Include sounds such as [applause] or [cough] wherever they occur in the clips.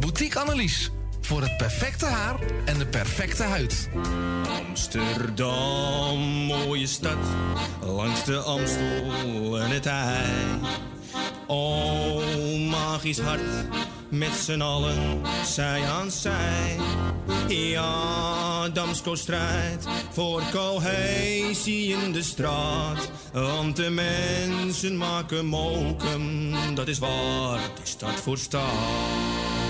Boutique Annelies voor het perfecte haar en de perfecte huid. Amsterdam, mooie stad, langs de Amstel en het IJ. Oh, magisch hart, met z'n allen, zij aan zij. Ja, Damsko strijdt voor cohesie in de straat. Want de mensen maken mokum, dat is waar de stad voor staat.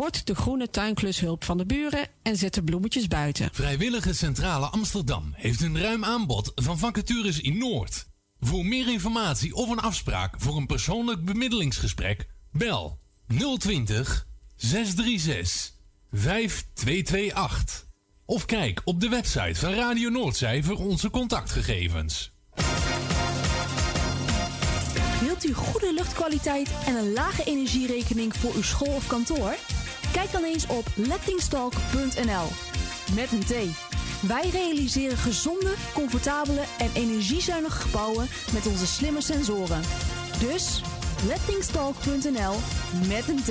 Word de groene tuinklushulp van de buren en zet de bloemetjes buiten. Vrijwillige Centrale Amsterdam heeft een ruim aanbod van vacatures in Noord. Voor meer informatie of een afspraak voor een persoonlijk bemiddelingsgesprek, bel 020 636 5228. Of kijk op de website van Radio Noordzij voor onze contactgegevens. Wilt u goede luchtkwaliteit en een lage energierekening voor uw school of kantoor? Kijk dan eens op lettingstalk.nl. Met een T. Wij realiseren gezonde, comfortabele en energiezuinige gebouwen met onze slimme sensoren. Dus lettingstalk.nl met een T.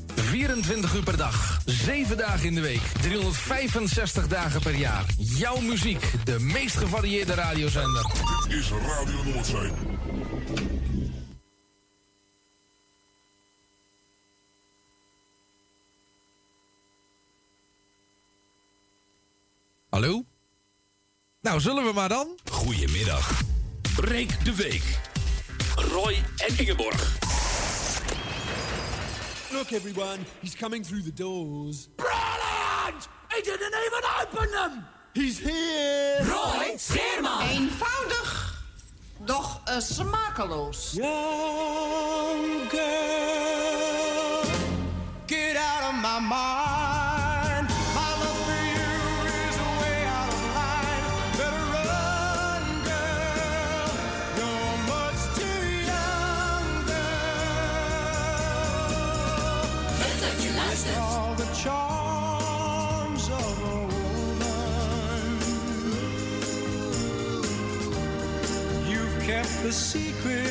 24 uur per dag, 7 dagen in de week, 365 dagen per jaar. Jouw muziek, de meest gevarieerde radiozender. Dit is Radio Noordzee. Hallo? Nou, zullen we maar dan? Goedemiddag. Breek de week. Roy en Ingeborg. Look, everyone, he's coming through the doors. Brilliant! He didn't even open them! He's here! Roy Scheerman! Eenvoudig, doch uh, smakeloos. Young girl, get out of my mind. The secret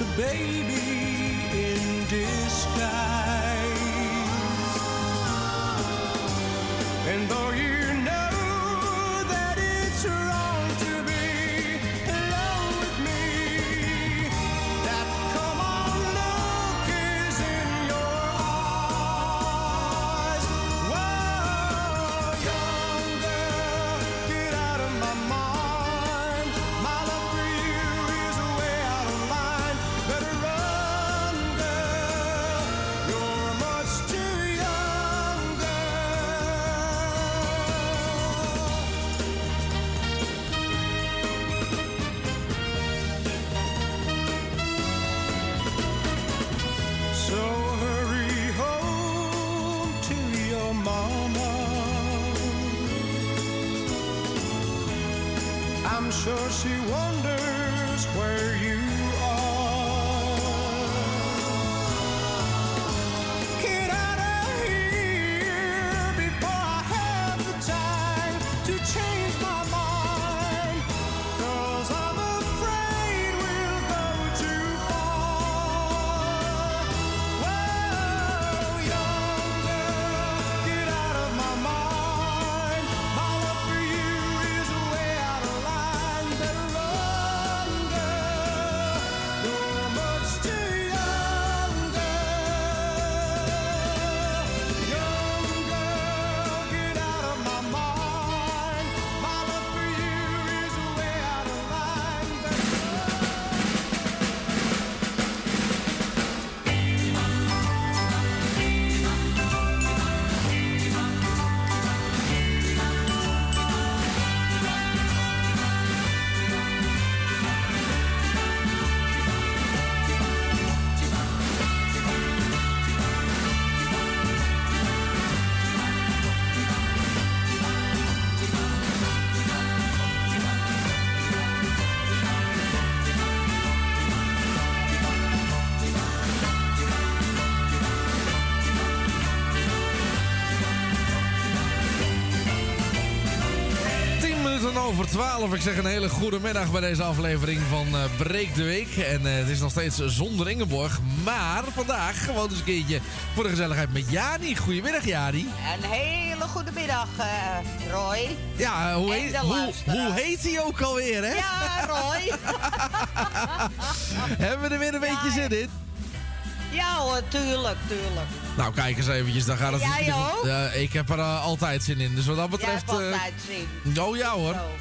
just a baby over 12. Ik zeg een hele goede middag bij deze aflevering van eh Breek de Week. En eh, het is nog steeds zonder Ingeborg. Maar vandaag gewoon eens een keertje voor de gezelligheid met Jani. Goedemiddag, Jani. Een hele goede middag, eh, Roy. Ja, hoe heet, hoe, hoe heet hij ook alweer, hè? Ja, Roy. [laughs] Hebben we er weer een beetje zin in? ja hoor, tuurlijk, tuurlijk. Nou, kijk eens eventjes. Dan gaat het Jij ook? Ik heb er altijd zin in. Dus wat dat Jij betreft... hebt eh, altijd zin. oh ja hoor. Zo.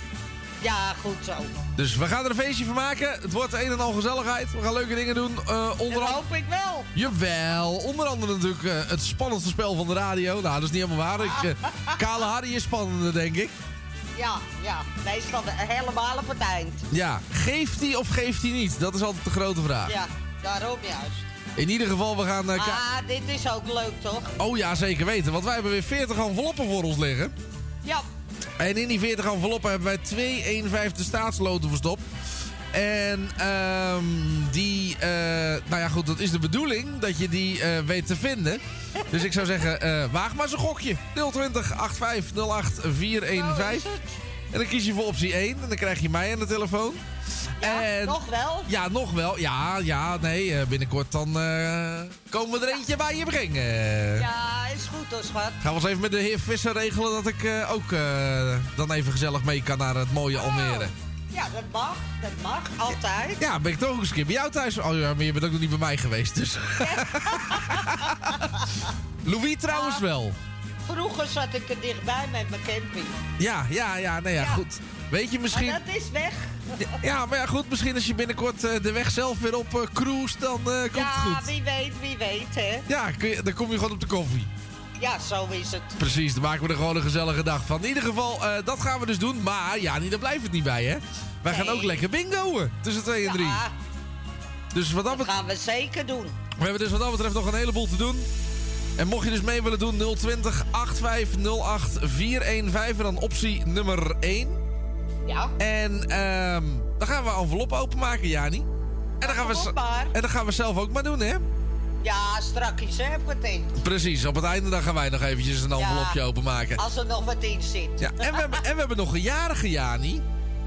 Ja, goed zo. Dus we gaan er een feestje van maken. Het wordt een en al gezelligheid. We gaan leuke dingen doen. Eh onder Dat hoop ik wel. Jawel, onder andere natuurlijk eh, het spannendste spel van de radio. Nou, dat is niet helemaal waar. Ik, eh, [laughs] Kale Harry is spannender, denk ik. Ja, ja. Meestal de- helemaal op het eind. Ja, geeft hij of geeft hij niet? Dat is altijd de grote vraag. Ja, daarom juist. In ieder geval, we gaan... Ah, dit is ook leuk, toch? oh ja, zeker weten. Want wij hebben weer 40 enveloppen voor ons liggen. Ja. En in die 40 enveloppen hebben wij twee 1,5 staatsloten verstopt. En ehm, die, eh, nou ja goed, dat is de bedoeling dat je die eh, weet te vinden. Dus ik zou zeggen, eh, waag maar eens een gokje. 020 8508 415. En dan kies je voor optie 1 en dan krijg je mij aan de telefoon. en, Nog wel? Ja, nog wel. Ja, ja, nee, eh, binnenkort dan eh, komen we er eentje bij je brengen. Ja, is goed hoor, schat. Gaan we eens even met de heer Visser regelen dat ik eh, ook dan even gezellig mee kan naar het mooie Almere. Ja, dat mag. Dat mag. Altijd. Ja, ben ik toch ook eens een keer bij jou thuis. Oh ja, maar je bent ook nog niet bij mij geweest, dus. [laughs] Louis trouwens wel. Vroeger zat ik er dichtbij met mijn camping. Ja, ja, ja, nee, ja, goed. Weet je misschien... Maar dat is weg. Ja, maar ja, goed, misschien als je binnenkort eh, de weg zelf weer op eh, cruise, dan eh, komt ja, het goed. wie weet, wie weet, hè. Ja, je, dan kom je gewoon op de koffie. Ja, zo is het. Precies, dan maken we er gewoon een gezellige dag van. In ieder geval, dat gaan we dus doen. Maar ja, niet, daar blijft het niet bij, hè. Wij gaan ook lekker bingoen tussen 2 en 3. Ja, Dus wat dat dat gaan we zeker doen. We hebben dus wat dat betreft nog een heleboel te doen. En mocht je dus mee willen doen, 020 8508 415 en dan optie nummer 1. Ja. En ehm, dan gaan we een envelop openmaken, Jani. En dan, gaan we, en dan gaan we zelf ook maar doen, hè? Ja, strakjes, hè, eind. Precies, op het einde dan gaan wij nog eventjes een envelopje Ja. openmaken. Als er nog wat in zit. Ja, en, we hebben, en we hebben nog een jarige, Jani.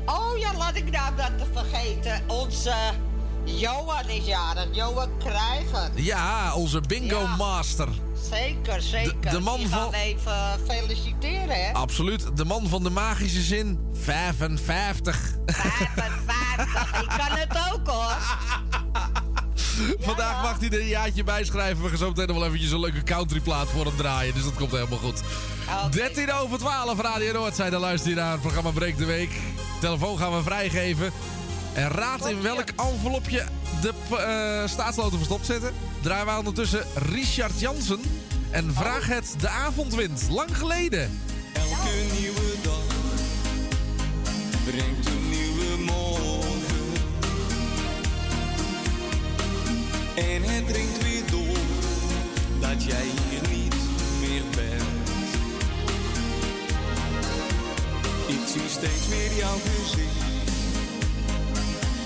Oh ja, laat ik nou dat te vergeten. Onze Johan is jarig. Johan Krijger. Ja, onze bingo Ja. master. Zeker, zeker. de man Die gaan van- even feliciteren, hè? Absoluut, de man van de magische zin. 55. 55. Ik kan het ook, hoor. [laughs] Vandaag mag hij er een jaartje bij schrijven. We gaan zo meteen nog wel eventjes een leuke countryplaat voor hem draaien. Dus dat komt helemaal goed. 13 over 12, Radio. Dan luister je naar het programma Breek de Week. Telefoon gaan we vrijgeven. En raad in welk envelopje de eh staatsloten verstopt zitten. Draaien we ondertussen Richard Jansen. En vraag het de avondwind. Lang geleden. Elke nieuwe dag brengt een nieuwe morgen. En het dringt weer door dat jij hier niet meer bent. Ik zie steeds weer jouw gezicht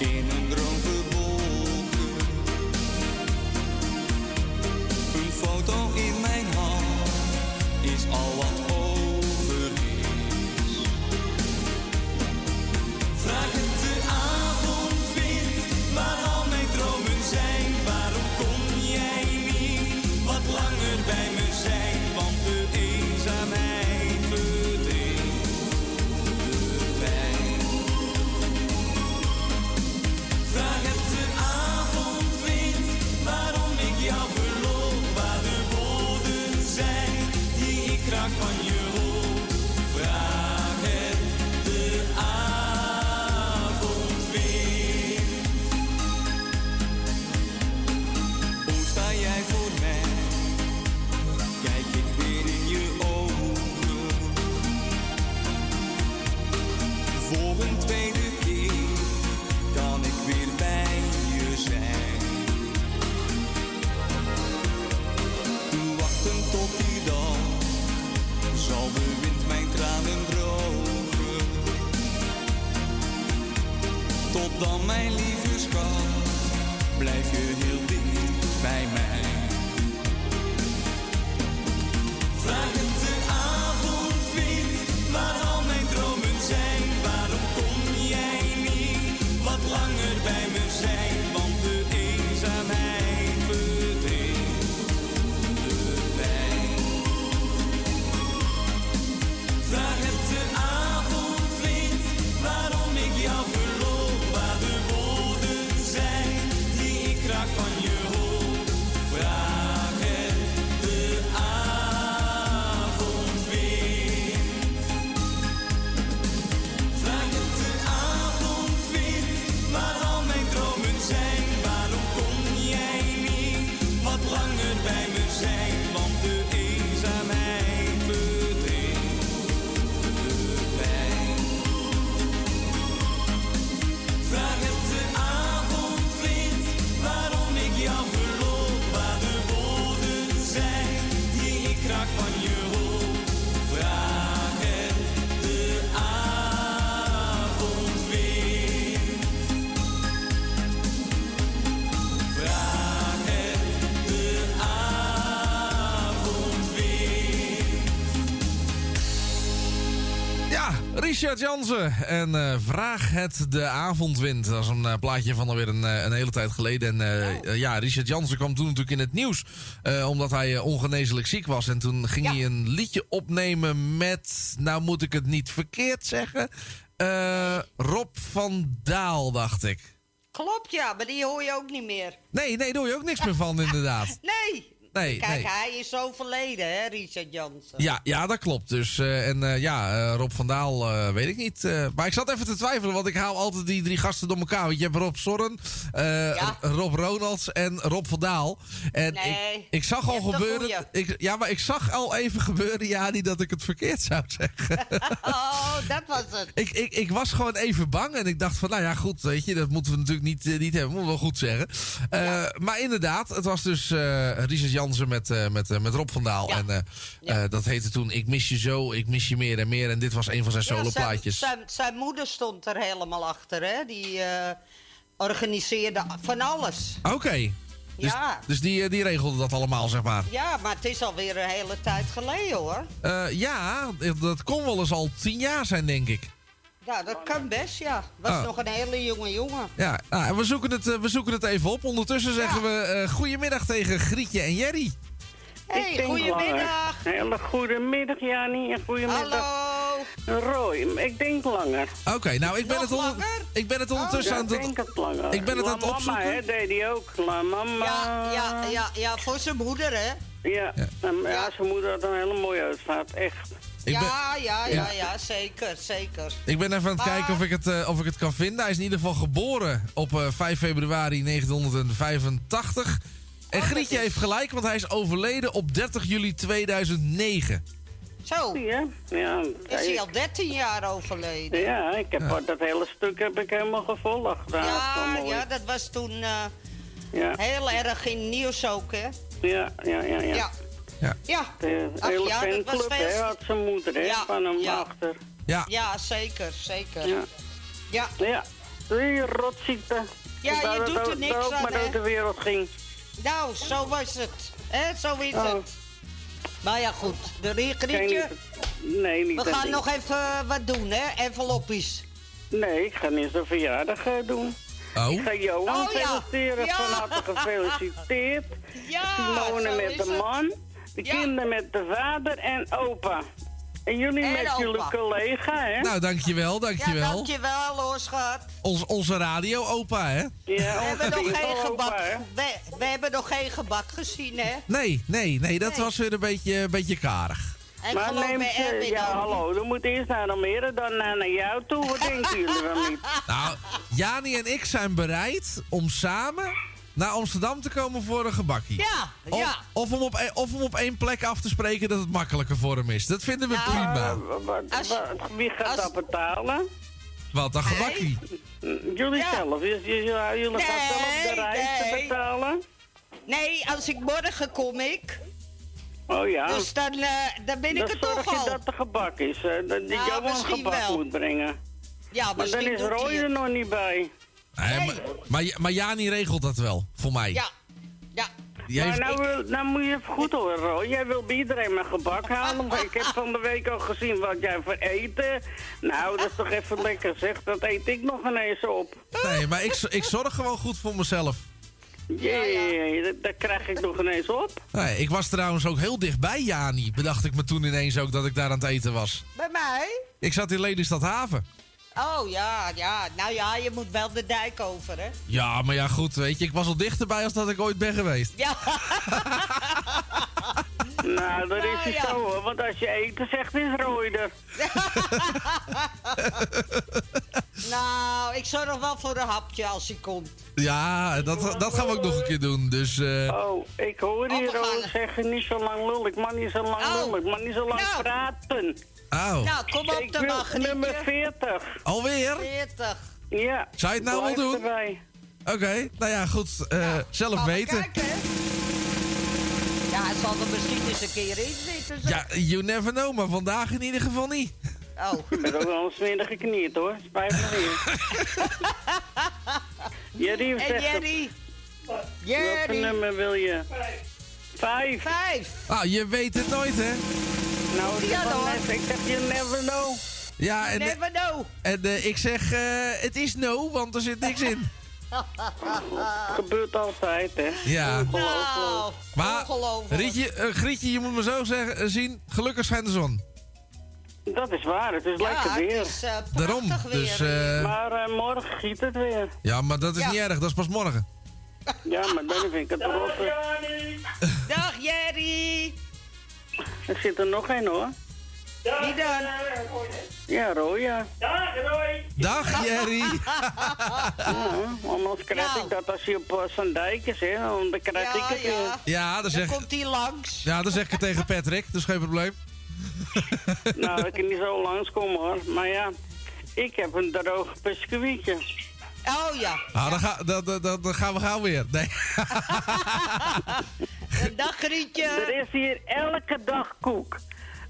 in een droom Richard Jansen. En eh, vraag het de avondwind. Dat is een eh, plaatje van alweer een, eh, een hele tijd geleden. En eh, ja, Richard Jansen kwam toen natuurlijk in het nieuws. omdat hij ongeneeslijk ziek was. En toen ging hij een liedje opnemen met... Nou moet ik het niet verkeerd zeggen. Rob van Daal, dacht ik. Klopt, ja, maar die hoor je ook niet meer. Nee, nee, daar hoor je ook niks meer van, inderdaad. [laughs] Nee. Nee, Kijk, nee. hij is overleden, hè, Richard Jansen. Ja, ja, dat klopt. Dus, eh, en eh, ja, eh, Rob van Daal, weet ik niet. Maar ik zat even te twijfelen, want ik haal altijd die drie gasten door elkaar. Want je hebt Rob Sorren, eh, Rob Ronalds en Rob van Daal. En Nee, ik, ik zag al gebeuren... Ik, ja, maar ik zag al even gebeuren, ja, niet dat ik het verkeerd zou [laughs] zeggen. Oh, dat was het. ik, ik, ik was gewoon even bang en ik dacht van, nou ja, goed, weet je, dat moeten we natuurlijk niet, niet hebben. Moeten we wel goed zeggen. Maar inderdaad, het was dus Richard Jansen met, eh, met, eh, met Rob van Daal. En eh, dat heette toen Ik mis je zo, ik mis je meer en meer. En dit was een van zijn Ja, zijn, soloplaatjes. zijn, zijn moeder stond er helemaal achter, hè. Die organiseerde van alles. Oké. Dus, Ja. dus die, die regelde dat allemaal, zeg maar. Ja, maar het is alweer een hele tijd geleden, hoor. Ja, dat kon wel eens al tien jaar zijn, denk ik. Ja, dat kan best, ja. Was Ah. nog een hele jonge jongen. Ja, nou, we, zoeken het, eh, we zoeken het even op. Ondertussen zeggen we eh goedemiddag tegen Grietje en Jerry. Hey, goedemiddag. Hele goedemiddag, Jani. En goedemiddag, Roy. Ik denk langer. Oké, nou, ik ben, het onder- ik ben het ondertussen ja, aan ik het... denk het langer. Ik ben het La aan het Mama, opzoeken. hè, deed hij ook. La mama. Ja, ja, ja, ja, voor zijn moeder, hè? Ja, en ja. zijn moeder had een hele mooie uitvaart, echt. Ik ben- ja, ja, ja, Ja. ja, zeker, zeker. Ik ben even aan het Maar- kijken of ik, het, eh, of ik het kan vinden. Hij is in ieder geval geboren op eh, 5 februari 1985. En Grietje heeft gelijk, want hij is overleden op 30 juli 2009. Zo. Ja, ja. Is hij al 13 jaar overleden? Ja, ik heb dat hele stuk heb ik helemaal gevolgd. Ja, ja, dat was toen eh, ja. heel erg in nieuws ook, hè? Ja, ja, ja, ja. Ja. Ja. Ja. Ach hele ja, dat was fanclub veel- hè, had zijn moeder hè, Ja, van hem ja. achter. Ja. Ja, zeker, zeker. Ja. Ja. Ja, die rotziekte. Ja, je doet er ook- niks ook aan, maar uit de wereld ging. Nou, zo was het. hè? Zo is Oh. het. Maar ja, goed. De Grietje, niet- Nee, niet we gaan ding. nog even wat doen, hè? Enveloppies. Nee, ik ga niet zijn verjaardag eh, doen. Oh. Ik ga Johan Oh, ja. feliciteren. Ja. Van harte gefeliciteerd. [laughs] Ja, Simone met de het. De kinderen met de vader en opa. En jullie En met opa. jullie collega, hè? Nou, dankjewel, Ja, dankjewel. dankjewel hoor, schat. Ons, onze radio-opa, hè? Ja, We hebben, nog onze geen gebak, hè? we, we hebben nog geen gebak gezien, hè? Nee, nee, nee, dat Nee. was weer een beetje, een beetje karig. En Maar bij ze, Erwin ja hallo, dan moet eerst naar Almere, dan naar, naar jou toe. Wat denken jullie wel niet? [laughs] Nou, Jani en ik zijn bereid om samen naar Amsterdam te komen voor een gebakkie. Ja, Of, ja. of, om op, e- of om op één plek af te spreken dat het makkelijker voor hem is. Dat vinden we Nou, prima. Wat- Als- wie gaat als- dat betalen? Wat, een gebakkie? Jullie Ja. zelf. Jullie, gaan Nee, zelf de reis nee. betalen? Nee, als ik morgen kom ik. Oh ja. Dus dan, eh, dan ben ik dan er zorg toch je al. dat er gebak is. eh, dat die Nou, Johan misschien gebak wel. moet brengen. Ja, Maar dan is Roy er het. nog niet bij. Nee, maar, maar, maar Jani regelt dat wel, voor mij. Ja, ja. Maar heeft- nou, wil- nou moet je even goed horen, Roy. Jij wil bij iedereen maar gebak halen. Maar ik heb van de week al gezien wat jij voor eten. Nou, dat is toch even lekker zeg. Dat eet ik nog ineens op. Nee, maar ik, ik zorg gewoon goed voor mezelf. Jee, dat, dat krijg ik nog ineens op. Nee, ik was trouwens ook heel dichtbij Jani. Bedacht ik me toen ineens ook dat ik daar aan het eten was. Bij mij? Ik zat in Lelystad Haven. Oh ja, ja. Nou ja, je moet wel de dijk over, hè? Ja, maar ja, goed, weet je. Ik was al dichterbij als dat ik ooit ben geweest. Ja. [laughs] Nou, dat is Nou, het ja. zo hoor. Want als je eten zegt, is Roy er. nou, ik zorg wel voor een hapje als hij komt. Ja, dat, dat gaan we ook nog een keer doen. Dus, eh, Oh, ik hoor Oh, hier gaan- zeggen, niet zo lang lullen. Ik mag niet zo lang Oh. lullen. Ik mag niet zo lang Nou. praten. Oh. Nou, kom op wil magrietje. nummer 40. Alweer? 40. Ja. Zou je het nou wel doen? Oké, nou ja, goed. eh, zelf Gaan we weten. kijken? Ja, hij zal er misschien eens een keer in zitten. zeg. Ja, you never know, maar vandaag in ieder geval niet. Oh. Ik ben ook wel een smerig geknierd hoor. Spijt me weer. [laughs] Jerry En zegt het. Jerry? Welke Jerry? nummer wil je? Vijf. Vijf. Ah, je weet het nooit, hè? Nou, ik, Ja, dan. net- ik zeg je never know. Ja, en, Never know. en eh, ik zeg, eh, het is no, want er zit niks in. [laughs] Gebeurt altijd, hè? Ja. Nou, Maar, ongelooflijk. Rietje, eh, Grietje, je moet me zo zeggen, eh, zien, gelukkig schijnt de zon. Dat is waar, het is Ja, lekker het weer. is eh, Daarom, prachtig weer. dus... eh, Maar eh, morgen giet het weer. ja, maar dat is Ja. niet erg, dat is pas morgen. Ja, maar dan vind ik het rotte. Dag Jerry. Er zit er nog één hoor. Wie dan? Ja, Roy, ja. Dag, Jerry. [laughs] ja anders krijg Nou. ik dat als je op uh, Van Dijk is, hè. Dan krijg ik Ja, het weer. ja. Ja, dan Dan zeg, komt hij langs. ja, dan zeg ik het tegen Patrick, dat is geen probleem. Nou, ik kan niet zo langskomen hoor. Maar ja, ik heb een droog biscuitje. Oh ja. Nou, dan, ga, dan, dan, gaan we gauw weer. Nee. [laughs] Dag Grietje. Er is hier elke dag koek.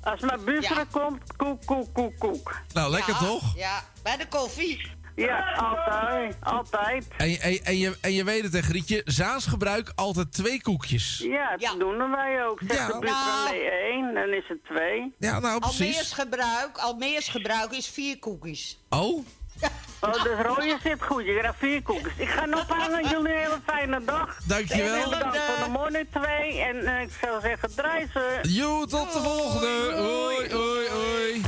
Als mijn buurvrouw Ja. komt, koek, koek, koek, koek. Nou, lekker Ja, toch? Ja, bij de koffie. Ja, altijd. Altijd. En, je- en, en, je, en je weet het, hè, Grietje. Zaans gebruik altijd twee koekjes. Ja, dat doen wij ook. Zeg Ja. de nee één, dan is het twee. Ja, nou Almeers gebruik, Almeers gebruik is vier koekjes. Oh? Oh, dus rode zit goed. Je koekjes. Ik ga nog hangen. Jullie een hele fijne dag. Dankjewel. En bedankt voor de morning twee. En eh, ik zou zeggen, draai ze. Jo, tot de volgende. Hoi, hoi, hoi.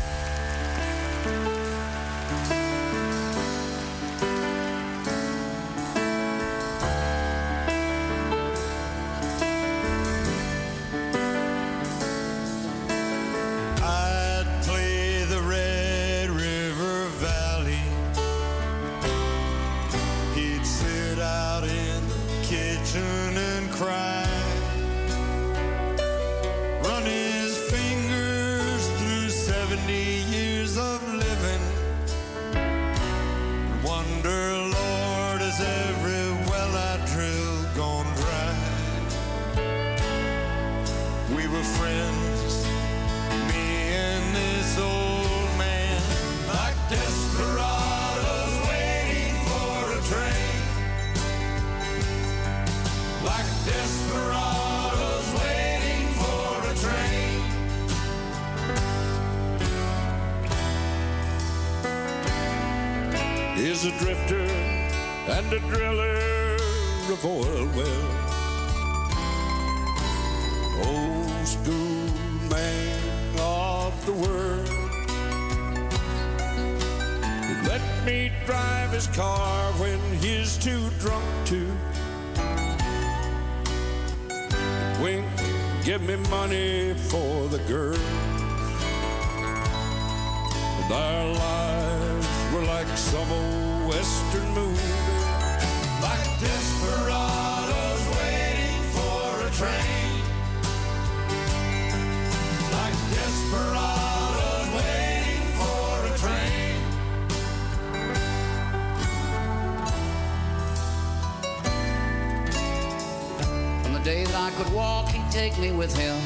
Take me with him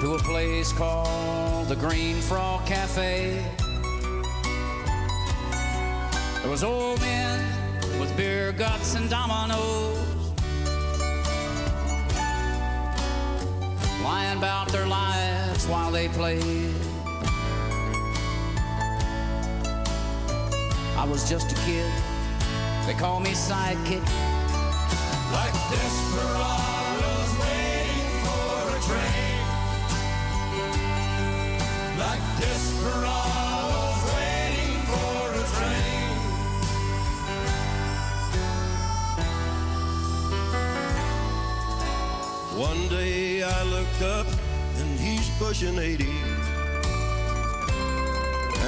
to a place called the Green Frog Cafe. There was old men with beer guts and dominoes lying about their lives while they played. I was just a kid. They call me sidekick. Desperados waiting for a train. Like desperados waiting for a train. One day I looked up and he's pushing 80.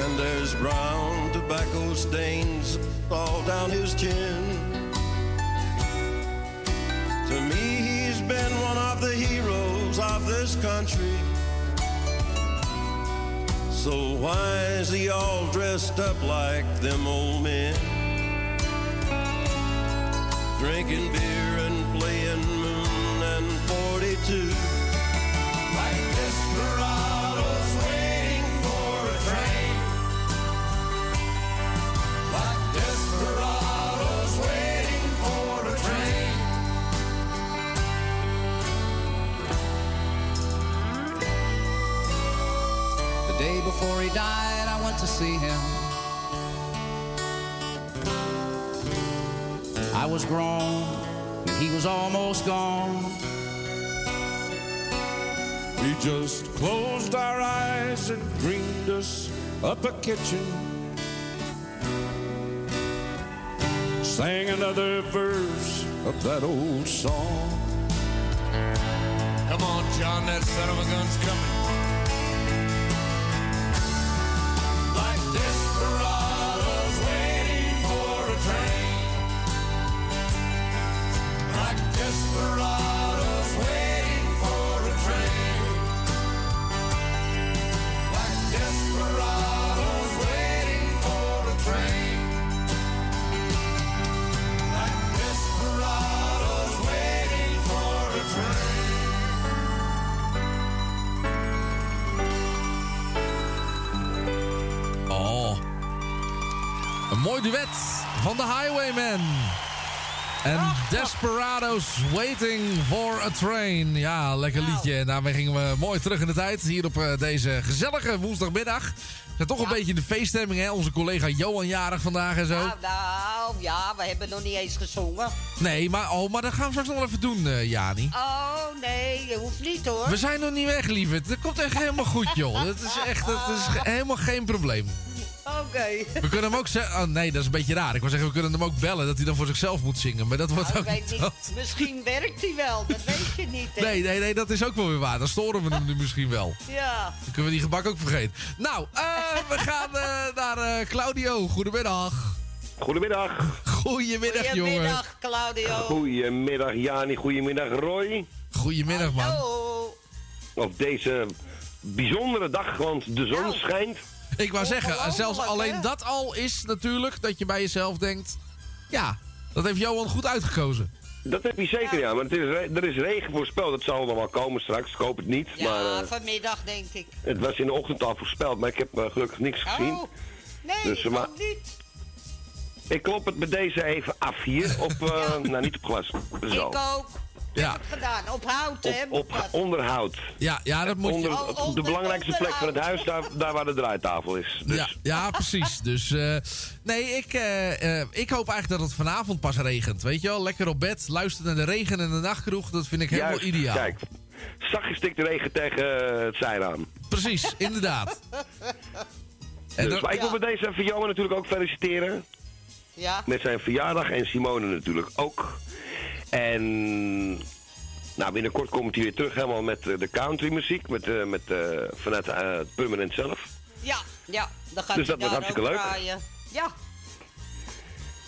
And there's brown tobacco stains all down his chin. This country. So why is he all dressed up like them old men? Drinking beer to see him. I was grown, and he was almost gone. We just closed our eyes and dreamed us up a kitchen. Sang another verse of that old song. Come on, John, that son of a gun's coming. Duet van de Highwaymen. En Desperados Waiting for a Train. Ja, lekker liedje. En daarmee gingen we mooi terug in de tijd. Hier op eh, deze gezellige woensdagmiddag. We zijn toch een beetje in de feeststemming, hè? Onze collega Johan jarig vandaag en zo. Nou, nou, ja, we hebben nog niet eens gezongen. Nee, maar, oh, maar dat gaan we straks nog wel even doen, eh, Jani. Oh, nee, je hoeft niet hoor. We zijn nog niet weg, lieverd. Dat komt echt helemaal goed, joh. Dat is echt dat is [laughs] helemaal geen probleem. Oké. We kunnen hem ook zeggen... Oh, nee, dat is een beetje raar. Ik wil zeggen, we kunnen hem ook bellen dat hij dan voor zichzelf moet zingen. Maar dat wordt Nou, ook ik weet niet... niet. Misschien werkt hij wel, dat weet je niet. hè. Nee, nee, nee, dat is ook wel weer waar. Dan storen we hem nu misschien wel. Ja. Dan kunnen we die gebak ook vergeten. Nou, eh, we gaan eh, naar eh, Claudio. Goedemiddag. Goedemiddag. Goedemiddag, jongen. Goedemiddag, Claudio. Goedemiddag Jani, goedemiddag Roy. Goedemiddag, man. Op deze bijzondere dag, want de zon schijnt. [laughs] Ik wou zeggen, zelfs alleen dat al is natuurlijk dat je bij jezelf denkt... Ja, dat heeft Johan goed uitgekozen. Dat heb je zeker, ja. Maar het is, er is regen voorspeld. Dat zal nog wel komen straks. Ik hoop het niet. Ja, maar eh, vanmiddag denk ik. het was in de ochtend al voorspeld. Maar ik heb eh, gelukkig niks gezien. Oh, nee, Dus, eh, maar- niet. Ik klop het bij deze even af hier. [laughs] Op, eh, nou, niet op glas. Zo. Ik ook. Ja. Heb het gedaan. Op hout, hè? Op onderhoud. Ja, ja dat moet je... Onder, op de belangrijkste plek van het huis, daar, daar waar de draaitafel is. Dus Ja, ja, precies. [laughs] Dus eh, nee, ik, eh, eh, ik hoop eigenlijk dat het vanavond pas regent. Weet je wel, lekker op bed, luisteren naar de regen en de nachtkroeg. Dat vind ik helemaal Juist, ideaal. Kijk, zachtjes stikt de regen tegen het zijraam. Precies, [laughs] inderdaad. Dus, dan- maar ik wil met deze even Johan natuurlijk ook feliciteren. Ja. Met zijn verjaardag en Simone natuurlijk ook. En nou, binnenkort komt hij weer terug helemaal met eh, de countrymuziek. Met, eh, met, eh, vanuit het permanent zelf. Ja, ja. Dan gaat Dus hij dat wordt hartstikke ook leuk. draaien. Ja,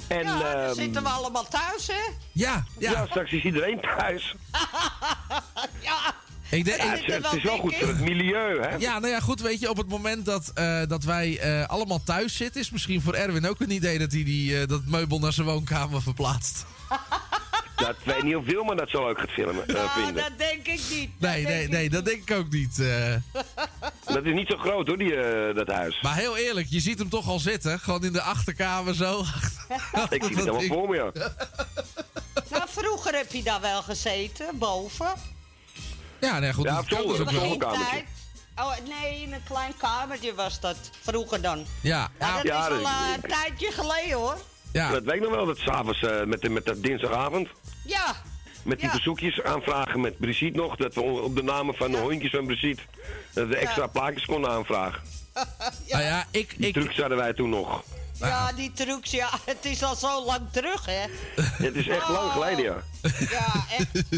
En, ja dan ehm, zitten we allemaal thuis, hè? Ja, ja. straks is iedereen thuis. [laughs] ja. Ik denk, Ja, het, is- het is wel goed voor het milieu, hè? Ja, nou ja, goed, weet je, op het moment dat, eh, dat wij allemaal thuis zitten... is misschien voor Erwin ook een idee dat hij die, dat meubel naar zijn woonkamer verplaatst. [laughs] Dat weet niet hoeveel, maar dat zal ook gaat filmen, eh, Ah, vinden. dat denk ik niet. Nee, nee, nee, dat denk ik ook niet. eh. Dat is niet zo groot hoor, die, eh, dat huis. Maar heel eerlijk, je ziet hem toch al zitten. Gewoon in de achterkamer zo. Ik zie [laughs] het helemaal voor me, ja. Nou, vroeger heb je daar wel gezeten, boven. Ja, nee, goed. Ja, dat op zolder, dus ook op zolderkamertje. Tijd. Oh, nee, in een klein kamertje was dat. Vroeger dan. Ja, Maar dat Ja, is al dat- een tijdje geleden, hoor. Ja. Dat weet ik nog wel, dat s'avonds uh, met, de- met dat dinsdagavond. Ja. Met die Ja. verzoekjes aanvragen met Brigitte nog. Dat we op de namen van de hondjes van Brigitte dat we extra plaatjes konden aanvragen. [laughs] Nou ja, ik... Die ik trucs hadden wij toen nog. Ja, die trucs, ja. [laughs] Het is al zo lang terug, hè. [laughs] Het is echt lang geleden, ja. Ja, echt.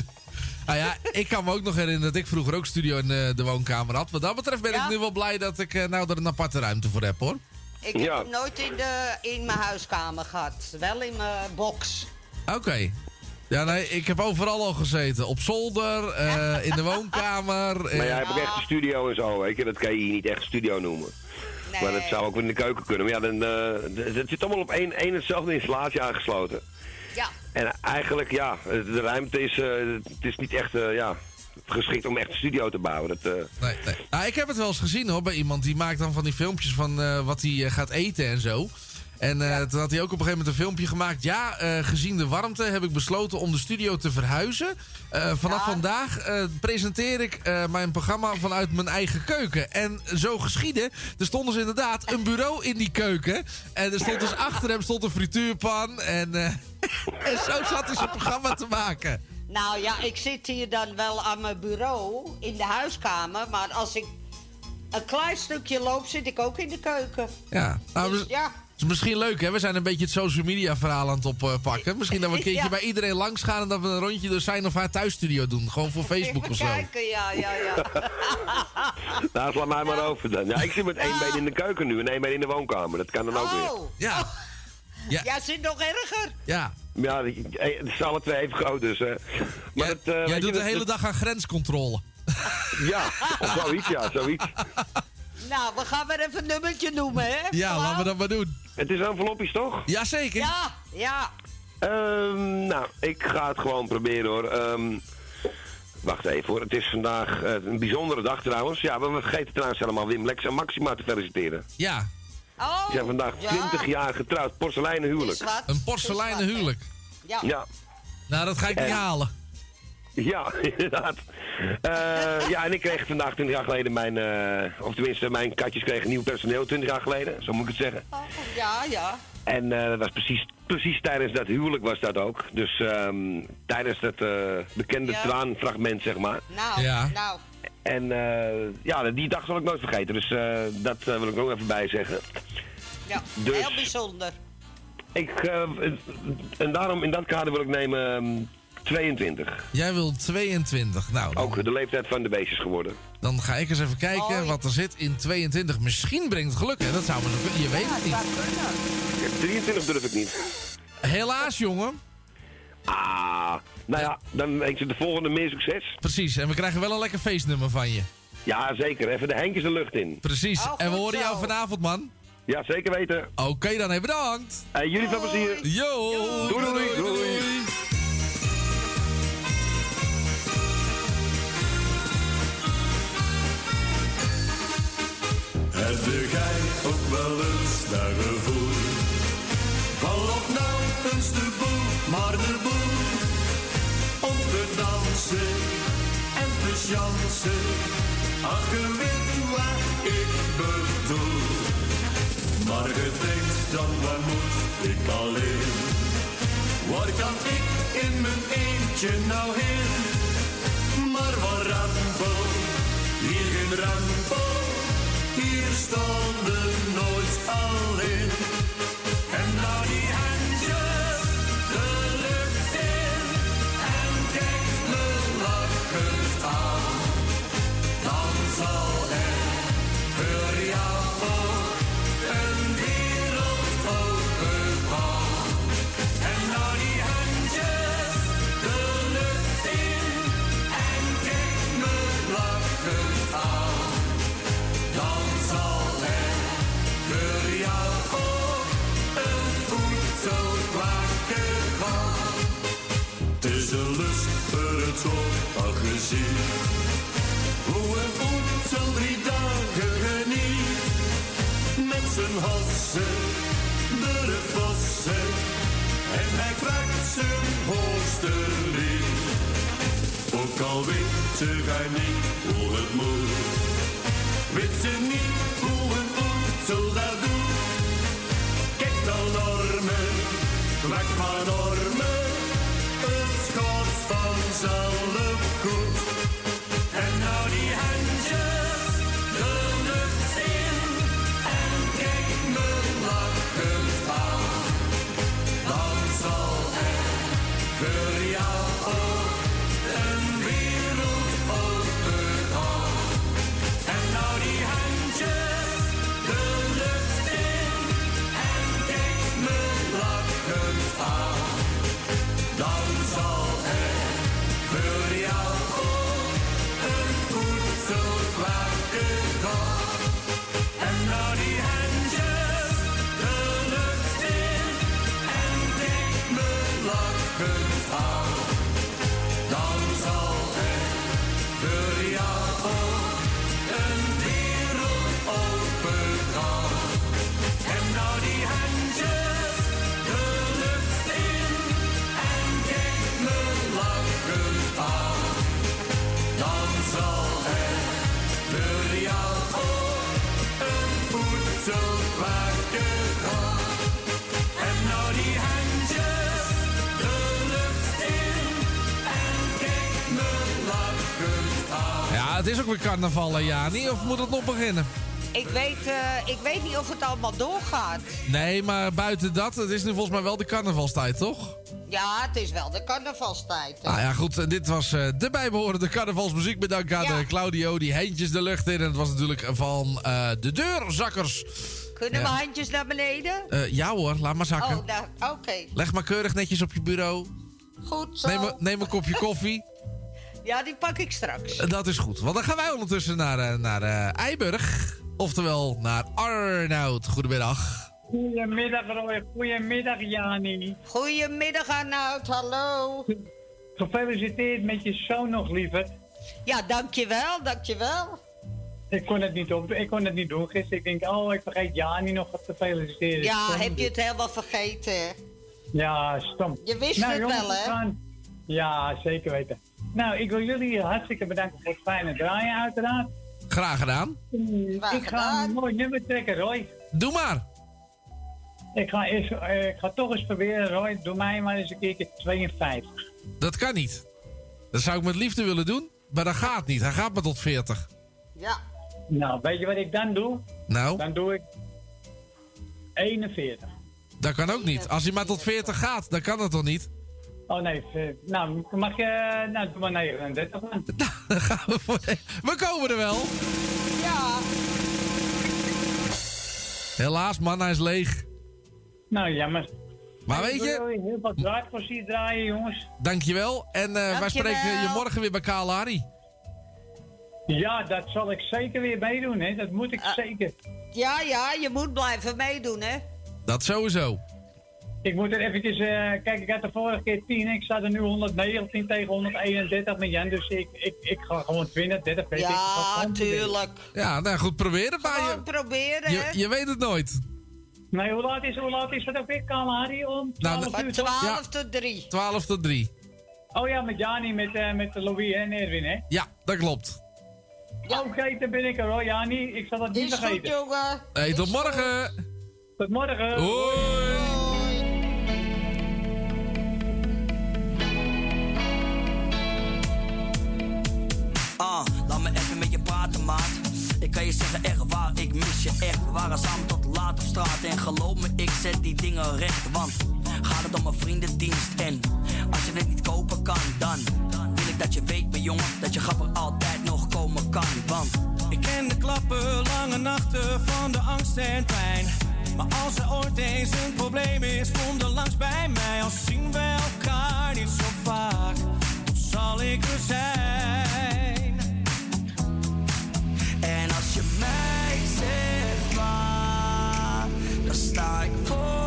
nou ja, ik kan me ook nog herinneren dat ik vroeger ook studio in eh, de woonkamer had. Wat dat betreft ben Ja? ik nu wel blij dat ik eh, nou er een aparte ruimte voor heb, hoor. Ik heb hem nooit in, de, in mijn huiskamer gehad. Wel in mijn box. Oké. Ja, nee, ik heb overal al gezeten. Op zolder, eh, in de woonkamer. [laughs] Maar eh, jij hebt ook echt een studio en zo, weet je. Dat kan je hier niet echt studio noemen. Maar dat zou ook in de keuken kunnen. Maar ja, dan, eh, het zit allemaal op één, één hetzelfde installatie aangesloten. Ja. En eigenlijk, ja, de ruimte is, eh, het is niet echt, eh, ja, geschikt om echt een studio te bouwen. Dat, eh, Nee, nee. Nou, ik heb het wel eens gezien hoor, bij iemand die maakt dan van die filmpjes van eh, wat hij eh, gaat eten en zo. En eh, toen had hij ook op een gegeven moment een filmpje gemaakt. Ja, eh, gezien de warmte heb ik besloten om de studio te verhuizen. Eh, vanaf vandaag presenteer ik mijn programma vanuit mijn eigen keuken. En zo geschiedde. Er stond dus inderdaad een bureau in die keuken. En er stond dus achter hem stond een frituurpan. En, [laughs] en zo zat hij zijn programma te maken. Nou ja, ik zit hier dan wel aan mijn bureau in de huiskamer. Maar als ik een klein stukje loop, zit ik ook in de keuken. Ja, nou, dus- ja. Is misschien leuk, hè? We zijn een beetje het social media verhaal aan het oppakken. Misschien dat we een [laughs] keertje Ja. bij iedereen langs gaan en dat we een rondje door zijn of haar thuisstudio doen. Gewoon voor [laughs] Facebook of zo. Kijken, ja, ja, ja. [laughs] nou, sla mij maar over dan. Ja, ik zit met één been in de keuken nu en één been in de woonkamer. Dat kan dan ook weer. Oh. Ja. Ja. Jij zit nog erger. Ja. Ja, eh, het is alle twee even groot dus. hè. Maar het, eh, Jij je, doet de hele dat- dag aan grenscontrole. Ja, of zoiets, ja, zoiets. Nou, we gaan weer even een nummertje noemen, hè? Ja, laten we dat maar doen. Het is envelopjes, toch? Jazeker. Ja, ja. Ehm, nou, ik ga het gewoon proberen hoor. Ehm, wacht even hoor. Het is vandaag eh, een bijzondere dag trouwens. Ja, we vergeten trouwens helemaal Wim Lex en Maxima te feliciteren. Ja. Oh, Die zijn vandaag ja. 20 jaar getrouwd. Porseleinen huwelijk. Een porseleinen huwelijk. Ja. Ja. Nou, dat ga ik niet En- halen. [laughs] Ja, inderdaad. Eh, ja, en ik kreeg vandaag 20 jaar geleden mijn, eh, of tenminste mijn katjes kregen nieuw personeel 20 jaar geleden, zo moet ik het zeggen. Oh, ja, ja. En eh, dat was precies, precies tijdens dat huwelijk was dat ook. Dus ehm, tijdens dat eh, bekende Ja. traanfragment, zeg maar. Nou, Ja. nou. En eh, ja, die dag zal ik nooit vergeten, dus eh, dat wil ik ook even bij zeggen. Ja, Dus- heel bijzonder. Ik, en daarom in dat kader wil ik nemen ehm, 22. Jij wil 22. Nou, dan, Ook de leeftijd van de beestjes geworden. dan ga ik eens even kijken Oh, ja. wat er zit in 22. Misschien brengt het geluk, hè? Dat zou maar zo kunnen. Je weet het niet. Ja, 23 durf ik niet. Helaas, jongen. Ah, nou ja, dan wens ik de volgende meer succes. Precies, en we krijgen wel een lekker feestnummer van je. Ja, zeker. Even de Henkjes de lucht in. Precies, Oh, en we horen jou vanavond, man. Ja, zeker weten. Oké, dan even bedankt. En jullie veel plezier. Yo! Doei, doei, doei. Heb jij ook wel eens dat gevoel? Val op nou eens de boel, maar de boel. Om te dansen en te chansen. Ach, je weet ik bedoel. Maar je denkt dan, waar moet ik alleen? Waar kan ik in mijn eentje nou heen? Maar waar rampel, hier geen rampel. Hier stonden nooit alleen. Hassen, de vossen. En hij vraagt zijn lied. Ook al weet ze gij niet hoe het moet. Weet ze niet hoe een voedsel dat doet? Kijk dan normen, weg van normen. Het gaat vanzelf goed. En nou die handjes voedsel wakker gaan. En nou die handjes de lucht in en kijk me lachend aan. Ja, het is ook weer carnaval, Jani. Of moet het nog beginnen? Ik weet, eh, ik weet niet of het allemaal doorgaat. Nee, maar buiten dat, het is nu volgens mij wel de carnavalstijd, toch? Ja, het is wel de carnavalstijd. Nou ja, goed. en Dit was eh, de bijbehorende carnavalsmuziek. Bedankt aan Ja. eh, Claudio, die handjes de lucht in. En het was natuurlijk van eh, de deurzakkers. Kunnen Ja. we handjes naar beneden? Eh, ja hoor, laat maar zakken. Oh, oké. Leg maar keurig netjes op je bureau. Goed zo. Neem, een- neem een kopje [laughs] koffie. Ja, die pak ik straks. Eh, Dat is goed. Want dan gaan wij ondertussen naar, eh, naar eh, Eiburg. Oftewel naar Arnoud. Goedemiddag. Goedemiddag Roy, goedemiddag Jani. Goedemiddag Arnoud, hallo. Gefeliciteerd met je zoon nog liever. Ja, dankjewel, dankjewel. Ik kon het niet op, ik kon het niet doen gisteren. Ik denk, oh, ik vergeet Jani nog wat te feliciteren. Ja, Stom. heb je het helemaal vergeten? Ja, stom. Je wist Nou, het jongens, wel, we hè? gaan- Ja, zeker weten. Nou, ik wil jullie hartstikke bedanken voor het fijne draaien, uiteraard. Graag gedaan. ik ga een mooi nummer trekken, Roy. Doe maar. Ik ga, eerst, eh, ik ga toch eens proberen, Roy. Doe mij maar eens een keertje 52. Dat kan niet. Dat zou ik met liefde willen doen, maar dat gaat niet. Hij gaat maar tot 40. Ja. Nou, weet je wat ik dan doe? Nou, Dan doe ik 41. dat kan ook niet. Als hij maar tot 40 gaat, dan kan dat toch niet? Oh nee, eh, nou, mag je... Nou, doe maar 39 dan. [laughs] Dan gaan we voor... We komen er wel. Ja. Helaas, man, hij is leeg. Nou, jammer. Maar weet Ik je, heel wat draadplezier draaien, jongens. dankjewel. En eh, wij Dankjewel. spreken je morgen weer bij Kalahari. Ja, dat zal ik zeker weer meedoen, hè. Dat moet ik zeker. Ja, ja, je moet blijven meedoen, hè? Dat sowieso. Ik moet er eventjes... eh, kijk, ik had de vorige keer 10. Ik sta er nu 119 tegen 131 met Jan. Dus ik, ik, ik ga gewoon winnen. 30 weet ik. Ik Ja, tuurlijk. Ja, nou goed, proberen maar je, Gewoon proberen, je, hè? je weet het nooit. Nee, hoe laat is, hoe laat is dat ook weer, Kalahari? Om 12 Nou, uur? Van toch? 12 tot 3. 12 tot 3. Oh ja, met Jani, met, eh met Louis en Erwin, hè? Ja, dat klopt. Oké, dan ben ik er hoor, Jani. Ik zal dat niet Is goed, vergeten. jongen. Hey, tot morgen. Tot morgen. Hoi. Ah, laat me even met je praten, maat. Ik kan je zeggen, echt waar, ik mis je echt. We waren samen tot laat op straat. En geloof me, ik zet die dingen recht. Want gaat het om een vriendendienst. En als je het niet kopen kan, dan wil ik dat je weet, mijn jongen, dat je grapper altijd nog komen kan. Want Ik ken de klappen, lange nachten van de angst en pijn. Maar als er ooit eens een probleem is, kom dan langs bij mij. Al zien we elkaar niet zo vaak, dan zal ik er zijn. Je mij zegt waar, dan sta ik voor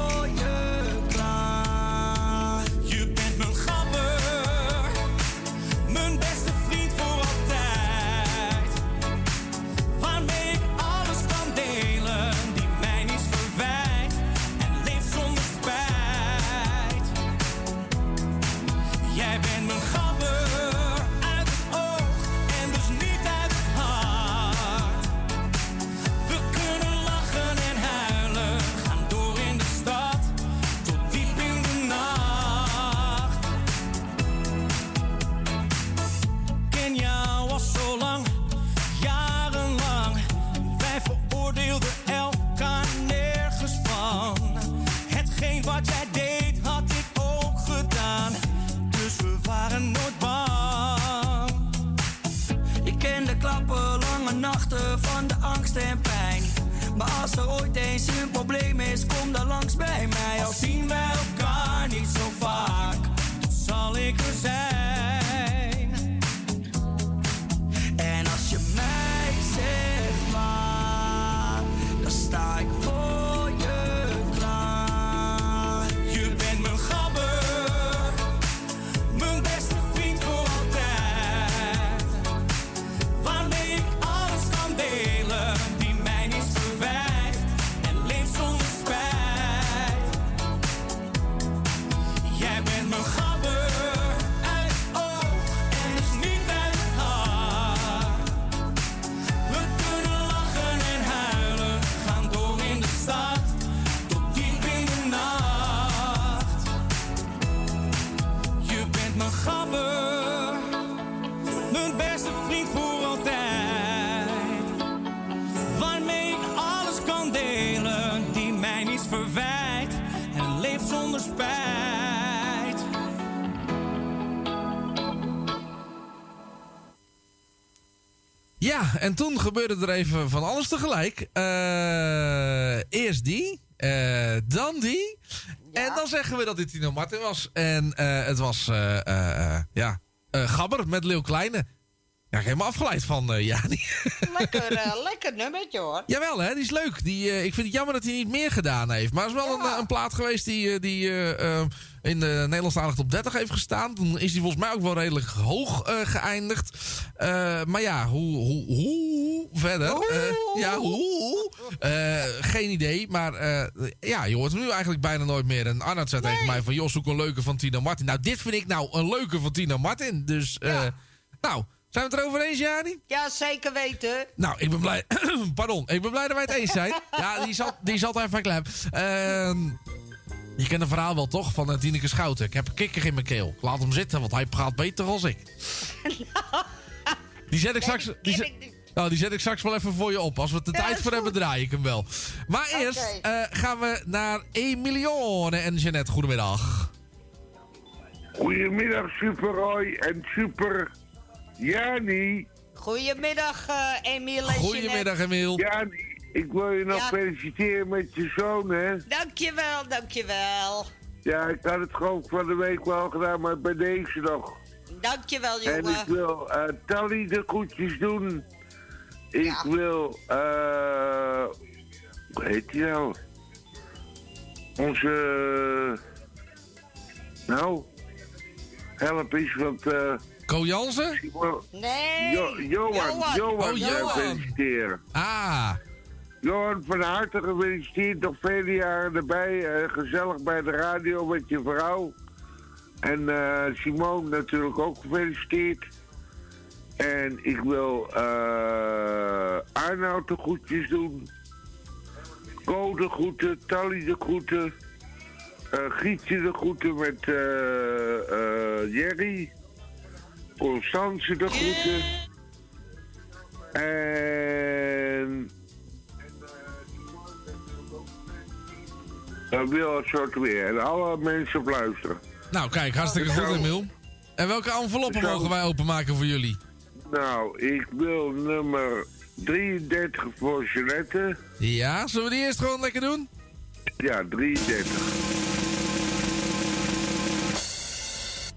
en pijn. Maar als er ooit eens een probleem is, kom dan langs bij mij. Al zien wij elkaar niet zo vaak, dan zal ik er zijn. Ja, en toen gebeurde er even van alles tegelijk. Eh, eerst die, eh, dan die. En dan zeggen we dat dit Tino Martin was. En eh, het was, ja, Gabber met Leeuw Kleine. Ja, helemaal afgeleid van eh Jani. [laughs] Lekker, eh, lekker nummertje, hoor. Jawel, hè, die is leuk. Die, eh, ik vind het jammer dat hij niet meer gedaan heeft. Maar het is wel een, een plaat geweest die, die in de Nederlandstalige top 30 heeft gestaan. Toen is hij volgens mij ook wel redelijk hoog geëindigd. Maar ja, hoe, hoe, hoe verder. Ja, hoe? Geen idee, maar ja, je hoort hem nu eigenlijk bijna nooit meer. En Arnoud zei tegen mij van, Jos, zoek een leuke van Tino Martin. Nou, dit vind ik nou een leuke van Tino Martin. Dus, nou, zijn we het erover eens, Jani? Ja, zeker weten. Nou, ik ben blij. [clears throat] Pardon, ik ben blij dat wij het eens zijn. Ja, die zat, die zat even klem. Ehm, je kent een verhaal wel toch van uh, Tineke Schouten. Ik heb een kikker in mijn keel. Laat hem zitten, want hij praat beter als ik. Die zet ik straks. Die zet, nou, die zet ik straks wel even voor je op. Als we er tijd voor hebben, draai ik hem wel. Maar eerst eh, gaan we naar Emilione en Jeannette. Goedemiddag. Goedemiddag, Super Roy en Super Jani. Goedemiddag, eh Emiel en Goedemiddag, Emiel. Jani, ik wil je nog Ja. feliciteren met je zoon, hè. Dankjewel, dankjewel. Ja, ik had het gewoon van de week wel gedaan, maar bij deze nog. Dankjewel, En jongen. ik wil eh Tally de groetjes doen. Ik wil, eh, hoe heet die nou? Onze, nou, help eens, want... eh Ko Jansen? Nee. Jo- Johan, Johan. Johan, Oh, Johan. feliciteren. Ah. Johan, van harte gefeliciteerd. Nog vele jaren erbij. eh, gezellig bij de radio met je vrouw. En eh Simone natuurlijk ook gefeliciteerd. En ik wil eh Arnoud de groetjes doen. Ko de groeten, Tally de groeten. eh Gietje de groeten met eh eh Jerry. Constance de groeten. En... Dan wil het soort weer. En alle mensen op luisteren. Nou, kijk, hartstikke goed, Emiel. En welke enveloppen Zo. mogen wij openmaken voor jullie? Nou, ik wil nummer 33 voor Jeanette. Ja, zullen we die eerst gewoon lekker doen? Ja, 33.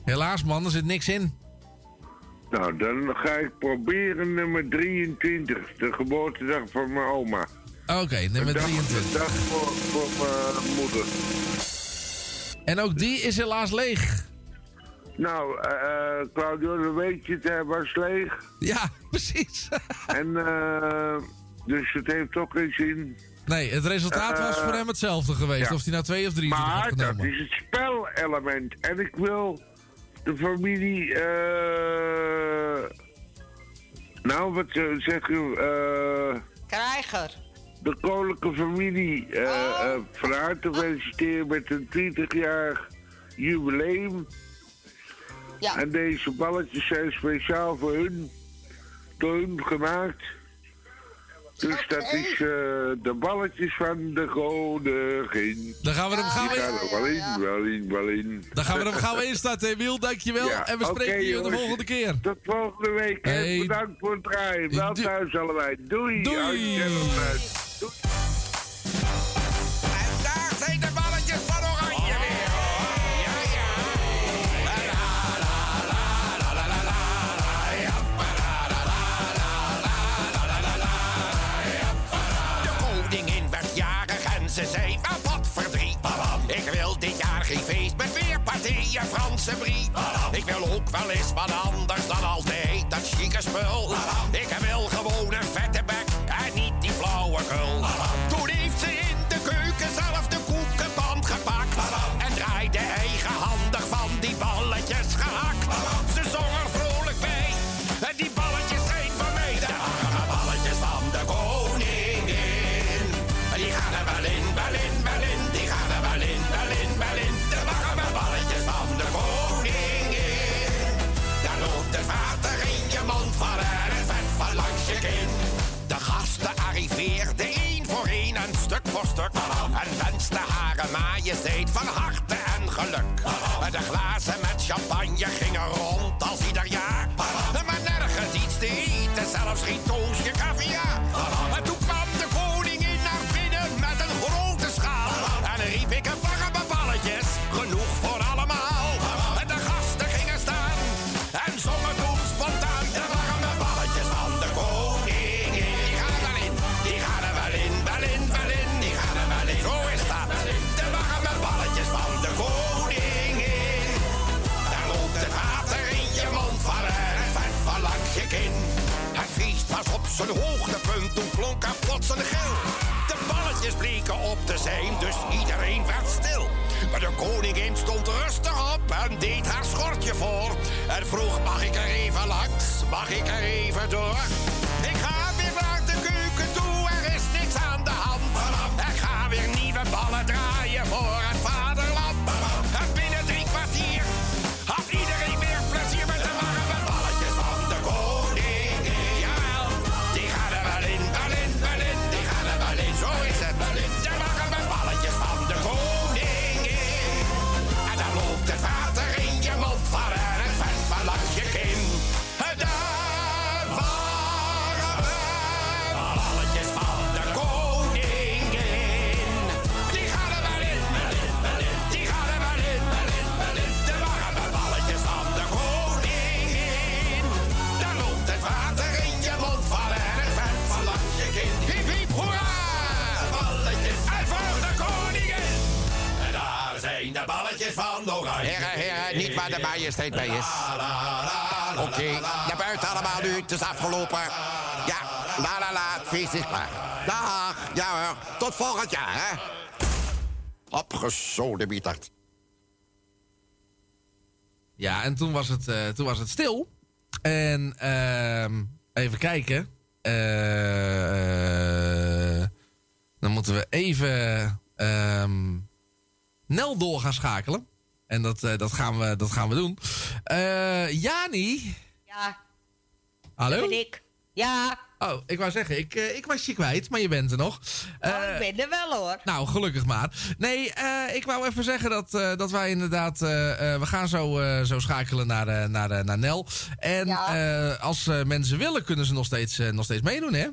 Helaas, man, er zit niks in. Nou, dan ga ik proberen nummer 23. De geboortedag van mijn oma. Oké, nummer Een dag- 23. Een dag voor, voor mijn moeder. En ook die is helaas leeg. Nou, eh Claudio, dan weet je het, hij was leeg. Ja, [laughs] precies. en, eh dus het heeft toch geen zin. Nee, het resultaat was voor hem hetzelfde geweest. ja. Of hij nou twee of drie had Maar dat genomen. is het spelelement. En ik wil de familie... eh nou, wat eh, zeg je... eh Krijger. de koninklijke familie eh, van harte feliciteren met een 20-jarig jubileum. Ja. En deze balletjes zijn speciaal voor hun, door hun gemaakt. Dus dat is eh, de balletjes van de koningin. Dan gaan we hem gaan er wel in, wel in, wel in. dan gaan we hem gaan we instarten, Emiel. Dankjewel. Ja, en we spreken oké, je de volgende keer. Tot volgende week. Hey. Bedankt voor het draaien. Wel thuis allebei. Doei. Doei. Ze zei, "Ah, wat verdriet. Ik wil dit jaar geen feest met weer partijen Franse brie. Ik wil ook wel eens wat anders dan altijd dat chique spul. Ik wil gewoon een vette bek en niet die flauwekul. En wensten hare majesteit van harte en geluk. De glazen met champagne gingen rond als ieder jaar. Maar nergens iets te eten, zelfs geen toastje zijn hoogtepunt, toen klonk er plots een gil. De balletjes bleken op te zijn, dus iedereen werd stil. Maar de koningin stond rustig op en deed haar schortje voor. En vroeg, mag ik er even langs? Mag ik er even door? Ik ga niet waar de majesteit bij is. Oké, naar buiten allemaal nu, het is afgelopen. Ja, la la la, het is klaar. Dag, ja hoor, tot volgend jaar, hè. Opgezoden bietert. Ja, en toen was het, eh, toen was het stil. En ehm, even kijken. Eh, dan moeten we even ehm, Nel door gaan schakelen. En dat, eh, dat, gaan, we, dat gaan we doen. Eh, Jani. Ja, Hallo? dat ben ik. Ja, Oh, ik wou zeggen, ik, eh, ik was je kwijt, maar je bent er nog. Eh, ik ben er wel hoor. nou, gelukkig maar. Nee, ik wou even zeggen dat, dat wij inderdaad... we gaan zo, zo schakelen naar, naar, naar Nel. En als mensen willen, kunnen ze nog steeds, nog steeds meedoen, hè?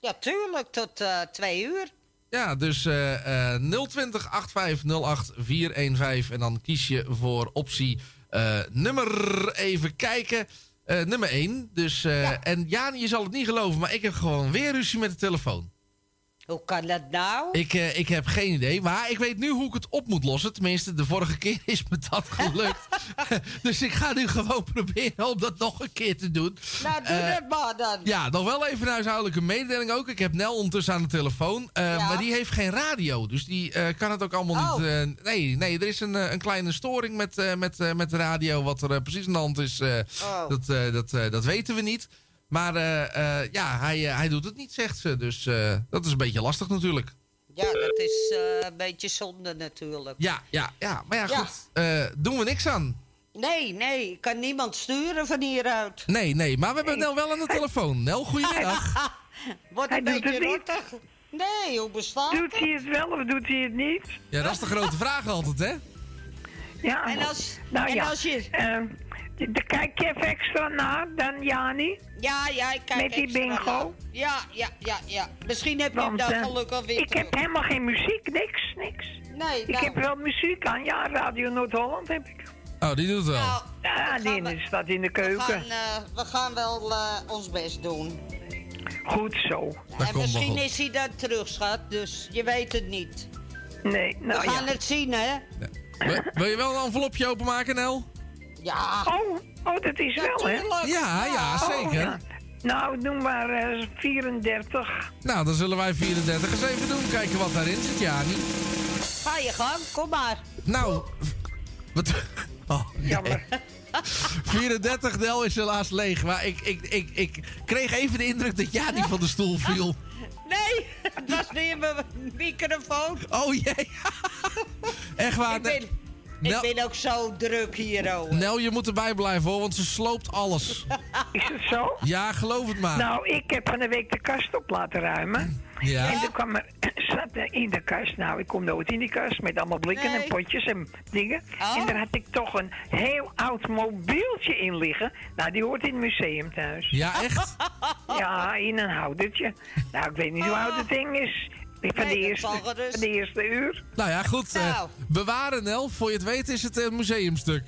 Ja, tuurlijk, tot twee uur. Ja, dus eh, eh, 020 8508 415. En dan kies je voor optie eh, nummer... Even kijken. eh, nummer 1. Dus, eh, En Jani, je zal het niet geloven, maar ik heb gewoon weer ruzie met de telefoon. Hoe kan dat nou? Ik, eh, ik heb geen idee, maar ik weet nu hoe ik het op moet lossen. Tenminste, de vorige keer is me dat [laughs] gelukt. [laughs] dus ik ga nu gewoon proberen om dat nog een keer te doen. Nou, doe Eh, dat maar dan. Ja, nog wel even een huishoudelijke mededeling ook. Ik heb Nel ondertussen aan de telefoon. eh, Maar die heeft geen radio. Dus die kan het ook allemaal niet. eh, nee, nee, er is een, een kleine storing met, met, met de radio. Wat er precies aan de hand is, Oh. dat, dat, dat weten we niet. Maar eh, eh, ja, hij, eh, hij doet het niet, zegt ze. Dus eh, dat is een beetje lastig natuurlijk. Ja, dat is eh, een beetje zonde natuurlijk. Ja, ja, ja. Maar ja, Ja. goed. eh, doen we niks aan. Nee, nee, ik kan niemand sturen van hieruit. Nee, nee. Maar we hebben Nel wel aan de telefoon. Nel, goedemiddag. [laughs] Wordt Hij een doet beetje het niet. rottig. Nee, hoe bestaat Doet hij het wel of doet hij het niet? Ja, dat is de grote vraag altijd, hè? Ja. En als- nou en ja, als je- eh, daar kijk je even extra naar dan Jani. Ja, ja, ik kijk Met die extra bingo. naar. Ja, ja, ja, ja. Misschien heb je dan eh, gelukkig weer ik terug. heb helemaal geen muziek, niks, niks. Nee, Ik nou. heb wel muziek aan, ja, Radio Noord-Holland heb ik. Oh, die doet het wel. Nou, Ja, gaan die we- staat in de We keuken. gaan, eh, we gaan wel eh, ons best doen. Goed zo. en misschien is hij dan terug, schat. Dus je weet het niet. Nee, nou we gaan ja. het zien, hè? Wil, wil je wel een envelopje openmaken, Nel? Ja. Oh, oh dat is wel, hè? Ja, ja, Oh, zeker. Nou, doe maar eh, 34. Nou, dan zullen wij 34 eens even doen. Kijken wat daarin zit, Jani. Ga je gang, kom maar. Nou, wat... Oh, nee. 34 Nel is helaas leeg. Maar ik, ik, ik, ik kreeg even de indruk dat Jani van de stoel viel. Nee, het was weer mijn microfoon. Oh jee. Echt waar. Ik ben, Nel- ik ben ook zo druk hier, oh. Nel, je moet erbij blijven hoor, want ze sloopt alles. [laughs] Is het zo? Ja, geloof het maar. Nou, ik heb van de week de kast op laten ruimen. Ja. En er kwam er, [clears throat] zat er in de kast, nou, ik kom nooit in die kast met allemaal blikken Nee. en potjes en dingen. Oh. En daar had ik toch een heel oud mobieltje in liggen. Nou, die hoort in het museum thuis. Ja, echt? [laughs] Ja, in een houdertje. Nou, ik weet niet hoe oud het ding is. Van, de eerste, van de eerste uur. Nou ja, goed. eh, Nou. bewaren, Nel. Voor je het weet is het een museumstuk.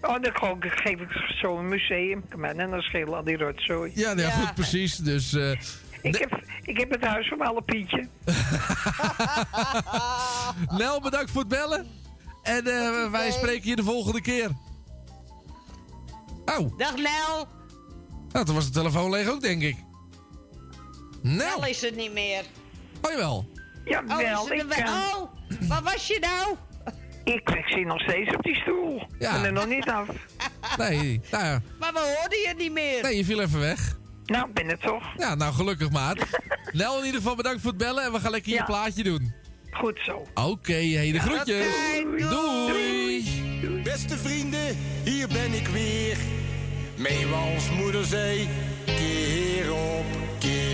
Oh, dan gewoon- geef ik zo een museum. En dan schelen al die rotzooi. Ja, nou ja, goed, precies. Dus... eh, Ik heb, ik heb het huis van alle Pietje. [laughs] Nel, bedankt voor het bellen. En eh, wij spreken je de volgende keer. Oh, Dag Nel. nou, toen was de telefoon leeg ook, denk ik. Nel is het niet meer. Oh jawel. Jawel, oh, is het ik kan. oh, waar was je nou? Ik, zit nog steeds op die stoel. Ik ben er nog niet af. [laughs] Nee, nou ja. Maar we hoorden je niet meer. Nee, je viel even weg. Nou, ben het toch. Ja, nou gelukkig maat. [laughs] Nel in ieder geval bedankt voor het bellen en we gaan lekker je Ja. plaatje doen. Goed zo. Oké, hey, de groetjes. Doei. Doei. Beste vrienden, hier ben ik weer. Meewals moederzee, keer op keer.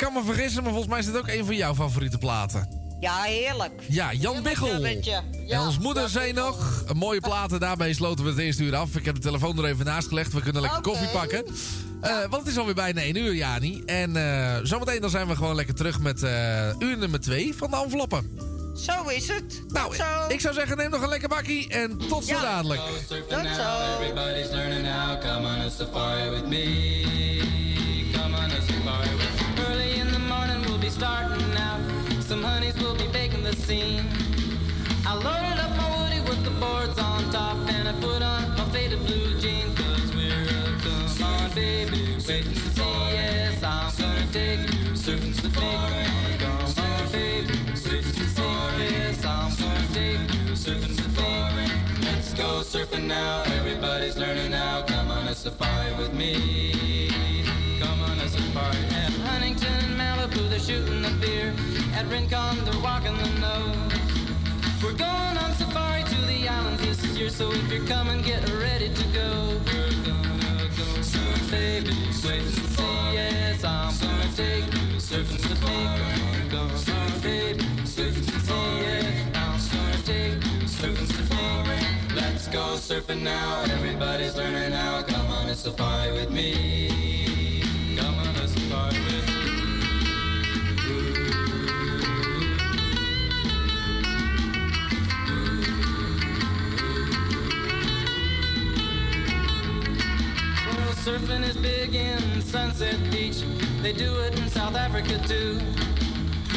Kan me vergissen, maar volgens mij is dit ook een van jouw favoriete platen. Ja, heerlijk. Ja, Jan Biggel. Ja, en ons moeder zei nog, een mooie platen, daarmee sloten we het eerste uur af. Ik heb de telefoon er even naast gelegd, we kunnen lekker koffie pakken. Eh, want het is alweer bijna 1 uur, Jani. En eh, zometeen dan zijn we gewoon lekker terug met eh, uur nummer 2 van de enveloppen. Zo is het. Nou, ik zou zeggen, neem nog een lekker bakkie en tot zo Ja. dadelijk. Tot zo. Starting out. Some honeys will be baking the scene. I loaded up my woody with the boards on top. And I put on my faded blue jeans. Cause we're a come on baby. Waiting to see. Yes, I'm gonna take you. Surfing the Come on baby. Surfing to see. Yes, I'm gonna take you. Surfing the Let's go surfing now. Everybody's learning now. Come on a safari with me. Shooting the beer. At Rincon, they're walking the nose. We're going on safari to the islands this year, so if you're coming, get ready to go. We're gonna go surf, baby, wait and see. Yes, I'm gonna take surfing with me. Gonna go surf, baby, wait and see. Yes, I'm gonna take you surfing me. Let's go surfing now. Everybody's learning how. Come on a safari with me. Surfing is big in Sunset Beach. They do it in South Africa too.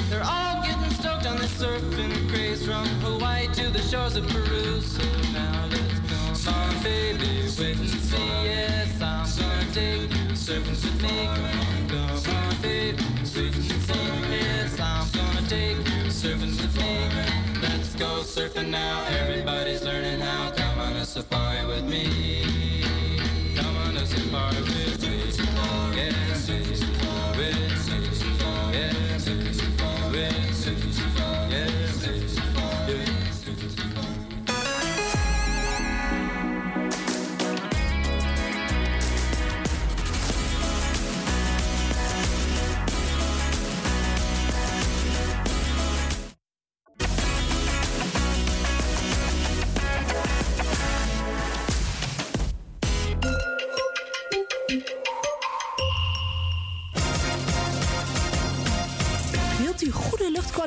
They're all getting stoked on this surfing craze from Hawaii to the shores of Peru. So now let's go on, baby, wait and see. Yes, I'm gonna take you surfing with me. Come on, on, baby, wait and see. Yes, I'm gonna take you surfing with me. Let's go surfing now. Everybody's learning how. Come on a safari with me. Bye.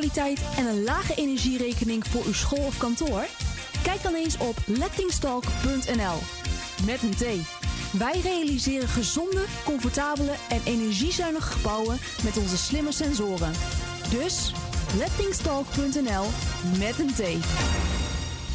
Luchtkwaliteit en een lage energierekening voor uw school of kantoor? Kijk dan eens op lettingstalk.nl met een T. Wij realiseren gezonde, comfortabele en energiezuinige gebouwen met onze slimme sensoren. Dus lettingstalk.nl met een T.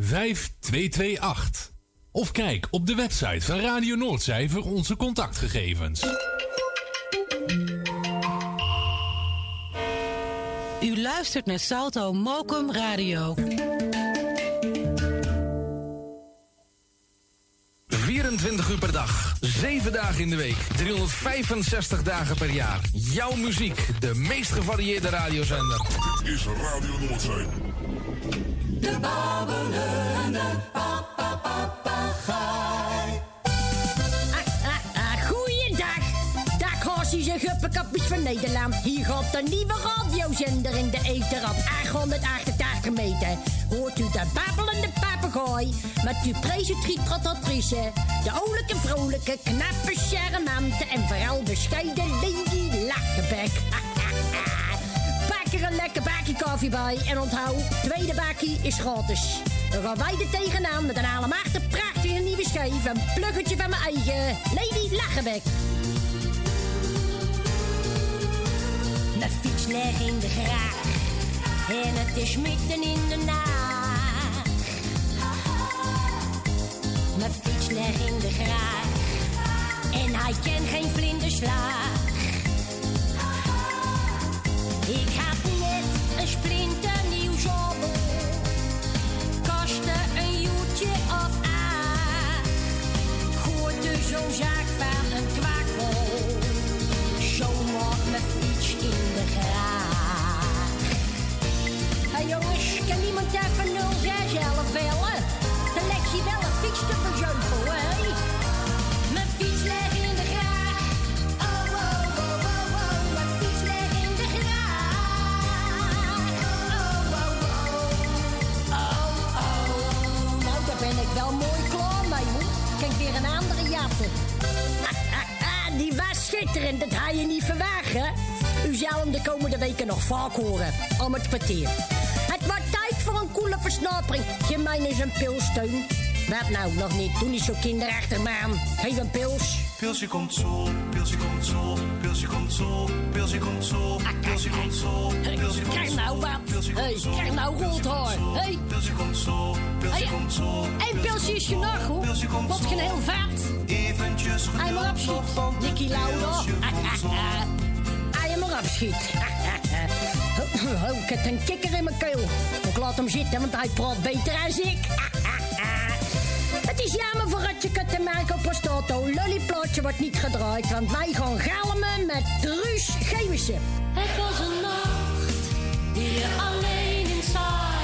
5228. Of kijk op de website van Radio Noordzij voor onze contactgegevens. U luistert naar Salto Mokum Radio. 24 uur per dag, 7 dagen in de week, 365 dagen per jaar. Jouw muziek, de meest gevarieerde radiozender. Dit is Radio Noordzee. De babbelende papegaai. Ah, ah, ah, goeiedag. Dag horsjes en guppenkapjes van Nederland. Hier gaat een nieuwe radiozender in de ether op 888 meter. Hoort u de babbelende papegaai met uw presentatrice, de olijke, vrolijke, knappe, charmante en vooral bescheiden Lady Lachebek. bakje koffie bij. En onthoud, tweede bakje is gratis. Dan gaan wij er tegenaan met een allemachtig prachtige nieuwe schijf. Een pluggetje van mijn eigen Lady Lachenbek. Mijn fiets ligt in de graag. En het is midden in de nacht. Mijn fiets ligt in de graag. En hij kent geen vlinderslag. Ik had net een splinternieuw zobbel. Kostte een joetje of acht. Gooide zo'n zaak van een kwakbol. Zo wordt mijn fiets in de graag. Hey jongens, kan iemand even 061 bellen? Schitterend, dat ga je niet verwagen. U zal hem de komende weken nog vaak horen. Om het kwartier. Het wordt tijd voor een koele versnapering. Je mijn is een pilsteun. Wat nou, nog niet. Doe niet zo kinderachtig, man. Geef een pils. Pilsje komt zo, pilsje komt zo, pilsje komt zo, pilsje komt zo, pilsje komt zo, pilsje komt Krijg nou wat. Hey, krijg nou rood haar. Hey. Pilsje komt zo, pilsje komt zo. Eén pilsje is genoeg, hoor. Wat geen heel vat. Eventjes Hij maar opschiet. Nicky Lauda. Hij maar opschiet. Ik heb een kikker in mijn keel. Ik laat hem zitten, want hij praat beter als ik. Het is jammer voor Rutje te Marco Postato. Lollyplaatje wordt niet gedraaid, want wij gaan galmen met Truus Gewissen. Het was een nacht die je alleen in saaie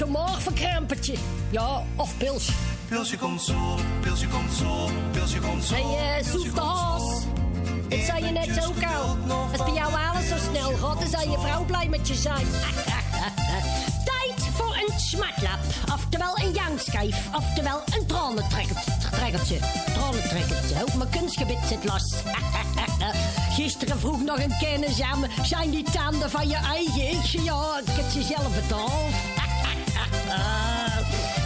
Zo'n maagverkrampertje. Ja, of pils. Pilsje komt zo, pilsje komt zo, pilsje komt zo. Hey, eh, Soef de Haas. Zei je net ook al. Als bij jou alles zo snel gaat, dan zal je vrouw blij met je zijn. [laughs] Tijd voor een smartlap. Oftewel een jankschijf. Oftewel een tranentrekkertje. Tranentrekkertje. Ook mijn kunstgebit zit los. [laughs] Gisteren vroeg nog een kennis aan me. Zijn die tanden van je eigen? Ik zei ja, ik heb ze zelf betaald.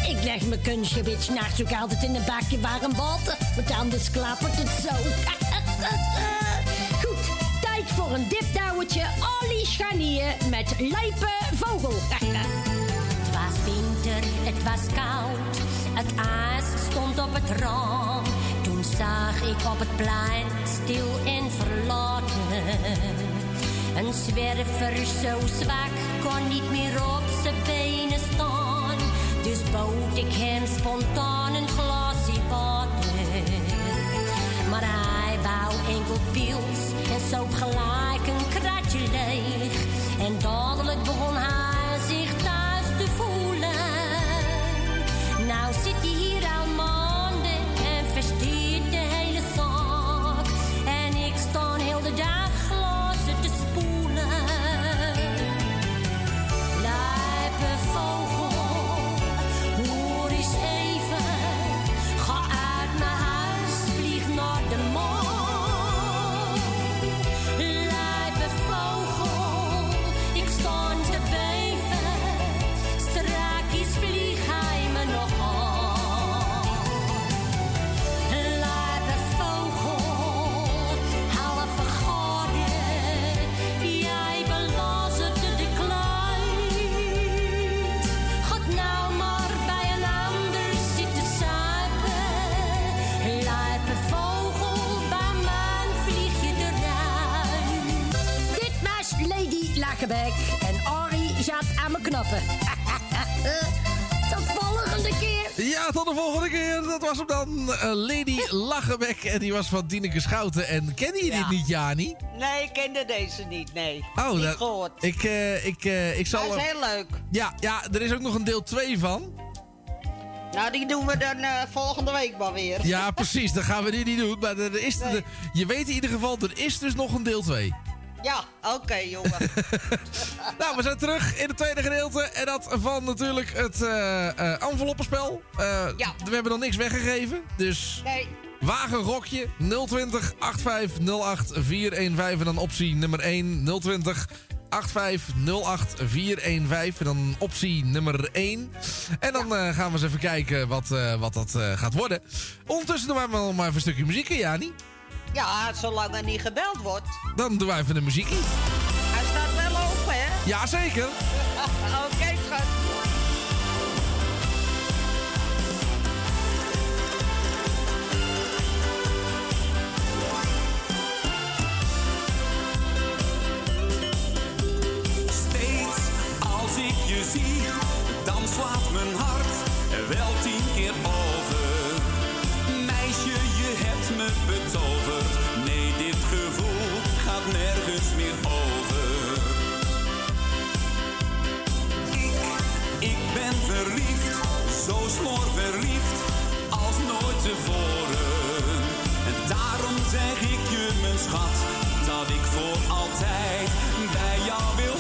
Ik leg mijn kunstgebit s'nachts ook altijd in een bakje warm water. Want anders klappert het zo. Goed, tijd voor een dipdouwtje. Ollie Scharnier met lijpe vogel. Het was winter, het was koud. Het ijs stond op het raam. Toen zag ik op het plein stil en verlaten. Een zwerver zo zwak kon niet meer op zijn benen staan. Dus bood ik hem spontaan een glasje water. Maar hij wou enkel pils en zoop gelijk een kratje leeg. En dadelijk begon hij Lady Lachenbek. En die was van Tineke Schouten. En ken je Ja. dit niet, Jani? Nee, ik kende deze niet, nee. Oh, niet dat- gehoord. Ik, eh, ik, eh, ik zal... Dat is heel leuk. Ja, ja, er is ook nog een deel 2 van. Nou, die doen we dan eh, volgende week maar weer. Ja, precies. Dan gaan we die niet doen. Maar er is, Nee. er- je weet in ieder geval, er is dus nog een deel 2. Ja, oké, jongen. [laughs] Nou, we zijn terug in het tweede gedeelte. En dat van natuurlijk het eh enveloppenspel. Eh, We hebben nog niks weggegeven. Dus Nee. wagen gokje 020 8508 415. En dan optie nummer 1 020 8508 415. En dan optie nummer 1. En dan eh, gaan we eens even kijken wat, eh, wat dat eh, gaat worden. Ondertussen doen wij maar, maar even een stukje muziek, Jani. Ja, zolang er niet gebeld wordt. Dan doen wij even een muziekje. Hij staat wel open, hè? Jazeker. [laughs] oké, schat. Steeds als ik je zie, dan slaat mijn hart wel nergens meer over. Ik, ik ben verliefd, zo smoor verliefd als nooit tevoren. En daarom zeg ik je, mijn schat, dat ik voor altijd bij jou wil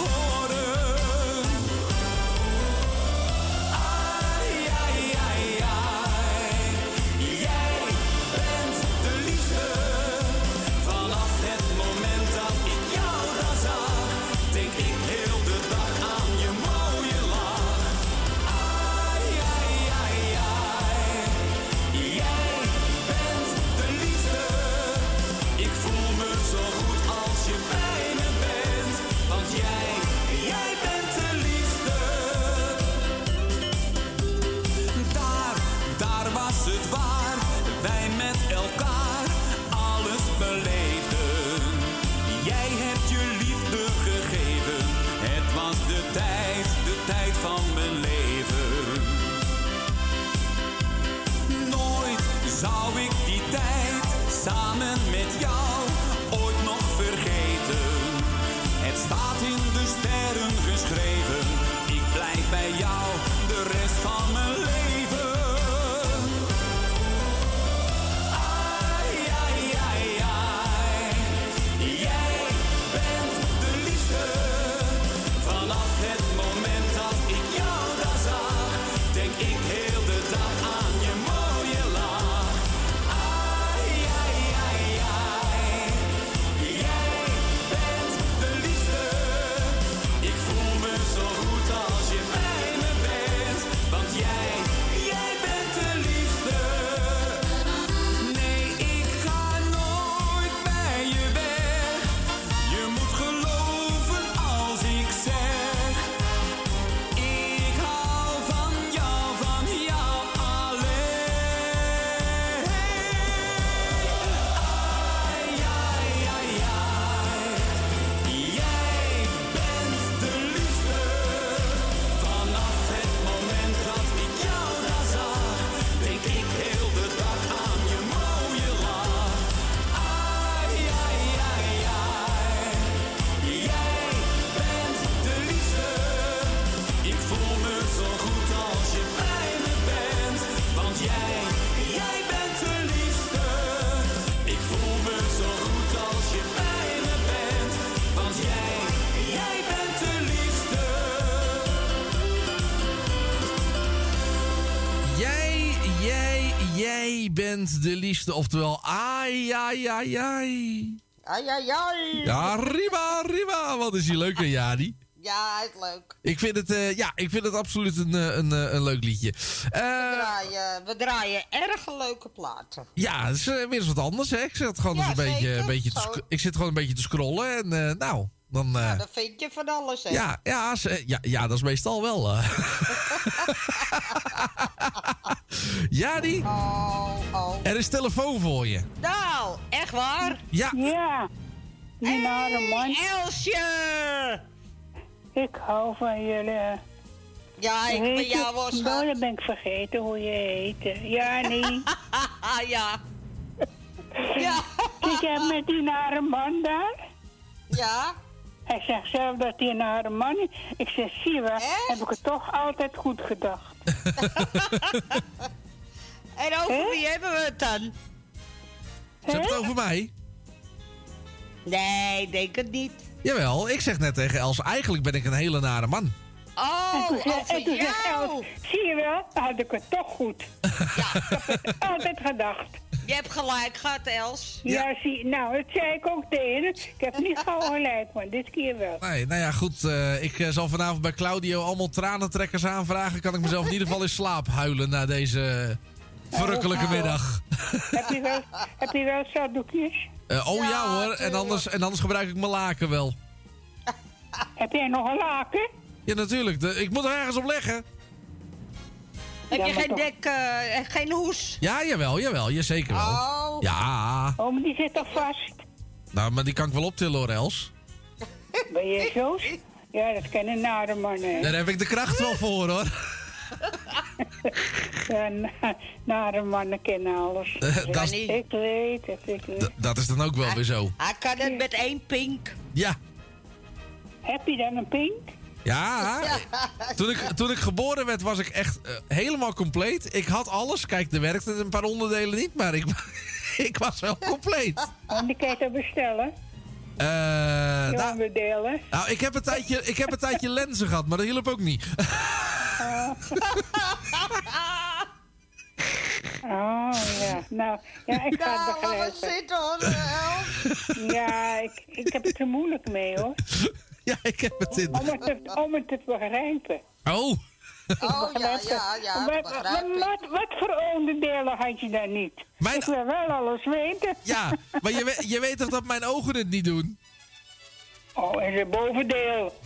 de liefste. Oftewel, ai, ai, ai, ai. Ai, ai, ai. Ja, rima, rima. Wat is die leuk, Jani? Ja, hij is leuk. Ik vind het, eh, ja, ik vind het absoluut een, eh, een, eh, een leuk liedje. We draaien, we draaien erg leuke platen. ja, het is weer eens wat anders, hè. Ik zit gewoon Ja, eens een beetje, een beetje te ik zit gewoon een beetje te scrollen. En nou, dan... eh, Dan vind je van alles, hè? ja, ja, ze- ja, ja, dat is meestal wel. eh. [laughs] Jani, Oh, oh. er is telefoon voor je. Nou, echt waar? Ja. Ja. Die nare man. Elsje! Ik hou van jullie. Ja, ik ben jou schat. Nou, dan ben ik vergeten hoe je heet. Ja, nee. [laughs] ja. ja. Zit jij met die nare man daar? Ja. Hij zegt zelf dat hij een nare man is. Ik zeg, zie wel, heb ik het toch altijd goed gedacht. [laughs] En over wie hebben we het dan? Ze hebben het over mij? Nee, denk het niet. Jawel, ik zeg net tegen Els, eigenlijk ben ik een hele nare man. Oh, en toen, zei- over en toen zegt jou. Els, zie je wel, dan had ik het toch goed. Ja. Ik heb het altijd gedacht. Je hebt gelijk gehad, Els. Ja, zie, nou, dat zei ik ook tegen. Ik heb niet gauw gelijk, maar dit keer wel. Nee, nou ja, goed. eh, ik eh, zal vanavond bij Claudio allemaal tranentrekkers aanvragen. Kan ik mezelf in ieder geval in slaap huilen na deze verrukkelijke Oh, middag. heb, je wel, heb je wel zakdoekjes? Eh, oh ja, hoor, en anders, en anders gebruik ik mijn laken wel. Heb jij nog een laken? Ja, natuurlijk. De- ik moet er ergens op leggen. Heb Ja, je geen toch- dek, eh, en geen hoes? Ja, jawel, jawel. Ja, zeker wel. Oh. Ja. Oh, maar die zit toch vast? Nou, maar die kan ik wel optillen hoor, Els. Ben je zo? Ja, dat kennen nare mannen. Daar heb ik de kracht wel voor hoor. Ja, na- nare mannen kennen alles. [laughs] Dat is- ik weet het, ik weet dat is dan ook wel weer zo. Hij kan het met één pink. Ja. Heb je dan een pink? Ja, toen ik, toen ik geboren werd was ik echt eh, helemaal compleet. Ik had alles. Kijk, er werkte een paar onderdelen niet, maar ik, [laughs] ik was wel compleet. En die kan je toch bestellen? Eh, Die nou, onderdelen. nou, ik heb, een tijdje, ik heb een tijdje lenzen gehad, maar dat hielp ook niet. Oh, [laughs] ja. Nou, ja, ik ga het begrijpen. zit hoor, Ja, ik, ik heb het er moeilijk mee, hoor. [laughs] Ja, ik heb het in. Om het te, om het te begrijpen. Oh. Oh, ja, ja, ja, Wat, wat, wat voor onderdelen had je dan niet? Ik wil wel alles weten. Ja, maar je, weet- je weet toch dat mijn ogen het niet doen? Oh, en het bovendeel.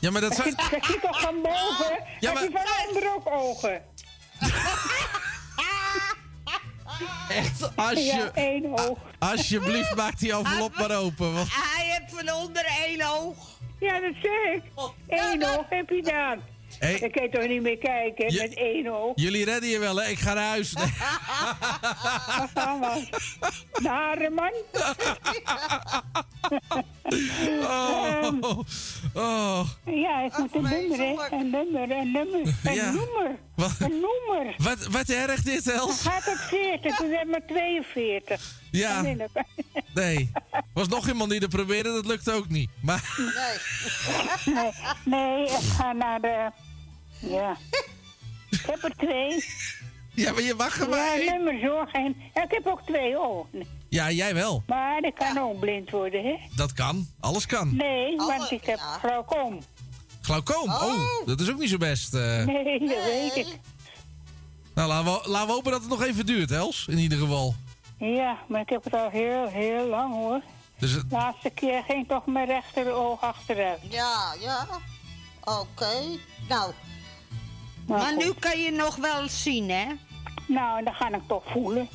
Ja, maar dat zit, dat zit toch van boven? Ja, Heb je maar- van onder ook ogen? [laughs] Echt, als Ja, je, één oog. alsjeblieft, maak die envelop maar open. Want, Hij heeft van onder één oog. Ja, dat zeg ik. Eén oog heb je dan. Hey. Dan kan je toch niet meer kijken Je- met één oog. jullie redden je wel, hè? Ik ga naar huis. [laughs] Wat gaan we? Nare man. Oh, [laughs] oh. Ja, ik moet een nummer, hè. Een nummer, een nummer. Een Ja. Noemer. Wat, Een noemer. wat, wat erg dit, Dan Els? gaat het 40, toen hebben we 42. Ja. Nee, Nee. Was nog iemand die er probeerde, dat lukte ook niet. Maar nee, nee, ik ga naar de... Ja. Ik heb er twee. Ja, maar je mag er maar Ja, één. nummerzorg en... Ja, ik heb ook twee ogen. Ja, jij wel. Maar ik kan ook blind worden, hè? Dat kan. Alles kan. Nee, want ik heb glaucoom. Glaucoom. Oh, dat is ook niet zo best. eh. Nee, dat weet ik. Nou, laten we, laten we hopen dat het nog even duurt, Els. In ieder geval. Ja, maar ik heb het al heel, heel lang, hoor. Dus het, De laatste keer ging toch mijn rechteroog achteruit. Ja, ja. Oké. Nou. Maar Maar goed. nu kan je nog wel zien, hè? Nou, dan ga ik toch voelen.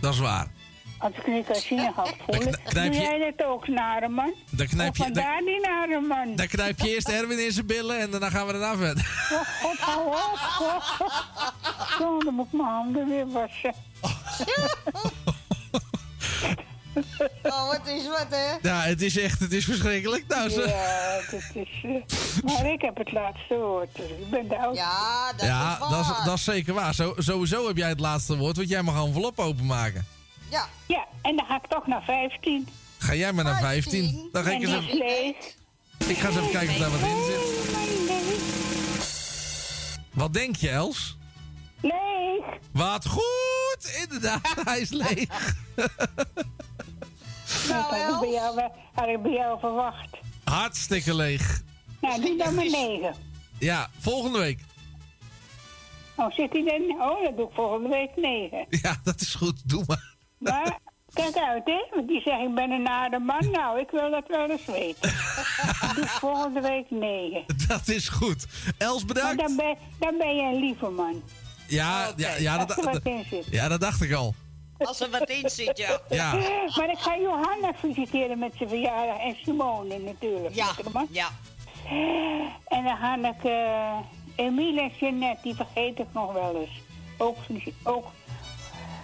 dat is waar. Als ik niet kan zien, [laughs] dan ga ik voelen. Doe je- jij dat ook, nare man? Dan knijp je, vandaar die nare man. dan knijp je eerst Erwin in zijn billen en daarna gaan we daarna verder. Oh, God, hou op. [laughs] Zo, dan moet ik mijn handen weer wassen. [laughs] Oh, wat is wat, hè? Ja, het is echt, het is verschrikkelijk. Nou, zo. Ja, dat is... eh, maar ik heb het laatste woord, dus ik ben de oudste. Ja, dat Ja, is waar. dat is, dat is zeker waar. Zo, sowieso heb jij het laatste woord, want jij mag een envelop openmaken. Ja. Ja, en dan ga ik toch naar 15. Ga jij maar naar 15. Dan ga ik en eens even, leeg. ik ga eens even kijken of daar wat in zit. Wat denk je, Els? Leeg. Wat goed! Inderdaad, [laughs] hij is leeg. [laughs] Nou, dat had ik bij jou, wel- had ik bij jou verwacht. Hartstikke leeg. Nou, doe dan maar 9. Ja, volgende week. Oh, zit hij dan? Oh, dat doe ik volgende week 9. Ja, dat is goed. Doe maar. Maar, kijk uit, hè. Want die zegt, ik ben een nare man. Nou, ik wil dat wel eens weten. Volgende week 9. [laughs] Dat is goed. Els, Maar bedankt. dan ben, dan ben je een lieve man. Ja, ja, ja, Als dat, er wat dat- in zit. ja, dat dacht ik al. Als er wat in zit, ja. Ja. Maar ik ga Johanna feliciteren met zijn verjaardag. En Simone natuurlijk. Ja, ja. En dan ga ik eh Emiel en Jeanette, die vergeet ik nog wel eens. Ook, ook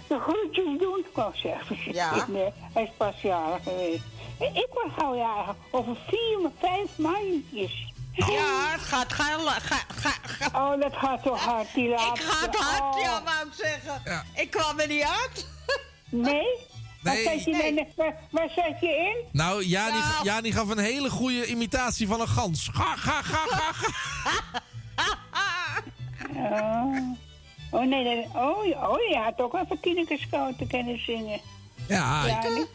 de groetjes doen. Kom zeg, Ja. Nee, hij is pas jarig geweest. Ik word gauw jarig over vier, vijf maandjes. Ja, het gaat. Ga, ga, ga. Oh, dat gaat toch hard, die Ik laatste. ga het hard, Oh. ja, wou ik zeggen. Ik kwam er niet uit. Nee? Waar, Nee. zat je, in? waar, waar zat je in? Nou, Jani, Nou. Jani gaf een hele goede imitatie van een gans. Ga, ga, ga, ga, ga. Oh, oh nee, nee. Oh, ja, oh, je had ook even Tineke Schouten kunnen zingen. Ja, Ja, nee.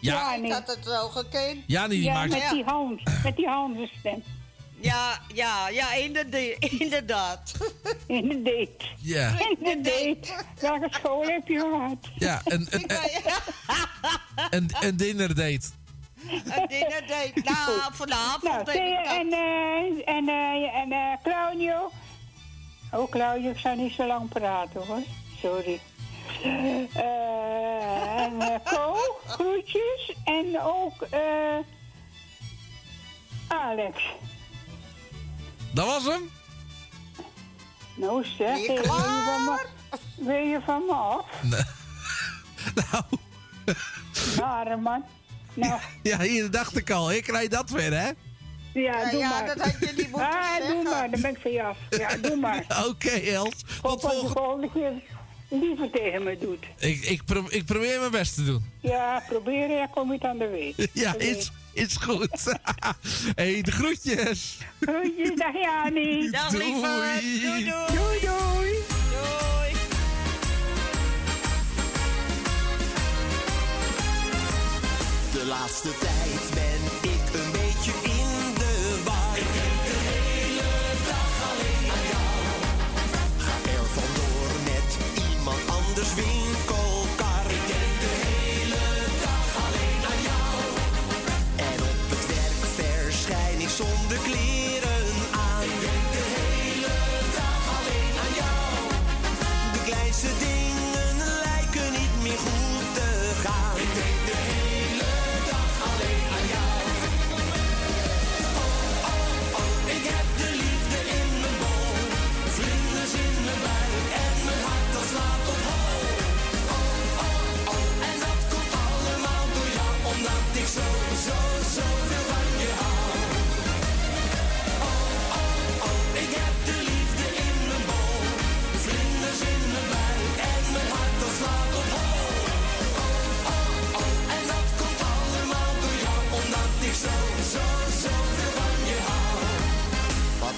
Ja. Ik had het wel gekend. Jani die ja, maakt... met die hand, met die handenstem. Ja, ja, ja, inderdaad. [laughs] inderdaad. Inderdaad. Ja. Inderdaad. Welke school heb je gehad? Ja, een, een, een, een dinner date. Een dinnerdate. Nou, vanavond Nou, ik dat. en, eh, en, eh, en eh, Claudio. Oh, Claudio, ik zou niet zo lang praten hoor. Sorry. Eh, en Ko, groetjes. En ook eh Alex. Dat was hem? Nou zeg, Ben je wil je van me, wil je van me af? Nee. Nou, Rare man. Nou, ja, hier dacht ik al. Ik rijd dat weer, hè? Ja, Ja, doe ja, maar. dat had je niet moeten ah, zeggen. doe maar, dan ben ik van je af. Ja, doe [laughs] maar. Oké, Els. Hoop dat je de volgende keer liever tegen me doet. Ik, ik, pro- ik probeer mijn best te doen. Ja, proberen, ja, kom het aan de weet. [laughs] Ja, is, is goed. [laughs] hey, de groetjes. Groetjes, dag Jani. Dag Doei. lieverd. Doei, doei. Doei, doei. Doei. De laatste tijd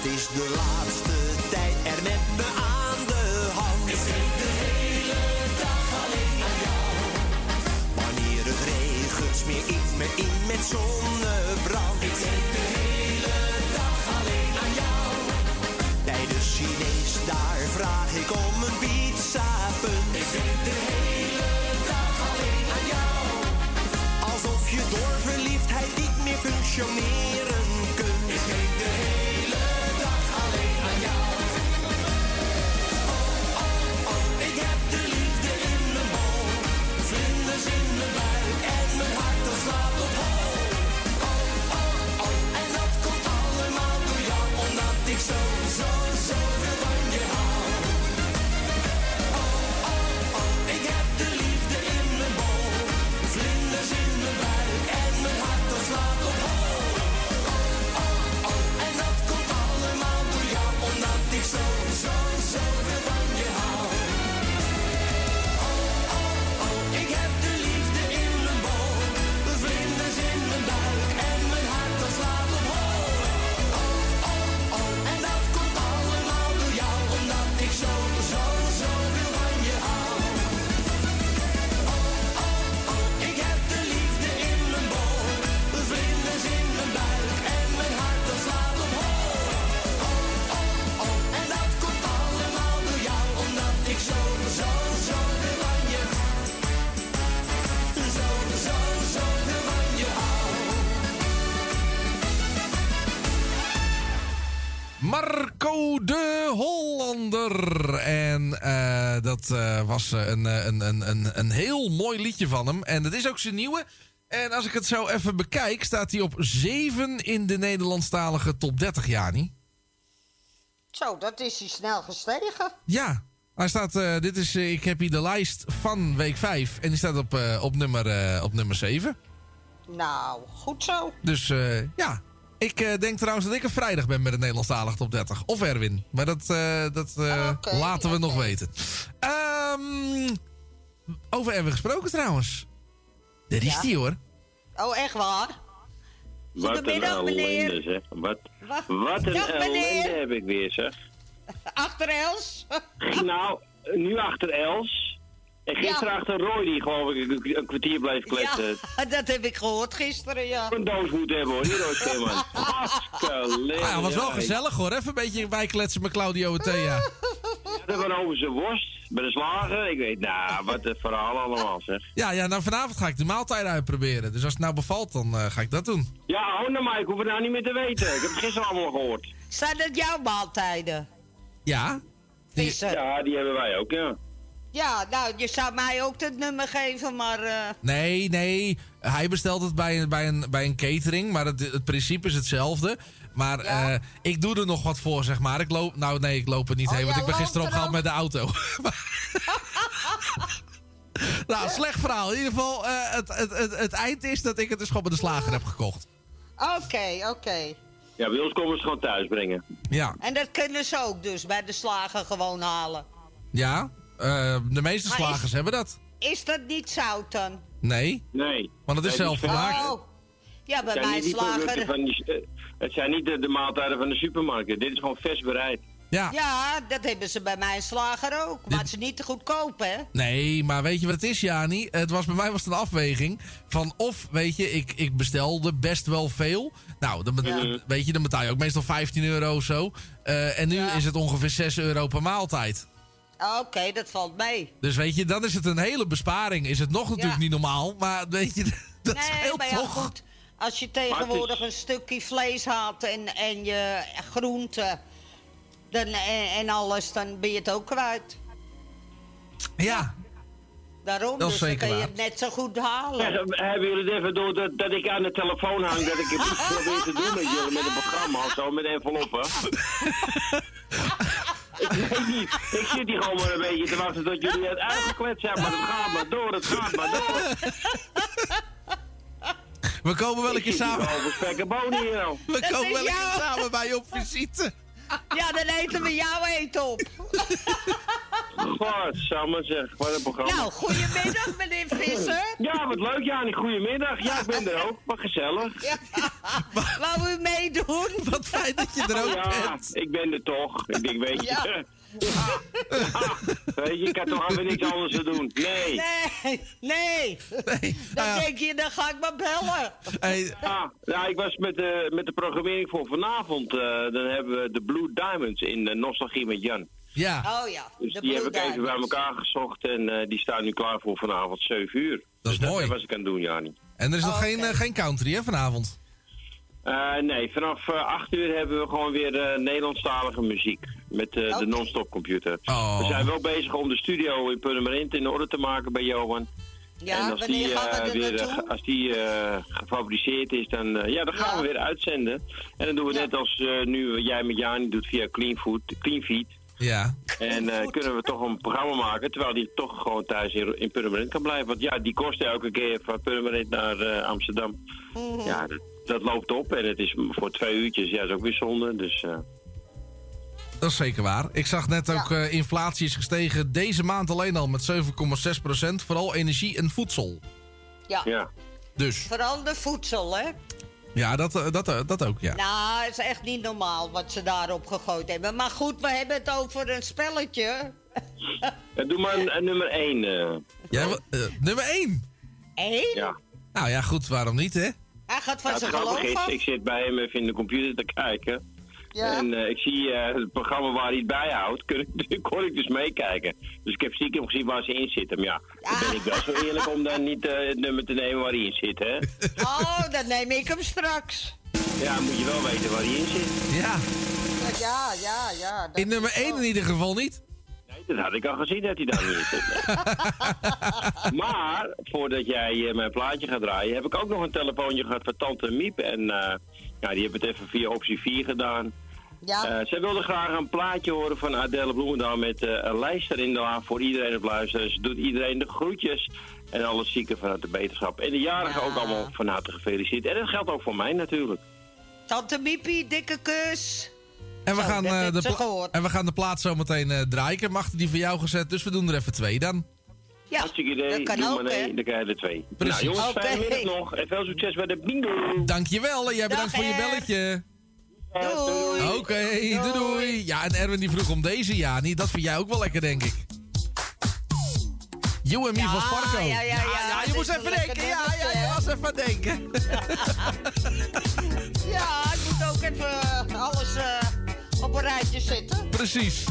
Wat is de laatste tijd er met me aan de hand? Ik denk de hele dag alleen aan jou. Wanneer het regent, smeer ik me in met zonnebrand. Ik denk de hele dag alleen aan jou. Bij de Chinees, daar vraag ik om een pizza punt. Ik denk de hele dag alleen aan jou. Alsof je door verliefdheid niet meer functioneren Marco de Hollander. En eh, dat eh, was eh, een, een, een, een, een heel mooi liedje van hem. En dat is ook zijn nieuwe. En als ik het zo even bekijk, staat hij op 7 in de Nederlandstalige top 30, Jani. Zo, dat is hij snel gestegen. Ja, Hij staat, dit is, ik heb hier de lijst van week 5 en die staat op, op, nummer, op nummer 7. Nou, goed zo. Dus ja, ik eh, denk trouwens dat ik er vrijdag ben met de Nederlandstalige top 30. Of Erwin, maar dat, eh, dat eh, laten we nog weten. Ehm, over Erwin gesproken trouwens. Daar is Ja. die hoor. Oh, echt waar? Wat een Goedemiddag, meneer. ellende, zeg. Wat, Wa- wat een Dag, ellende meneer. heb ik weer, zeg. Achter Els? Nou, nu achter Els. En gisteren Ja. achter Roy, die geloof ik een, kwartier bleef kletsen. Ja, [laughs] dat heb ik gehoord gisteren, ja. Een doos moeten hebben hoor, die Roy. Hartstikke Ah, ja, was wel gezellig hoor. Even een beetje bijkletsen met Claudio en Thea. Dat was over zijn worst, bij de slager. Ik weet, nou, wat een verhaal allemaal, zeg. Ja, ja, nou vanavond ga ik de maaltijd uitproberen. Dus als het nou bevalt, dan eh, ga ik dat doen. Ja, hou nou maar, ik hoef het nou niet meer te weten. Ik heb het gisteren allemaal gehoord. Zijn dat jouw maaltijden? Ja? Vissen? Ja, die hebben wij ook, ja. Ja, nou, je zou mij ook het nummer geven, maar... eh, Nee, nee. Hij bestelt het bij, een- bij, een, bij een catering, maar het, het principe is hetzelfde. Maar eh, ik doe er nog wat voor, zeg maar. Ik loop, nou nee, ik loop er niet Oh, heen, want ik ben gisteren er opgehaald met de auto. [laughs] nou, slecht verhaal. In ieder geval, eh, het, het, het, het eind is dat ik het dus gewoon bij de slager heb gekocht. Oké, oké. Ja, bij ons komen ze gewoon thuis brengen. Ja, En dat kunnen ze ook dus bij de slager gewoon halen. ja. Eh, de meeste Maar is- slagers hebben dat. Is dat niet zout dan? Nee, Nee. want het is Nee, zelf gemaakt. Oh. Ja, bij mijn slager... van die, eh, het zijn niet de, de maaltijden van de supermarkten. Dit is gewoon vers bereid. Ja. Ja, dat hebben ze bij mijn slager ook. Maar het is niet te goedkoop, hè? Nee, maar weet je wat het is, Jani? Het was, bij mij was het een afweging van of, weet je, ik, ik bestelde best wel veel. Nou, dan, Ja. weet je, dan betaal je ook meestal 15 euro of zo. Eh, en nu is het ongeveer 6 euro per maaltijd. Oké, dat valt mee. Dus weet je, dan is het een hele besparing. Is het nog natuurlijk Ja. niet normaal, maar weet je, [laughs] dat nee, scheelt maar ja, toch. goed. Als je tegenwoordig een stukje vlees haalt en, en je groenten dan, en, en alles, dan ben je het ook kwijt. Ja, Daarom, Dat dus dan kun je het net zo goed halen. Hebben jullie het even door dat, dat ik aan de telefoon hang, dat ik het iets probeer te doen met jullie, met een programma of zo, met enveloppen? [laughs] ik weet niet. Ik zit hier gewoon maar een beetje te wachten tot jullie het uitgekletst zijn, maar het gaat maar door, het gaat maar door. we komen wel een keer samen. nou. We komen wel een keer samen bij je op visite. Ja, dan eten we jouw eten op. Godsamme zeg, wat een programma. Nou, goedemiddag meneer Visser. Ja, wat leuk Jani, goedemiddag. Ja, ik ben er ook, wat gezellig. Ja. Wou u meedoen? Wat fijn dat je er ook ja, bent. ik ben er toch. Ik denk, weet je... Ja. Ah, weet je, ik had toch even niks anders te doen. Nee. Nee, nee. Dan denk je, dan ga ik maar bellen. Hey, Ah, nou, ik was met de, met de programmering voor vanavond. eh, dan hebben we de Blue Diamonds in de Nostalgie met Jan. ja, Oh ja, Dus de die heb ik even bij elkaar gezocht en eh, die staan nu klaar voor vanavond 7 uur. Dat is dus mooi. dat was ik aan het doen, Jani. en er is nog geen, eh, geen country hè, vanavond. Eh, nee, vanaf eh 8 uur hebben we gewoon weer eh, Nederlandstalige muziek. Met eh, de non-stop computer. Oh. We zijn wel bezig om de studio in Purmerend in orde te maken bij Johan. Ja, en als wanneer die, gaan we weer, als die eh, gefabriceerd is, dan, eh, ja, dan gaan Ja. we weer uitzenden. En dan doen we Ja. net als eh, nu jij met Jani doet via Clean Food, Clean Feed. Ja. En eh, kunnen we toch een programma maken, terwijl die toch gewoon thuis in, in Purmerend kan blijven. Want ja, die kost elke keer van Purmerend naar eh, Amsterdam. Mhm. Ja, dat, dat loopt op en het is voor twee uurtjes, ja, is ook weer zonde. Dus eh, Dat is zeker waar. Ik zag net ook, eh, inflatie is gestegen deze maand alleen al met 7,6% Vooral energie en voedsel. Ja, ja. Dus, vooral de voedsel, hè? ja, dat, eh, dat, dat ook, ja. Nou, het is echt niet normaal wat ze daarop gegooid hebben. Maar goed, we hebben het over een spelletje. [laughs] Doe maar een, een nummer 1. Jij wil- eh, nummer 1. Eén? ja. Nou ja, goed, waarom niet, hè? Hij gaat van Ja, het zijn grappige geloof is, af. ik zit bij hem even in de computer te kijken. Ja. En eh, ik zie eh, het programma waar hij het bijhoudt, kun ik, [laughs] kon ik dus meekijken. Dus ik heb stiekem gezien waar ze in zitten. Maar ja, dan ben ik wel zo eerlijk om dan niet eh, het nummer te nemen waar hij in zit, hè? Oh, dan neem ik hem straks. Ja, moet je wel weten waar hij in zit. Ja, Ja, ja, ja. dat in nummer is 1 zo. in ieder geval niet. Dat had ik al gezien dat hij daar niet zit. [laughs] maar, voordat jij eh, mijn plaatje gaat draaien, heb ik ook nog een telefoontje gehad van Tante Miep. En eh, ja, die heeft het even via optie 4 gedaan. Ja. Eh, zij wilde graag een plaatje horen van Adele Bloemendaal met een lijst erin de la voor iedereen op luisteren. Ze doet iedereen de groetjes en alle zieken vanuit de beterschap. En de jarigen ook allemaal van harte gefeliciteerd. En dat geldt ook voor mij natuurlijk. Tante Miepie, dikke kus. En we, Zo, gaan, eh, heeft de en we gaan de plaat zo meteen eh, draaien. Ik heb hem achter die voor jou gezet, dus we doen er even twee dan. Ja, Hartstikke idee. dat kan Doe ook, maar nee, dan krijg je er twee. Precies. Nou jongens, Oké. fijne middag nog en veel succes bij de bingo. Dankjewel en jij bedankt Dag, voor je belletje. Doei. Oké, doei. doei. Ja, en Erwin die vroeg om deze, ja. niet. Dat vind jij ook wel lekker, denk ik. You and me van Sparko. ja, ja, ja. je moest even denken. Ja, ja, hè? was even aan denken. [laughs] Ja, ik moet ook even eh, alles eh, op een rijtje zetten. Precies.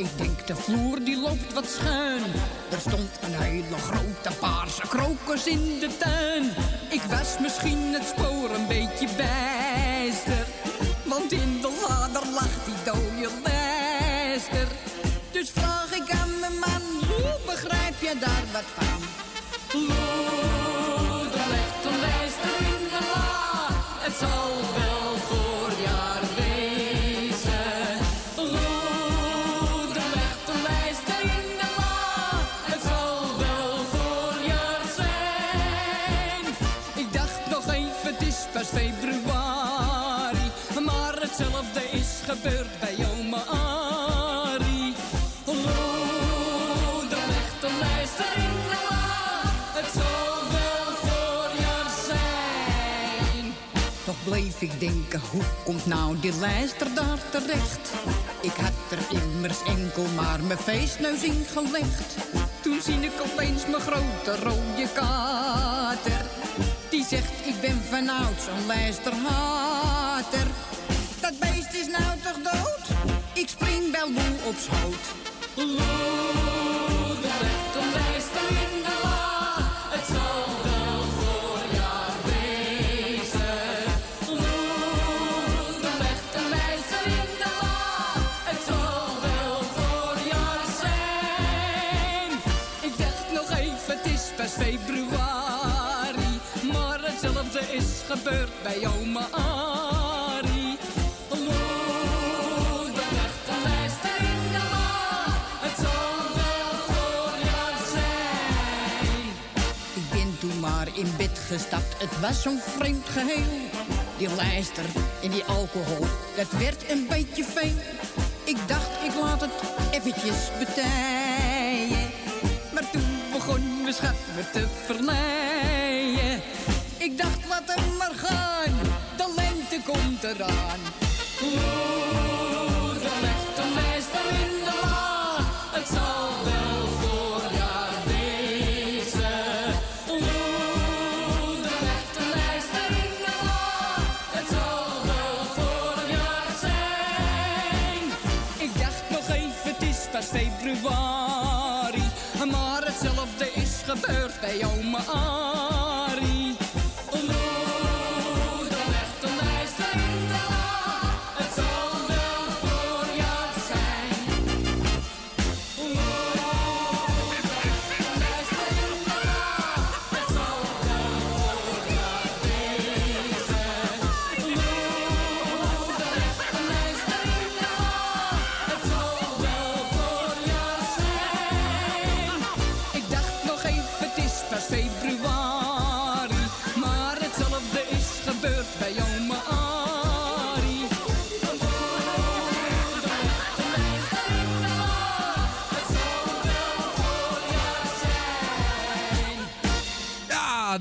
Ik denk de vloer die loopt wat schuin. Er stond een hele grote paarse krokus in de tuin. Denken, hoe komt nou die lijster daar terecht? Ik had er immers enkel maar mijn feestneus in gelegd. Toen zie ik opeens mijn grote rode kater. Die zegt, ik ben vanouds een lijsterhater. Dat beest is nou toch dood? Ik spring wel moe op schoot. Gebeurd bij oma lijster in de la. Het zal wel voorjaar zijn. Ik ben toen maar in bed gestapt, het was zo'n vreemd geheel. Die lijster en die alcohol, dat werd een beetje veel. Ik dacht, ik laat het eventjes betijen. Maar toen begon mijn schat me te verleiden. Maar gaan, de lente komt eraan. Er ligt een lijster in de la. Het zal wel voorjaar wezen. Oeh, er ligt een lijster in de la. Het zal wel voorjaar zijn. Ik dacht nog even, het is pas februari. Maar hetzelfde is gebeurd bij oma Arie.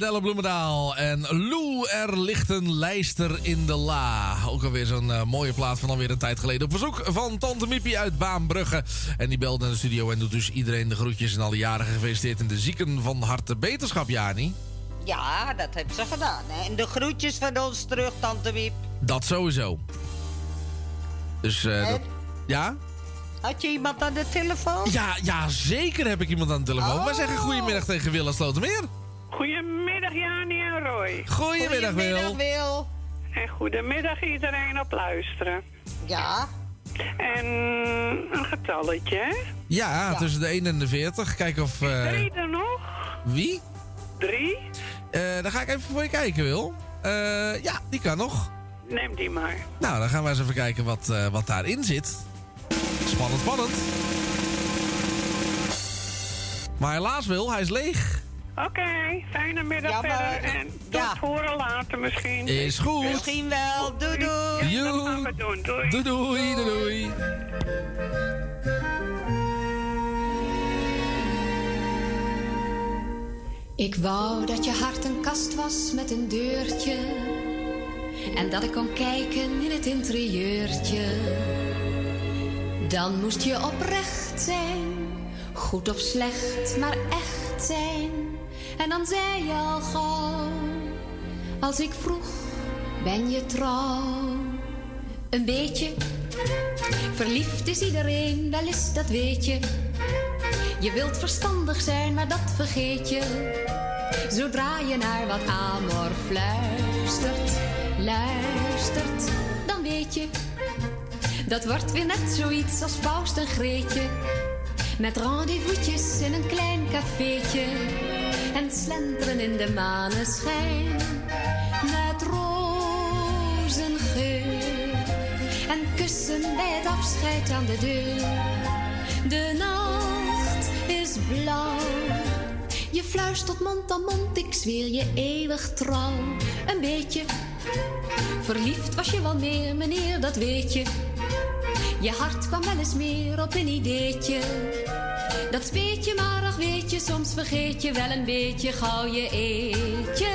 Ja, Delle Bloemendaal en Lou, er ligt een lijster in de la. Ook alweer zo'n eh, mooie plaat van alweer een tijd geleden. Op verzoek van Tante Miepie uit Baanbrugge. En die belde naar de studio en doet dus iedereen de groetjes en alle jarigen gefeliciteerd. En de zieken van harte beterschap, Jani. Ja, dat heeft ze gedaan. Hè? En de groetjes van ons terug, Tante Wiep. Dat sowieso. Dus, eh, dat, ja? Had je iemand aan de telefoon? Ja, ja, zeker heb ik iemand aan de telefoon. Wij zeggen Oh. goedemiddag tegen Willa Slotermeer. Goedemiddag Jani en Roy. Goedemiddag, Wil. Wil. En goedemiddag iedereen op luisteren. Ja. En een getalletje, hè? Ja, tussen de 1 en de 40. Kijken of... eh, Drie er nog? wie? Drie? Eh, dan ga ik even voor je kijken, Wil. Eh, ja, die kan nog. Neem die maar. Nou, dan gaan we eens even kijken wat, eh, wat daarin zit. Spannend, spannend. Maar helaas, Wil, hij is leeg. Oké, fijne middag Ja, maar- verder. En tot horen later misschien. Is goed. Misschien wel. Doei doei. Ja, dat gaan we doen. Doei. Doei, doei, doei, doei. Ik wou dat je hart een kast was met een deurtje. En dat ik kon kijken in het interieurtje. Dan moest je oprecht zijn. Goed of slecht, maar echt zijn. En dan zei je al gauw. Als ik vroeg, ben je trouw? Een beetje Verliefd is iedereen, wel eens, dat weet je. Je wilt verstandig zijn, maar dat vergeet je. Zodra je naar wat amor fluistert, luistert, dan weet je. Dat wordt weer net zoiets als Faust en Greetje. Met rendezvous'tjes in een klein cafeetje. En slenteren in de maneschijn. Met rozengeur. En kussen bij het afscheid aan de deur. De nacht is blauw. Je fluistert mond aan mond, ik zweer je eeuwig trouw. Een beetje verliefd was je wel meer, meneer, dat weet je. Je hart kwam wel eens meer op een ideetje. Dat speet je maar, ach weet je, soms vergeet je wel een beetje gauw je eetje.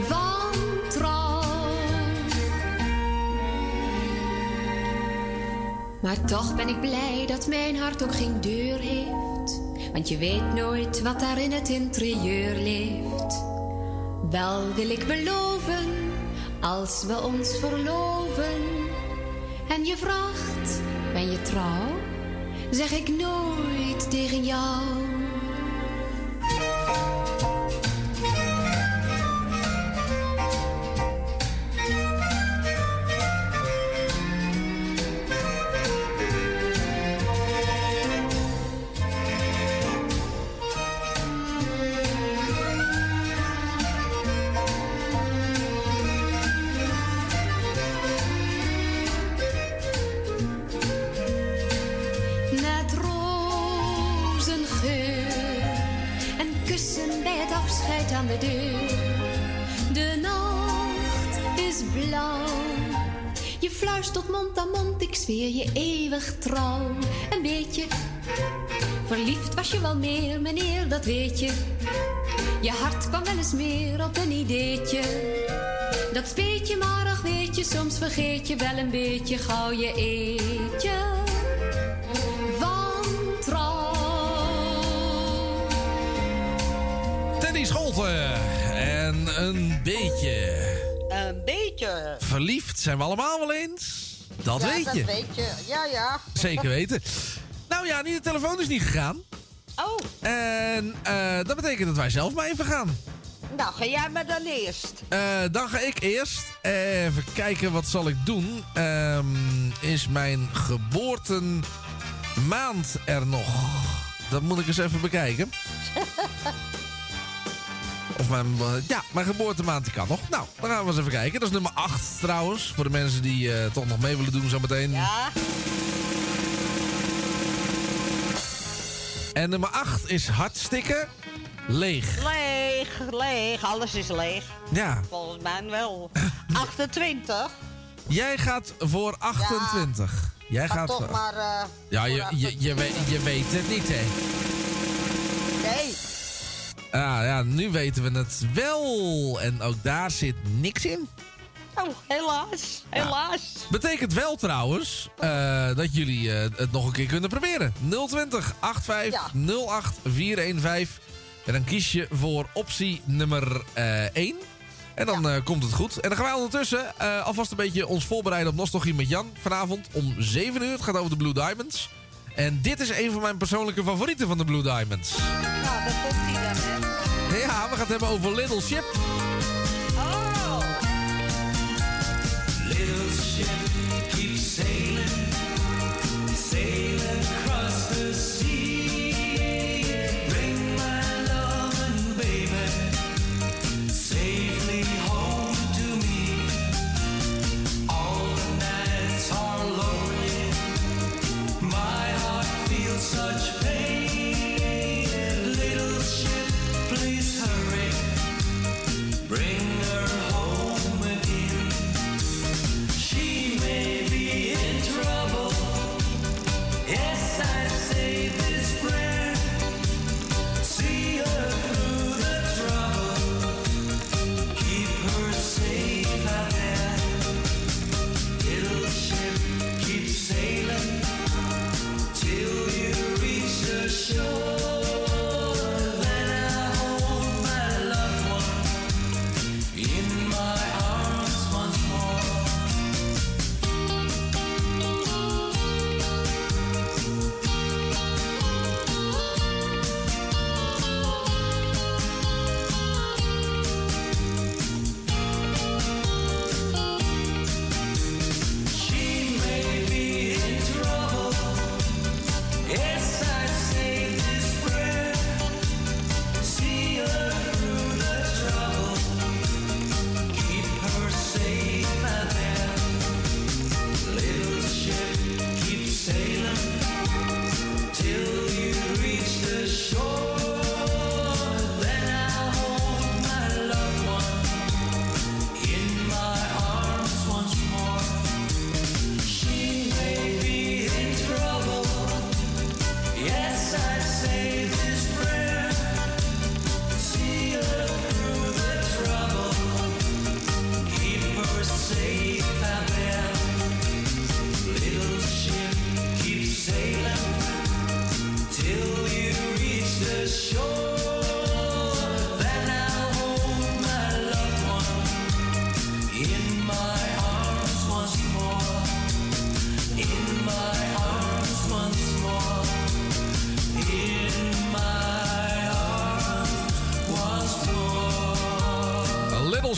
Van trouw. Maar toch ben ik blij dat mijn hart ook geen deur heeft. Want je weet nooit wat daar in het interieur leeft. Wel wil ik beloven, als we ons verloven. En je vraagt, ben je trouw? Zeg ik nooit tegen jou. Eeuwig trouw. Een beetje verliefd was je wel meer, meneer, dat weet je. Je hart kwam wel eens meer op een ideetje. Dat speet je maar, ach weet je, soms vergeet je wel een beetje gauw je eetje. Van trouw. Teddy Scholten. En een beetje Een beetje. verliefd zijn we allemaal wel eens. Dat ja, weet dat je. weet je. Ja, ja. Zeker weten. Nou ja, die telefoon is niet gegaan. Oh, En eh, dat betekent dat wij zelf maar even gaan. nou ga jij maar dan eerst. Eh, dan ga ik eerst even kijken wat zal ik doen. Ehm, is mijn geboortemaand er nog? Dat moet ik eens even bekijken. [laughs] Of mijn, eh, ja, mijn geboortemaand die kan nog. Nou, dan gaan we eens even kijken. Dat is nummer 8 trouwens. Voor de mensen die eh, toch nog mee willen doen zometeen. Ja. En nummer 8 is hartstikke leeg. Leeg, leeg. Alles is leeg. Ja. Volgens mij wel. [laughs] 28. Jij gaat voor 28. Jij Ga gaat toch voor- maar... eh, Ja, je, je, je, weet, je weet het niet, hè? Nee. Ah, ja, nu weten we het wel. En ook daar zit niks in. Oh, helaas. Helaas. Betekent wel trouwens eh, dat jullie eh, het nog een keer kunnen proberen. 020 85 08 415. En dan kies je voor optie nummer eh 1. En dan komt het goed. En dan gaan wij ondertussen alvast een beetje ons voorbereiden op Nostalgie met Jan. Vanavond om 7 uur. Het gaat over de Blue Diamonds. En dit is een van mijn persoonlijke favorieten van de Blue Diamonds. Nou, dat komt hij dan, hè. Ja, we gaan het hebben over Little Ship. Oh. Little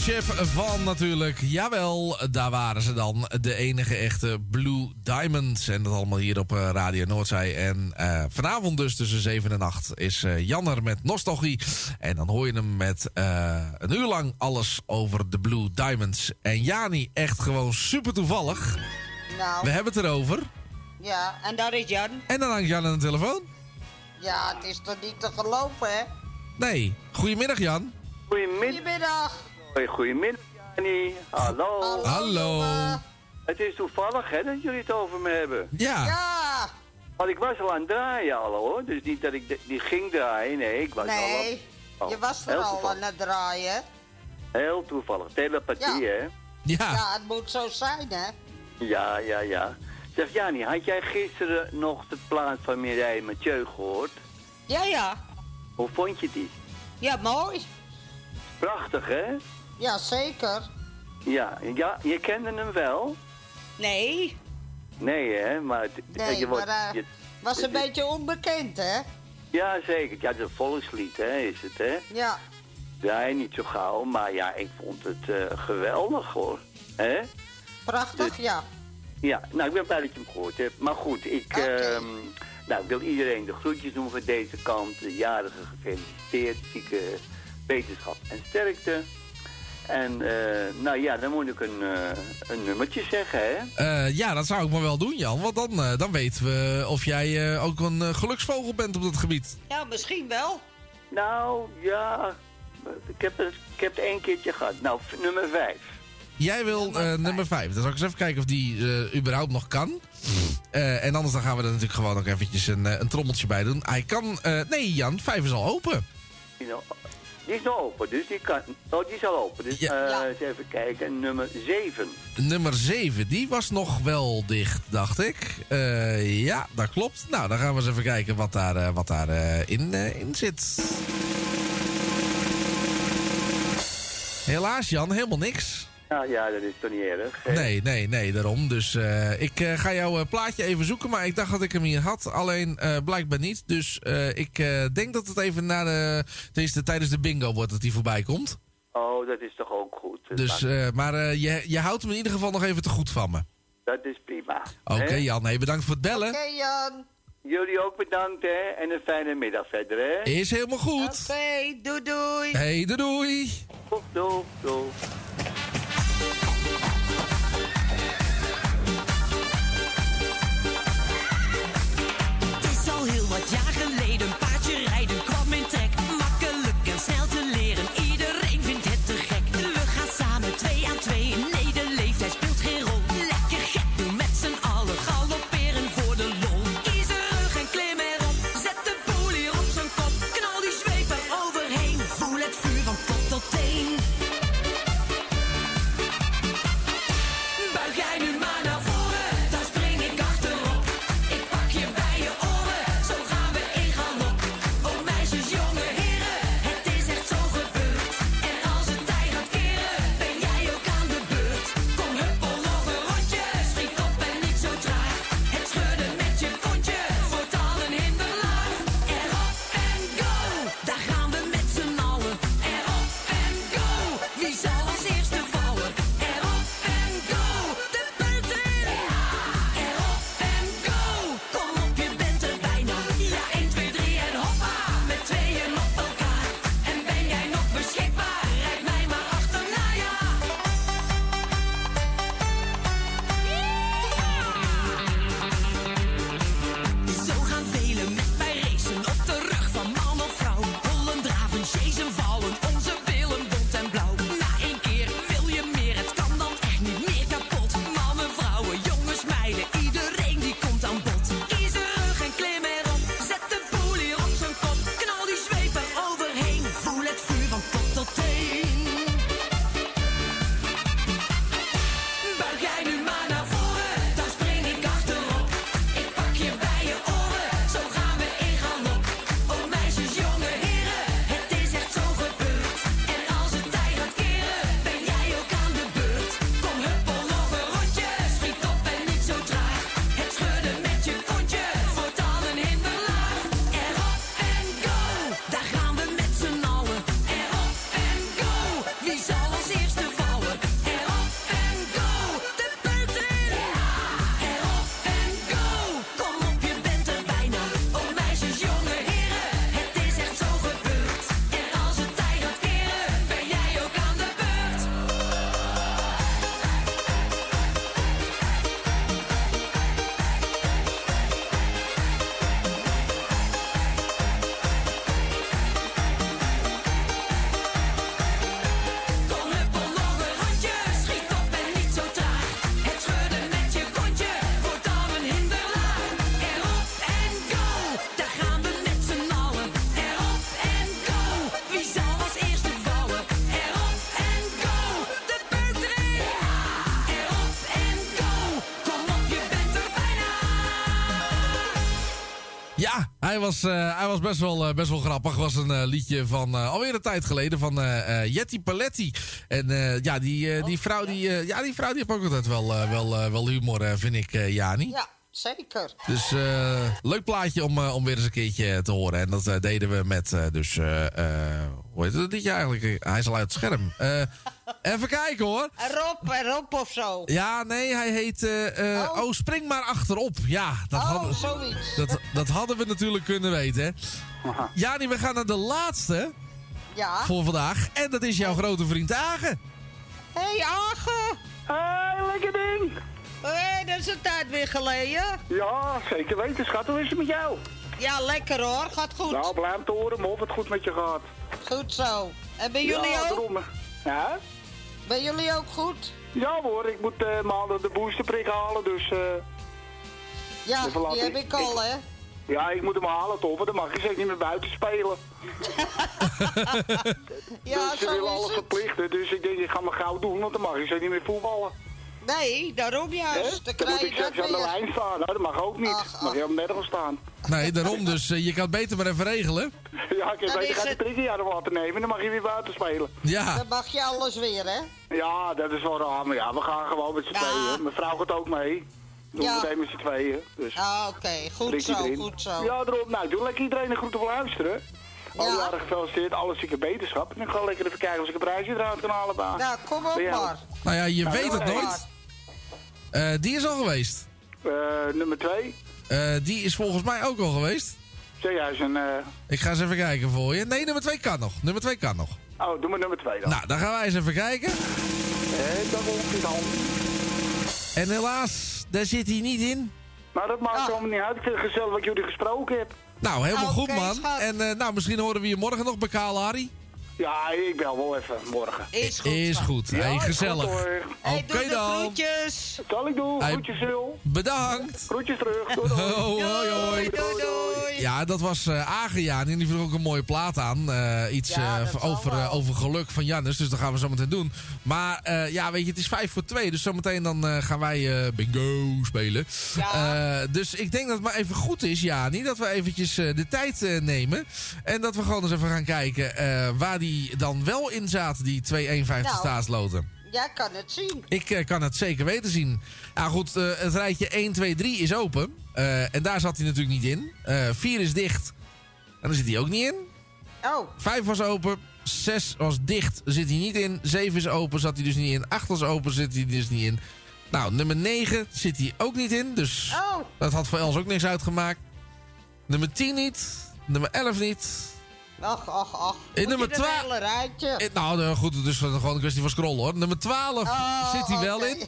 chef van natuurlijk. Jawel, daar waren ze dan. De enige echte Blue Diamonds. En dat allemaal hier op eh, Radio Noordzij. En eh, vanavond dus tussen 7 en 8 is eh, Janner met Nostalgie. En dan hoor je hem met eh, een uur lang alles over de Blue Diamonds. En Jani, echt gewoon super toevallig. Nou, We hebben het erover. ja, en daar is Jan. En dan hangt Jan aan de telefoon. Ja, het is toch niet te geloven, hè? Nee. Goedemiddag Jan. Goedemiddag. Goedemiddag. Goedemiddag, Jannie. Hallo. Hallo. Het is toevallig, hè, dat jullie het over me hebben. Ja. Ja. Want ik was al aan het draaien al, hoor. Dus niet dat ik de- die ging draaien, nee, ik was al Nee, al... je was er al toevallig. aan het draaien. Heel toevallig. Telepathie, Ja. hè? Ja. Ja, het moet zo zijn, hè? Ja, ja, ja. Zeg, Jannie, had jij gisteren nog de plaat van Mireille Mathieu gehoord? Ja, ja. Hoe vond je die? Ja, mooi. Prachtig, hè? Ja, zeker. Ja, ja je kende hem wel? Nee, Nee, hè? Maar, het- nee, je wordt- maar eh, je- was een het beetje onbekend, hè? Ja, zeker. Ja, het is een volkslied, hè, is het, hè? Ja. Nee, niet zo gauw, maar ja, ik vond het eh, geweldig, hoor. Hè? Prachtig, ja. Ja, nou, ik ben blij dat je hem gehoord hebt. Maar goed, ik, ehm, nou, ik wil iedereen de groetjes doen van deze kant. De jarige gefeliciteerd, zieke wetenschap en sterkte. En, eh, nou ja, dan moet ik een, eh, een nummertje zeggen, hè? Eh, ja, dat zou ik maar wel doen, Jan. Want dan, eh, dan weten we of jij eh, ook een geluksvogel bent op dat gebied. Ja, misschien wel. Nou, ja, ik heb het, ik heb het één keertje gehad. Nou, nummer vijf. Jij wil eh, nummer 5. Dan zal ik eens even kijken of die eh, überhaupt nog kan. Eh, en anders dan gaan we er natuurlijk gewoon nog eventjes een, eh, een trommeltje bij doen. Hij kan... eh, nee, Jan, 5 is al open. Die, is nog open, dus die kan... Oh, die is al open. Dus eh, eens even kijken. Nummer 7. Nummer 7, die was nog wel dicht, dacht ik. Eh, ja, dat klopt. Nou, dan gaan we eens even kijken wat daar, eh, wat daar in, in zit. Helaas, Jan, helemaal niks. Nou ja, dat is toch niet erg. hè? Nee, nee, nee, daarom. Dus eh, ik eh, ga jouw eh, plaatje even zoeken, maar ik dacht dat ik hem hier had. Alleen eh, blijkbaar niet. Dus eh, ik eh, denk dat het even na de, deze, tijdens de bingo wordt dat hij voorbij komt. Oh, dat is toch ook goed. Dat Dus, eh, maar eh, je, je houdt hem in ieder geval nog even te goed van me. dat is prima. Oké? Jan, nee, bedankt voor het bellen. Oké, Jan. Jullie ook bedankt, hè? En een fijne middag verder, hè? Is helemaal goed. Oké, doei doei. Hey, doei doei. Doeg, doeg. Het is al heel wat jaar geleden, hij was, eh, hij was best, wel, eh, best wel grappig. was een eh, liedje van alweer een tijd geleden van Jetty Paletti. En ja, die, die, vrouw, die, ja, die vrouw die heeft ook altijd wel, wel, wel humor, vind ik, Jani. Ja, zeker. Dus eh, leuk plaatje om, eh, om weer eens een keertje te horen. En dat eh, deden we met, eh, dus, hoe heet het liedje eigenlijk? Hij is al uit het scherm. Eh, even kijken hoor. Rob, en Rob of zo. Ja, nee, hij heet... eh, eh, oh. spring maar achterop. Ja, dat, Oh, hadden, zoiets. dat, dat hadden we natuurlijk kunnen weten. hè. Jani, we gaan naar de laatste Ja. voor vandaag. En dat is jouw grote vriend Agen. Hey, Agen. Hé, lekker ding. Hé, dat is een tijd weer geleden. Ja, zeker weten, schat. Hoe is het met jou? Ja, lekker hoor. Gaat goed. Nou, blijf te horen, maar of het goed met je gaat. Goed zo. En bij jullie ja, ook? Daarom. Ja? Bij jullie ook goed? Ja hoor, ik moet eh, maandag de boosterprik halen, dus... eh Ja, die heb ik al, hè? Ja, ik moet hem halen toch, want dan mag je zeker niet meer buiten spelen. [laughs] Ja, dus ze willen alles verplichten, dus ik denk ik ga maar gauw doen, want dan mag je zeker niet meer voetballen. Nee, daarom juist. Dan Dan krijg moet ik straks aan de weer. lijn staan, nou, dat mag ook niet. Mag je op nergens staan. Nee, daarom dus. eh, je kan het beter maar even regelen. [laughs] Ja, ik Dan je is gaat de het- prikkenjaren water nemen en dan mag je weer buiten spelen. Ja. Dan mag je alles weer, hè? Ja, dat is wel raar, maar ja, we gaan gewoon met z'n Ja. tweeën. Mijn vrouw gaat ook mee. Doen Ja. we meteen met z'n tweeën. Dus Ah, oké. Goed zo, erin. goed zo. Ja, erop. Nou, doe lekker iedereen een groet op luisteren. Al Ja. jaren gefeliciteerd, alle zieke beterschap. En ik ga lekker even kijken of ik een prijsje eruit kan halen, baas. Nou, kom op maar. Nou ja, je Nou, weet het nooit. Eh, die is al geweest. Eh, nummer twee. Eh, die is volgens mij ook al geweest. Zeg jij eens een... eh, Ik ga eens even kijken voor je. Nee, nummer 2 kan nog. Nummer 2 kan nog. Oh, doe maar nummer twee dan. Nou, dan gaan wij eens even kijken. Eh, dat ongeveer dan. En helaas, daar zit hij niet in. Maar dat maakt allemaal niet uit. Ik vind het gezellig wat jullie gesproken heb. Nou, helemaal Oké, goed, man. schat. En eh, nou, misschien horen we je morgen nog bij Kaal Harry. Ja, ik bel wel even morgen. Is goed. Is goed. Ja, hey, is gezellig. Hey, Oké dan. groetjes. Zal ik doen. Hey, Groetjes, Sil. Bedankt. Groetjes terug. Doei, doei. [laughs] Hoi, hoi, hoi. Doei, doei. Ja, dat was eh Agenjaan. En die vroeg ook een mooie plaat aan. Eh, iets Ja, eh, over, over geluk van Jannes. Dus dat gaan we zo meteen doen. Maar eh, ja, weet je, het is vijf voor twee. Dus zometeen dan eh, gaan wij eh, bingo spelen. Eh, dus ik denk dat het maar even goed is, Jani. Dat we eventjes eh, de tijd eh, nemen. En dat we gewoon eens even gaan kijken eh, waar die dan wel in zaten. Die 2,51 Nou. staatsloten. Jij kan het zien. Ik eh, kan het zeker weten zien. Ja, goed, eh, het rijtje 1, 2, 3 is open. Eh, en daar zat hij natuurlijk niet in. 4 is dicht. En daar zit hij ook niet in. Oh, 5 was open. 6 was dicht, zit hij niet in. 7 is open, zat hij dus niet in. 8 was open, zit hij dus niet in. Nou, nummer 9 zit hij ook niet in. Dus oh. dat had voor Els ook niks uitgemaakt. Nummer 10 niet. Nummer 11 niet. Ach, ach, ach. In nummer je dat twa- hele rijtje. Eh, Nou, eh, goed, het is gewoon een kwestie van scrollen hoor. Nummer 12 Oh, zit hij wel in.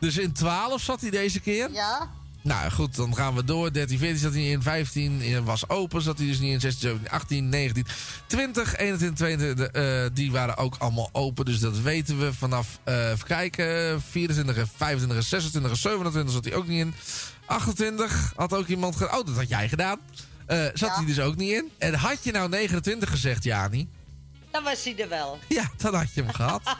Dus in 12 zat hij deze keer. Ja? Nou goed, dan gaan we door. 13, 14 zat hij in. 15 in- was open, zat hij dus niet in. 16, 17, 18, 19, 20, 21, 22. eh, die waren ook allemaal open. Dus dat weten we vanaf, eh even kijken, 24, en 25, en 26, en 27 zat hij ook niet in. 28 had ook iemand gedaan. Oh, dat had jij gedaan. Eh, zat hij dus ook niet in. En had je nou 29 gezegd, Jani? Dan was hij er wel. Ja, dan had je hem gehad. [laughs]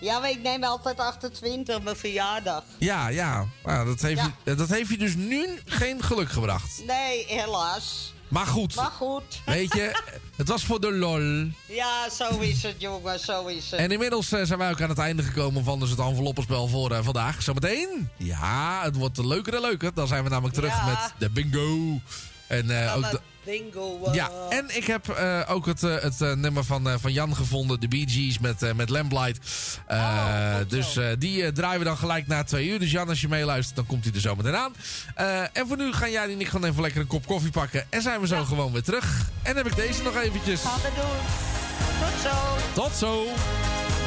Ja, maar ik neem altijd 28, mijn verjaardag. Ja, ja. Nou, dat, heeft Je, dat heeft je dus nu geen geluk gebracht. Nee, helaas. Maar goed. Maar goed. [laughs] Weet je, het was voor de lol. Ja, zo is het, jongen, zo is het. En inmiddels eh, zijn wij ook aan het einde gekomen van dus het enveloppenspel voor eh, vandaag. Zometeen, ja, het wordt leuker en leuker. Dan zijn we namelijk terug Ja. met de bingo. En eh, ook ja, en ik heb eh, ook het, eh, het nummer van, van Jan gevonden, de Bee Gees met, met Lamplight. Eh, dus die draaien we dan gelijk na twee uur. Dus Jan, als je meeluistert, dan komt hij er zo meteen aan. En voor nu gaan jij en ik gewoon even lekker een kop koffie pakken. En zijn we zo gewoon weer terug. En heb ik deze nog eventjes. Gaan we doen. Tot zo. Tot zo.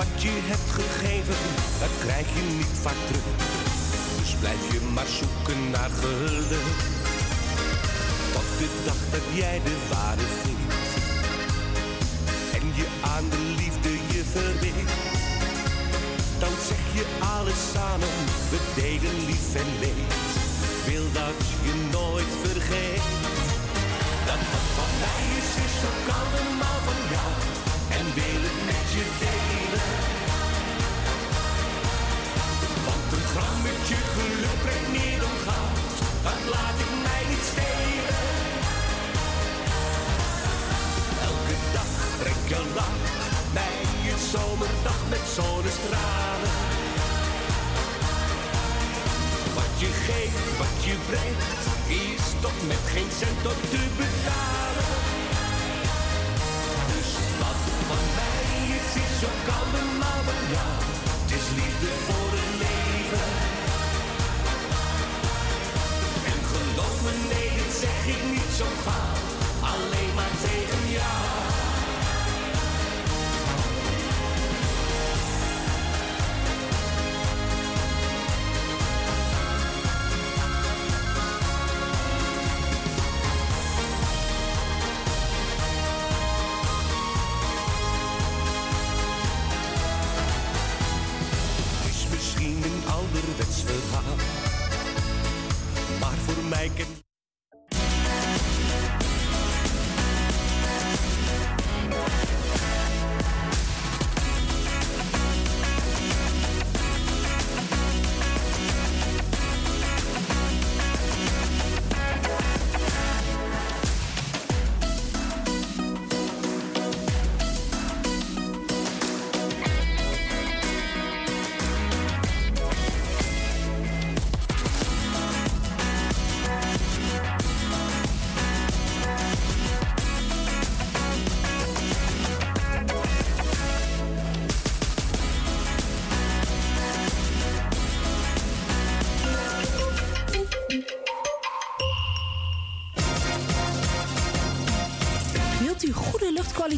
Wat je hebt gegeven, dat krijg je niet vaak terug. Dus blijf je maar zoeken naar geluk. Want de dag dat jij de ware vindt. En je aan de liefde je verweet. je alles samen, we deden lief en leed. Wil dat je nooit vergeet. Dat wat van mij is, is ook allemaal van jou. En wil het met je delen. Een grammetje geluk brengt meer dan goud. Dat laat ik mij niet stelen. Elke dag brengt je lach bij een zomerdag met zonnestralen. Wat je geeft, wat je brengt, is toch met geen cent op te betalen. Dus wat van mij is, is ook allemaal van jou. Het is liefde voor leven. En geloof me, nee, dit zeg ik niet zo gauw. Alleen maar tegen jou.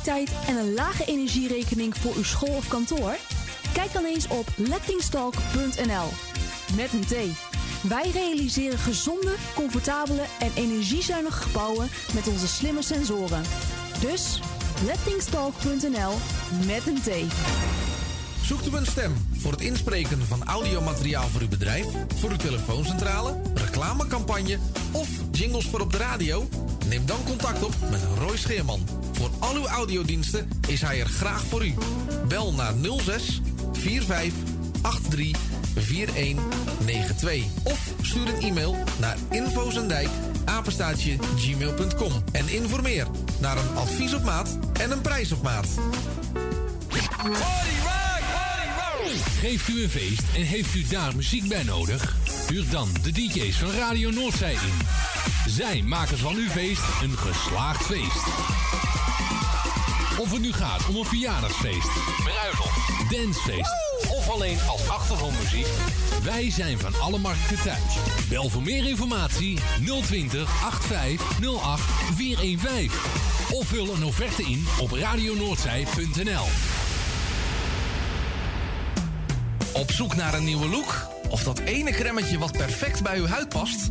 En een lage energierekening voor uw school of kantoor? Kijk dan eens op lettingstalk.nl. Met een T. Wij realiseren gezonde, comfortabele en energiezuinige gebouwen met onze slimme sensoren. Dus lettingstalk.nl met een T. Zoekt u een stem voor het inspreken van audiomateriaal voor uw bedrijf, voor uw telefooncentrale, reclamecampagne of jingles voor op de radio? Neem dan contact op met Roy Scheerman. Voor al uw audiodiensten is hij er graag voor u. Bel naar 06 45 83 4192 of stuur een e-mail naar infozendijk apenstaatje gmail.com en informeer naar een advies op maat en een prijs op maat. Geeft u een feest en heeft u daar muziek bij nodig? Huur dan de DJ's van Radio Noordzij in. Zij maken van uw feest een geslaagd feest. Of het nu gaat om een verjaardagsfeest, bruiloft, dancefeest of alleen als achtergrondmuziek. Wij zijn van alle markten thuis. Bel voor meer informatie 020 8508 415. Of vul een offerte in op radionoordzij.nl. Op zoek naar een nieuwe look? Of dat ene cremmetje wat perfect bij uw huid past?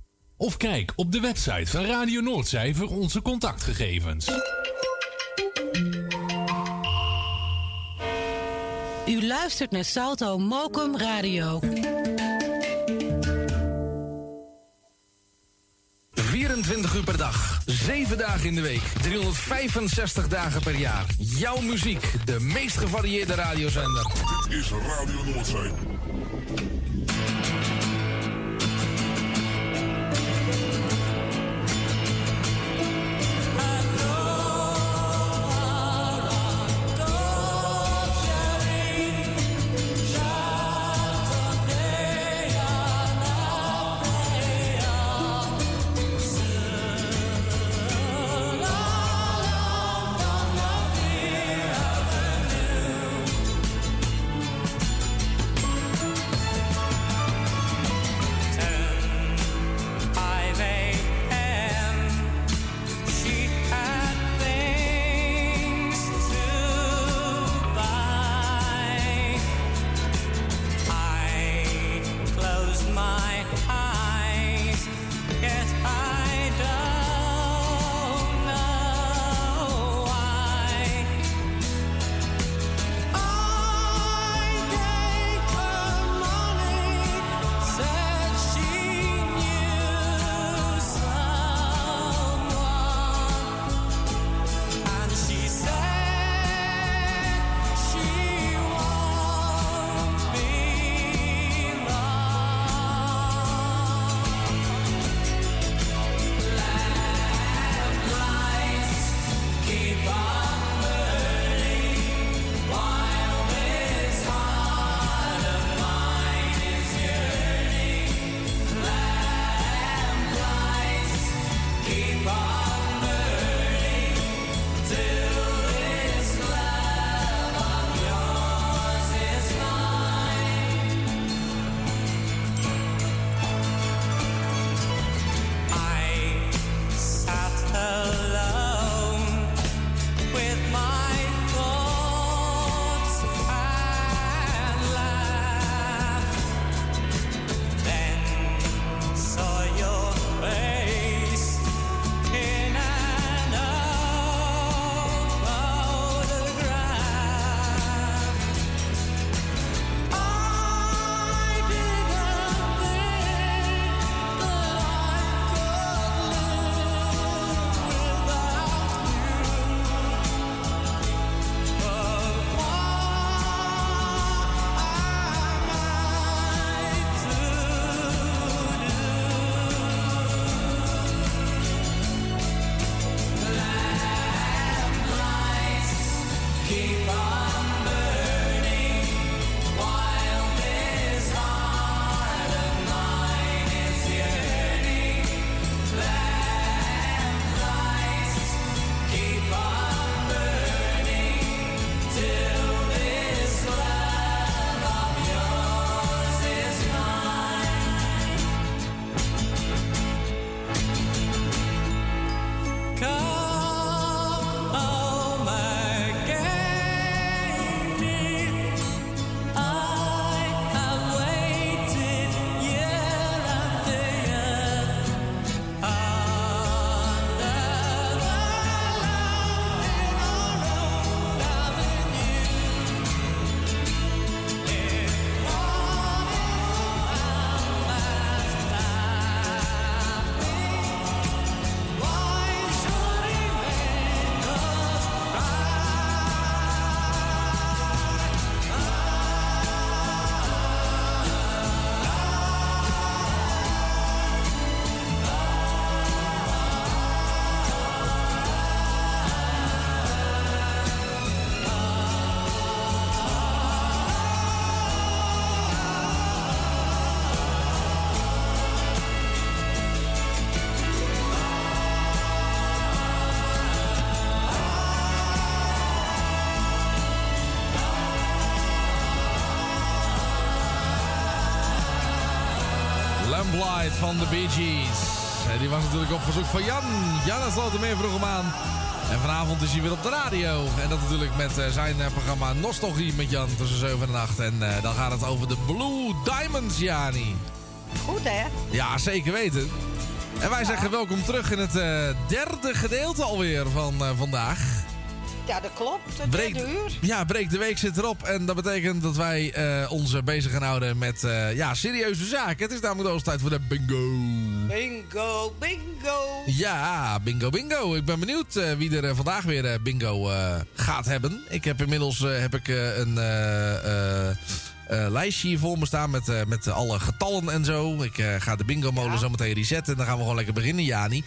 Of kijk op de website van Radio Noordzij voor onze contactgegevens. U luistert naar Salto Mokum Radio. 24 uur per dag, 7 dagen in de week, 365 dagen per jaar. Jouw muziek, de meest gevarieerde radiozender. Dit is Radio Noordzee. Van de Bee Gees. Die was natuurlijk op verzoek van Jan. Jan sloot hem vroeg hem aan. En vanavond is hij weer op de radio. En dat natuurlijk met eh, zijn eh, programma Nostalgie met Jan tussen 7 en 8. En eh, dan gaat het over de Blue Diamonds, Jani. Goed, hè? Ja, zeker weten. En wij zeggen welkom terug in het derde gedeelte alweer van vandaag. Ja, dat klopt. Het Breek, derde uur. ja, breek de week zit erop. En dat betekent dat wij eh, ons bezig gaan houden met eh, ja, serieuze zaken. Het is namelijk de tijd voor de bingo. Bingo, bingo. Ja, bingo, bingo. Ik ben benieuwd eh, wie er vandaag weer bingo gaat hebben. Ik heb inmiddels heb ik, een lijstje hier voor me staan met, met alle getallen en zo. Ik ga de bingo-molen zo meteen resetten. En dan gaan we gewoon lekker beginnen, Jani.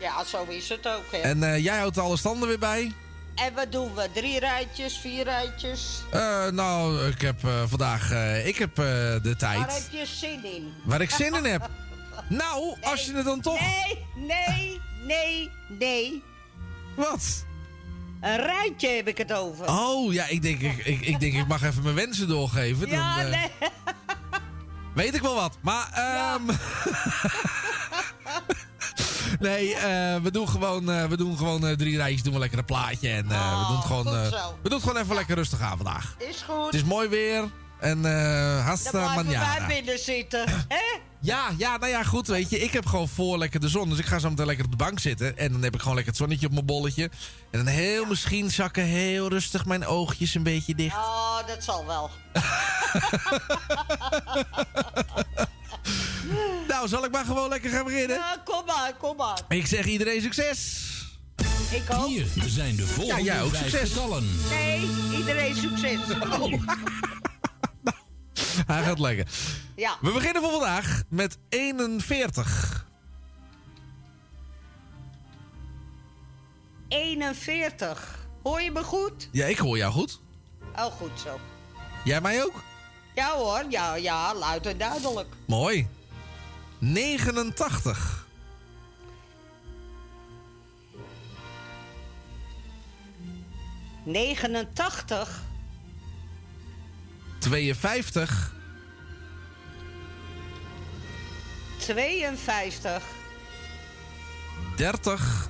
Ja, zo is het ook, hè. En jij houdt alle standen weer bij? En wat doen we? Drie rijtjes, vier rijtjes? Eh, nou, ik heb eh, vandaag eh, ik heb, de tijd. Waar heb je zin in? Waar ik zin in heb. [laughs] Nou, als je het dan toch... Nee, nee, nee, nee. Wat? Een rijtje heb ik het over. Oh, ja, ik denk ik, ik, ik, denk, ik mag even mijn wensen doorgeven. ja, dan, nee. Weet ik wel wat. Maar, ehm [laughs] nee, eh, we doen gewoon, eh, we doen gewoon eh, drie rijtjes. Doen we lekker een plaatje. En eh, we doen het gewoon, Oh, zo. we doen het gewoon even lekker rustig aan vandaag. Is goed. Het is mooi weer. En Dan hasta manjana. wij binnen zitten, hè? Ja, ja, nou ja, goed, weet je. Ik heb gewoon voor lekker de zon. Dus ik ga zo meteen lekker op de bank zitten. En dan heb ik gewoon lekker het zonnetje op mijn bolletje. En dan heel misschien zakken heel rustig mijn oogjes een beetje dicht. Oh, dat zal wel. [laughs] [laughs] Nou, zal ik maar gewoon lekker gaan beginnen? Ja, kom maar, kom maar. Ik zeg iedereen succes. Ik ook. Hier zijn de volgende Ja, jij ook. Succes. getallen. Nee, iedereen succes. [laughs] Hij gaat lekker. Ja. We beginnen voor vandaag met 41. 41. Hoor je me goed? Ja, ik hoor jou goed. Oh, goed zo. Jij mij ook? Ja hoor, ja, ja, luid en duidelijk. Mooi. 89. 89, 52. 52, 30.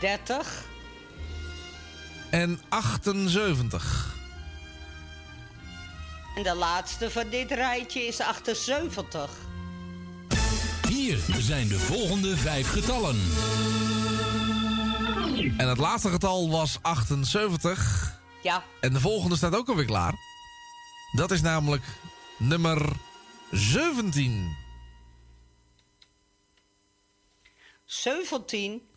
30, En 78. en de laatste van dit rijtje is 78. Hier zijn de volgende vijf getallen. En het laatste getal was 78. Ja, En de volgende staat ook alweer klaar. Dat is namelijk nummer 17. 17.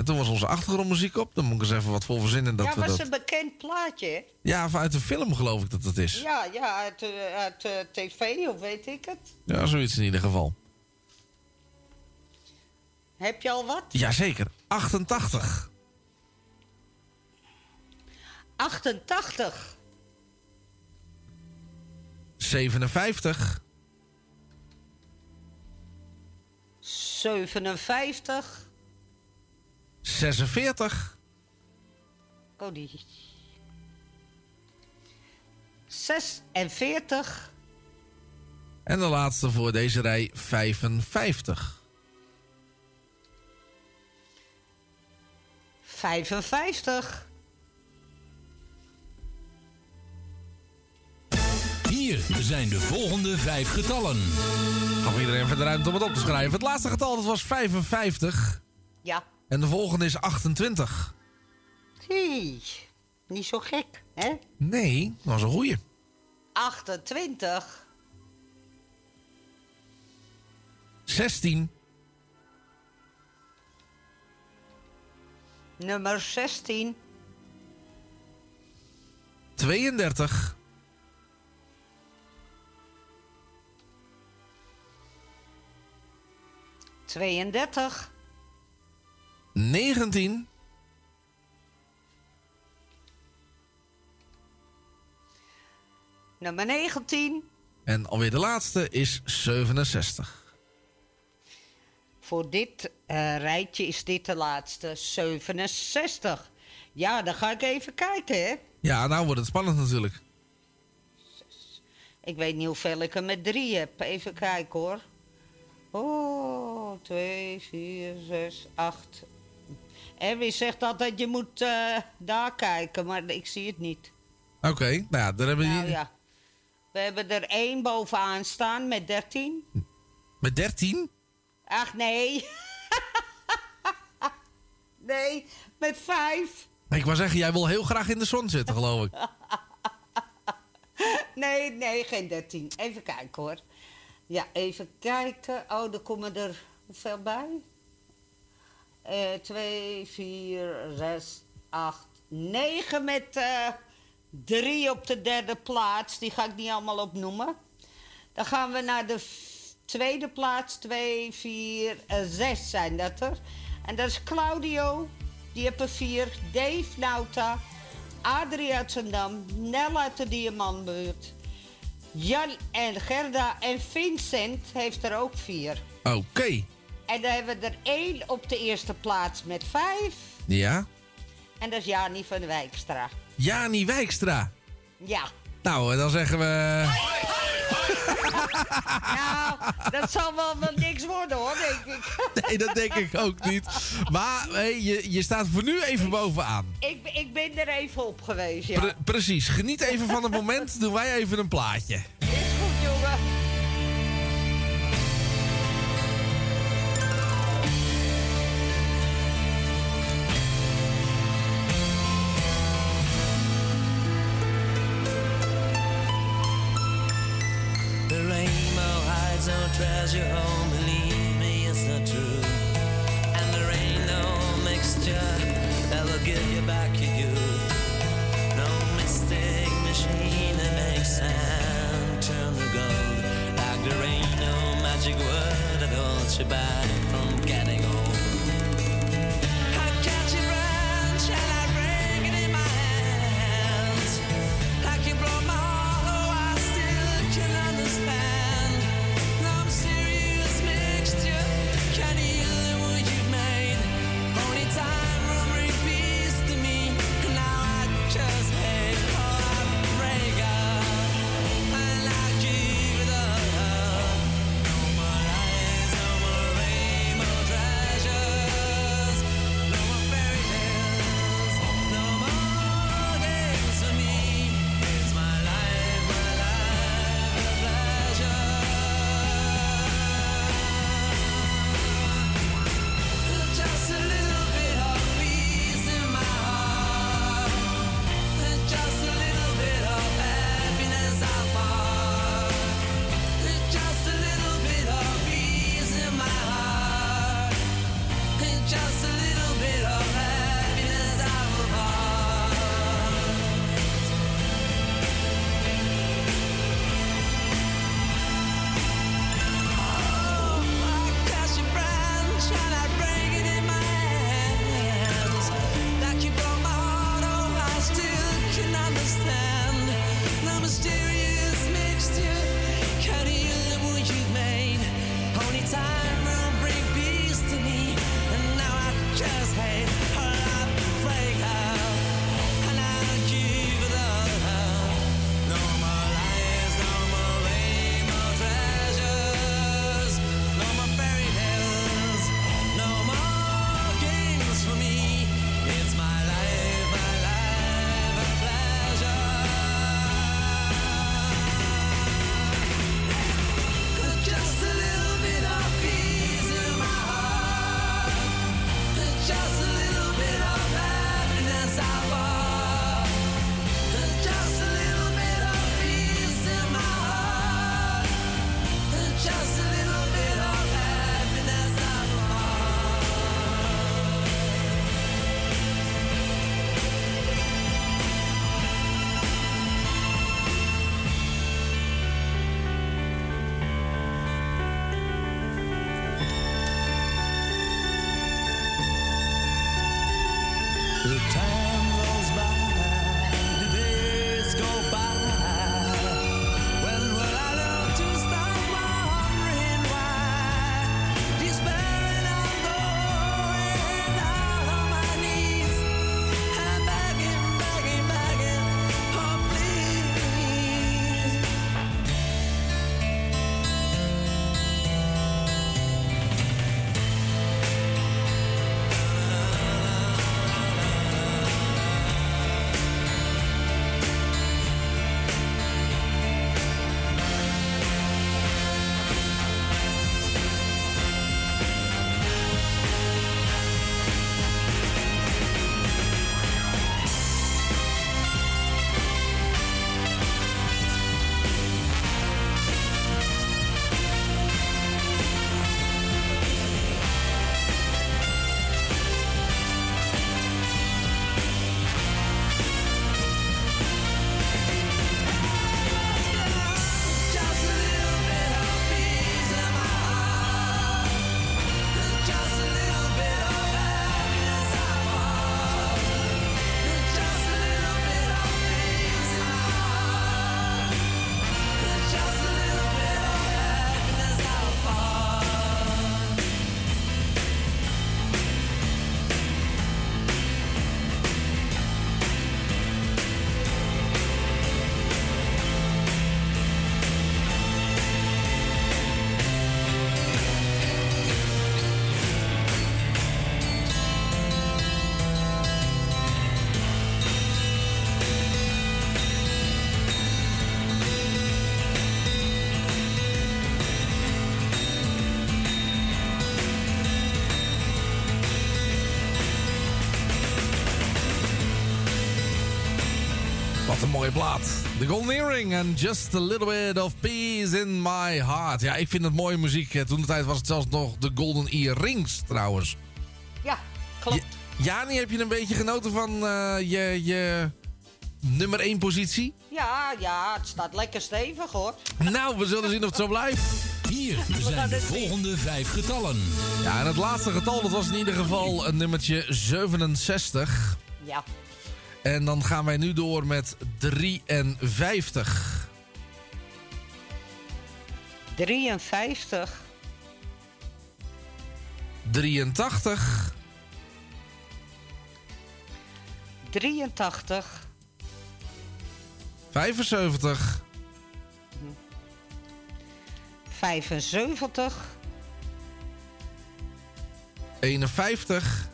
En toen was onze achtergrondmuziek op. Dan moet ik eens even wat voor verzinnen. Dat ja, we was dat... een bekend plaatje? Ja, uit de film geloof ik dat het is. Ja, ja, uit, eh, uit eh, tv of weet ik het. Ja, zoiets in ieder geval. Heb je al wat? Jazeker. 88. 88, 57. 57. 46. Oh, die. 46. En de laatste voor deze rij 55. 55. Hier zijn de volgende vijf getallen. Gaf iedereen even de ruimte om het op te schrijven. Het laatste getal dat was 55. Ja. En de volgende is 28. Hey, niet zo gek, hè? Nee, dat was een goeie. 28. 16. Nummer 16. 32. 32. 19. Nummer 19. En alweer de laatste is 67. Voor dit eh, rijtje is dit de laatste. 67. Ja, dan ga ik even kijken, hè? Ja, nou wordt het spannend natuurlijk. Ik weet niet hoeveel ik er met drie heb. Even kijken hoor. Oh, twee, vier, zes, acht. Erwin zegt altijd, je moet eh, daar kijken, maar ik zie het niet. Oké, nou ja, daar hebben we Nou ja. We hebben er één bovenaan staan met 13. Met 13? Ach nee. [laughs] nee, met vijf. Ik wou zeggen, jij wil heel graag in de zon zitten, geloof ik. [laughs] Nee, nee, geen 13. Even kijken hoor. Ja, even kijken. Oh, er komen er hoeveel bij? Eh 2, 4, 6, 8, 9 met eh 3 op de derde plaats. Die ga ik niet allemaal opnoemen. Dan gaan we naar de tweede plaats. 2, 4, 6 zijn dat er. En dat is Claudio. Die heeft er 4. Dave Nauta. Adrie uit Zandam. Nel de Diamantbuurt. Jan en Gerda en Vincent heeft er ook 4. Oké, En dan hebben we er één op de eerste plaats met 5. ja. En dat is Jani van Wijkstra. Jani Wijkstra. Ja. Nou, dan zeggen we... [laughs] Nou, dat zal wel, wel niks worden hoor, denk ik. [laughs] Nee, dat denk ik ook niet. Maar hey, je, je staat voor nu even bovenaan. Ik, ben- ik ben er even op geweest, ja. Pre- precies, geniet even van het moment. Doen wij even een plaatje. Mooie plaat. The Golden Earring and Just a Little Bit of Peace in My Heart. Ja, ik vind het mooie muziek. Eh, Toen de tijd was het zelfs nog de Golden Earrings trouwens. Ja, klopt. Jani, heb je een beetje genoten van eh, je, je nummer 1 positie? Ja, ja, het staat lekker stevig hoor. Nou, we zullen zien of het zo blijft. Hier [laughs] zijn de volgende vijf getallen. Ja, en het laatste getal, dat was in ieder geval een nummertje 67. Ja. En dan gaan wij nu door met 53. 53, 83. 83, 75. 75, 51.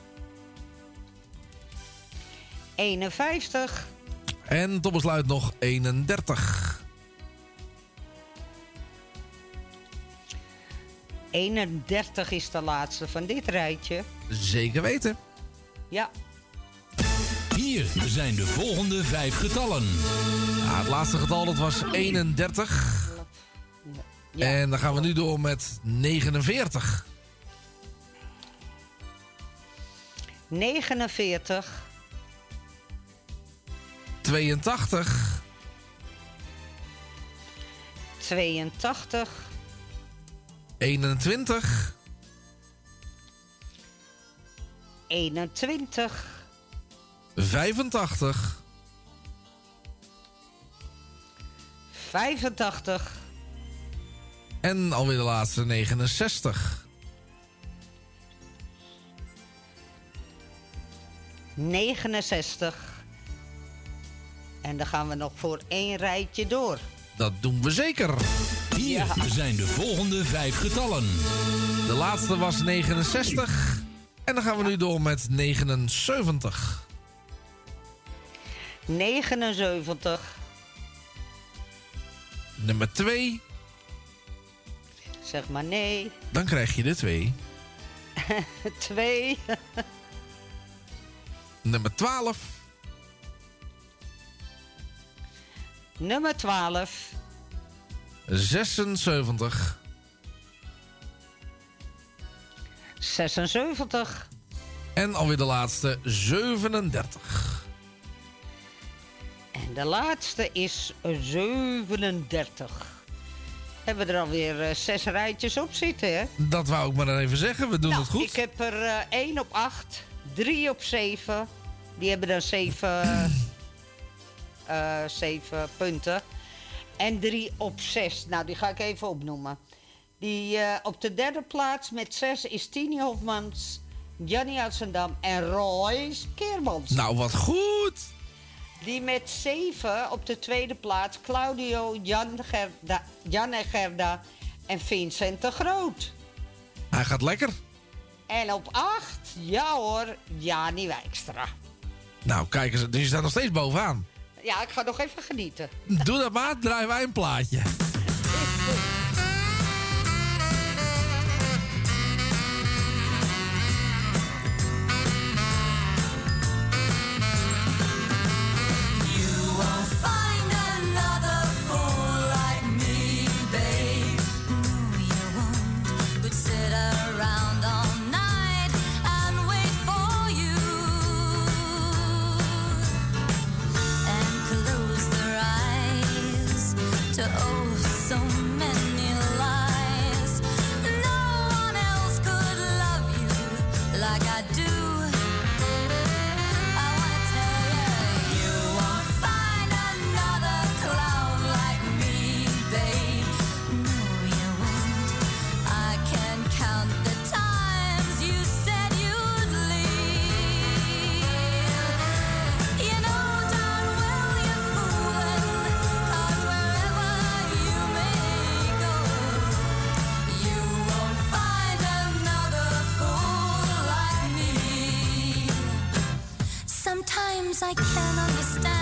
51, En tot besluit nog 31. 31 is de laatste van dit rijtje. Zeker weten. Ja, Hier zijn de volgende vijf getallen. Ja, het laatste getal dat was 31. En dan gaan we nu door met 49. 49, 82. 82, 21. 21, 85. 85, En alweer de laatste 69. 69. En dan gaan we nog voor één rijtje door. Dat doen we zeker. Hier zijn de volgende vijf getallen. De laatste was 69. En dan gaan we nu door met 79. 79, Nummer 2. zeg maar nee. Dan krijg je de 2. 2, [laughs] Nummer 12. Nummer 12, 76. 76, En alweer de laatste 37. En de laatste is 37. Hebben we er alweer eh, zes rijtjes op zitten, hè? Dat wou ik maar even zeggen. We doen nou, het goed. ik heb er eh 1 op 8, 3 op 7. Die hebben dan 7, [clears throat] eh 7 punten. En 3 op 6. Nou, die ga ik even opnoemen. Die eh, op de derde plaats met 6 is Tini Hofmans, Jannie Oudsendam en Royce Keermans. Nou, wat goed. Die met 7 op de tweede plaats Claudio, Jan, Gerda, Jan en Gerda en Vincent de Groot. Hij gaat lekker. En op 8, ja hoor, Jani Wijkstra. Nou, kijk eens. Dus je staat nog steeds bovenaan. Ja, ik ga nog even genieten. Doe dat maar. Draaien wij een plaatje. like can't understand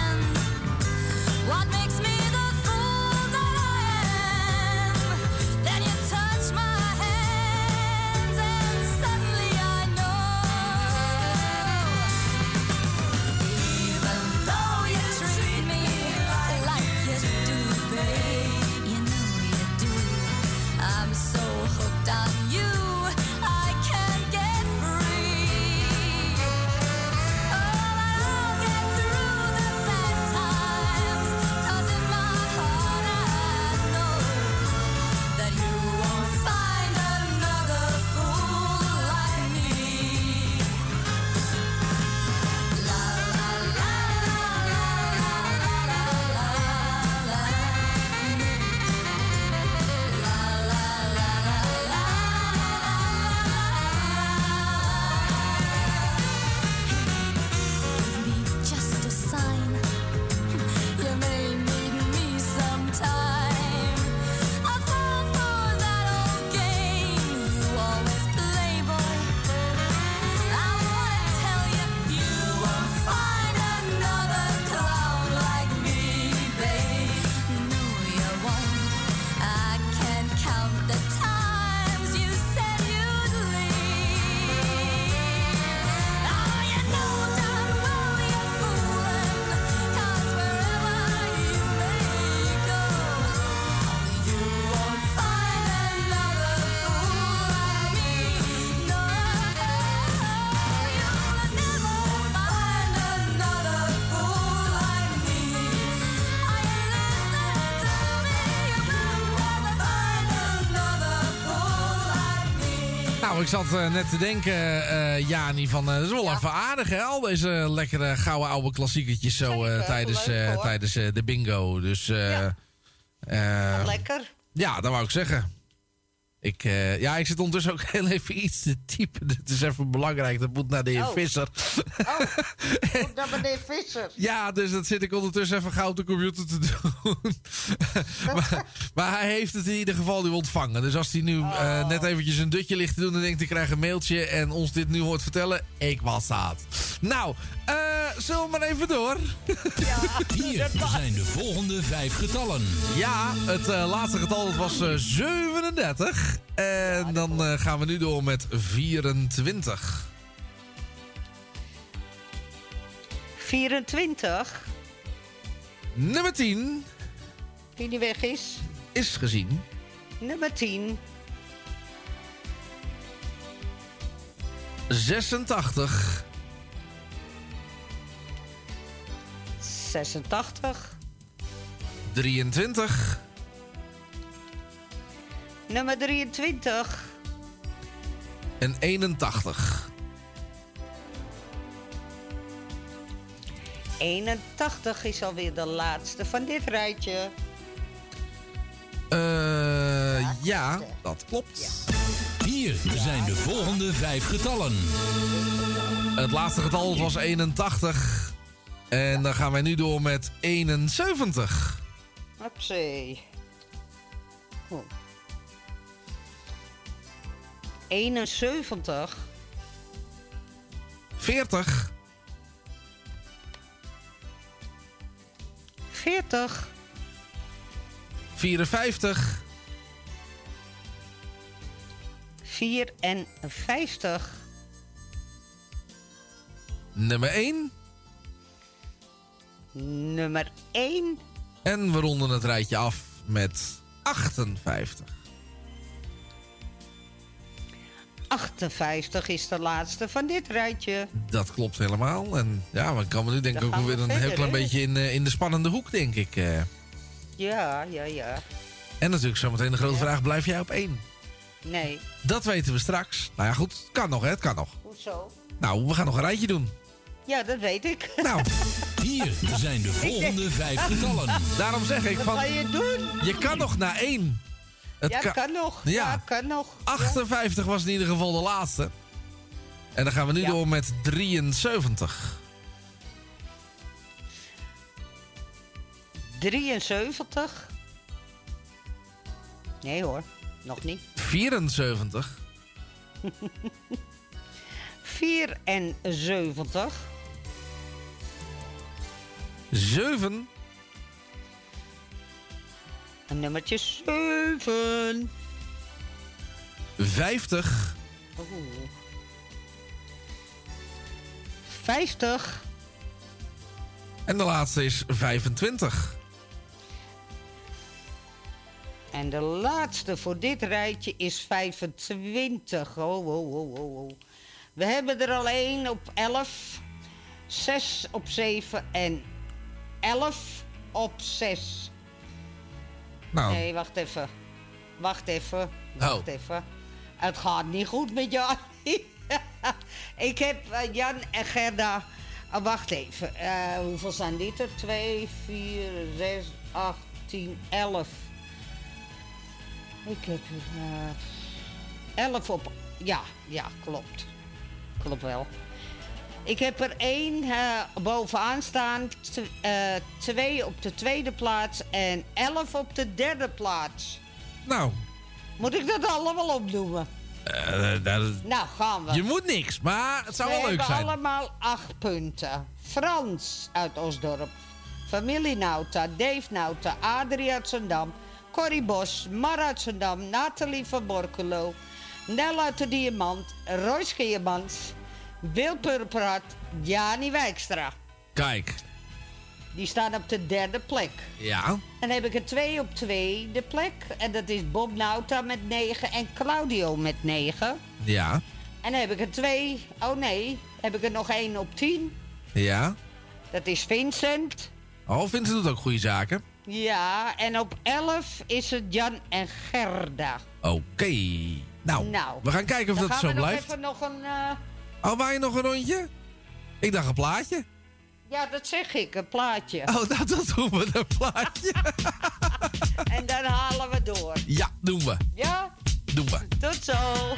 ik zat eh, net te denken, eh Jani, van eh, dat is wel even aardig, hè? Al deze lekkere gouden oude klassiekertjes zo tijdens, leuk, tijdens de bingo. Dus Lekker. ja, dat wou ik zeggen. Ik, ja, ik zit ondertussen ook [laughs] heel even iets te typen. Dit is even belangrijk. Dat moet naar de heer Oh. Visser. [laughs] Goed naar meneer Visser. Ja, dus dat zit ik ondertussen even gauw op de computer te doen. [laughs] maar, maar hij heeft het in ieder geval nu ontvangen. Dus als hij nu eh, net eventjes een dutje ligt te doen... dan denkt hij, krijg een mailtje en ons dit nu hoort vertellen. Ik was zaad. Nou, eh zullen we maar even door? [laughs] Hier zijn de volgende vijf getallen. Ja, het eh, laatste getal dat was eh, 37. En dan gaan we nu door met 24. 24, Nummer 10 die die weg is. is gezien. Nummer 10, 86. 86, 23. nummer 23, en 81. 81 is alweer de laatste van dit rijtje. Eh ja, dat klopt. Hier zijn de volgende vijf getallen. Het laatste getal was 81. En dan gaan wij nu door met 71. Hupsee. Goed. 71, 40. 40, 54. 54, Nummer 1. nummer 1, En we ronden het rijtje af met 58. 58 is de laatste van dit rijtje. Dat klopt helemaal. En ja, we komen nu denk ik ook weer we een verder, heel klein beetje in, eh, in de spannende hoek, denk ik. Ja, ja, ja. En natuurlijk zometeen de grote vraag, blijf jij op 1? Nee. Dat weten we straks. Nou ja, goed, het kan nog, hè? Het kan nog. Hoezo? Nou, we gaan nog een rijtje doen. Ja, dat weet ik. Nou. [laughs] Hier zijn de volgende vijf getallen. Daarom zeg ik Wat van... ga je doen? Je kan nog naar 1. ja, kan nog. Ja, Ja. kan nog. 58 was in ieder geval de laatste. En dan gaan we nu Ja. door met 73. 73. Nee hoor, nog niet. 74. 74. 7. Een nummertje 7. 50. Oeh. 50. En de laatste is 25. En de laatste voor dit rijtje is 25. Oh, oh, oh, oh, oh. We hebben er al één op 11, 6 op 7 en 11 op 6. Nou. Nee, wacht even. Wacht even. Wacht Oh. even. Het gaat niet goed met Jan. [laughs] Ik heb eh, Jan en Gerda. Ah, wacht even. Eh, hoeveel zijn dit er? 2, 4, 6, 8, 10, 11. Ik heb er 11 op. Ja, ja, klopt. Klopt wel. Ik heb er één eh, bovenaan staan, eh, twee op de tweede plaats en elf op de derde plaats. Nou. Moet ik dat allemaal opnoemen? eh, dat- Nou, gaan we. je moet niks, maar het zou we wel leuk hebben zijn. allemaal acht punten. Frans uit Osdorp. Familie Nauta, Dave Nauta, Adrie uit Corrie Bos, Mar uit Zandam, Nathalie van Borculo, Nel uit de Diamant, Royce Keermans, Wil Purperhart, Jani Wijkstra. Kijk. Die staan op de derde plek. Ja. Dan heb ik er twee op twee de plek. En dat is Bob Nauta met 9 en Claudio met 9. Ja. En dan heb ik er twee, oh nee, heb ik er nog één op 10. Ja. Dat is Vincent. Oh, Vincent doet ook goede zaken. Ja, en op 11 is het Jan en Gerda. Oké. Nou, Nou, we gaan kijken of dan dat gaan zo we nog blijft. even nog een... eh, Oh, waar je nog een rondje? Ik dacht een plaatje. ja, dat zeg ik, een plaatje. Oh, [laughs] nou, dat doen we, een plaatje. [laughs] En dan halen we door. Ja, doen we. Ja? Doen we. Tot zo. [laughs]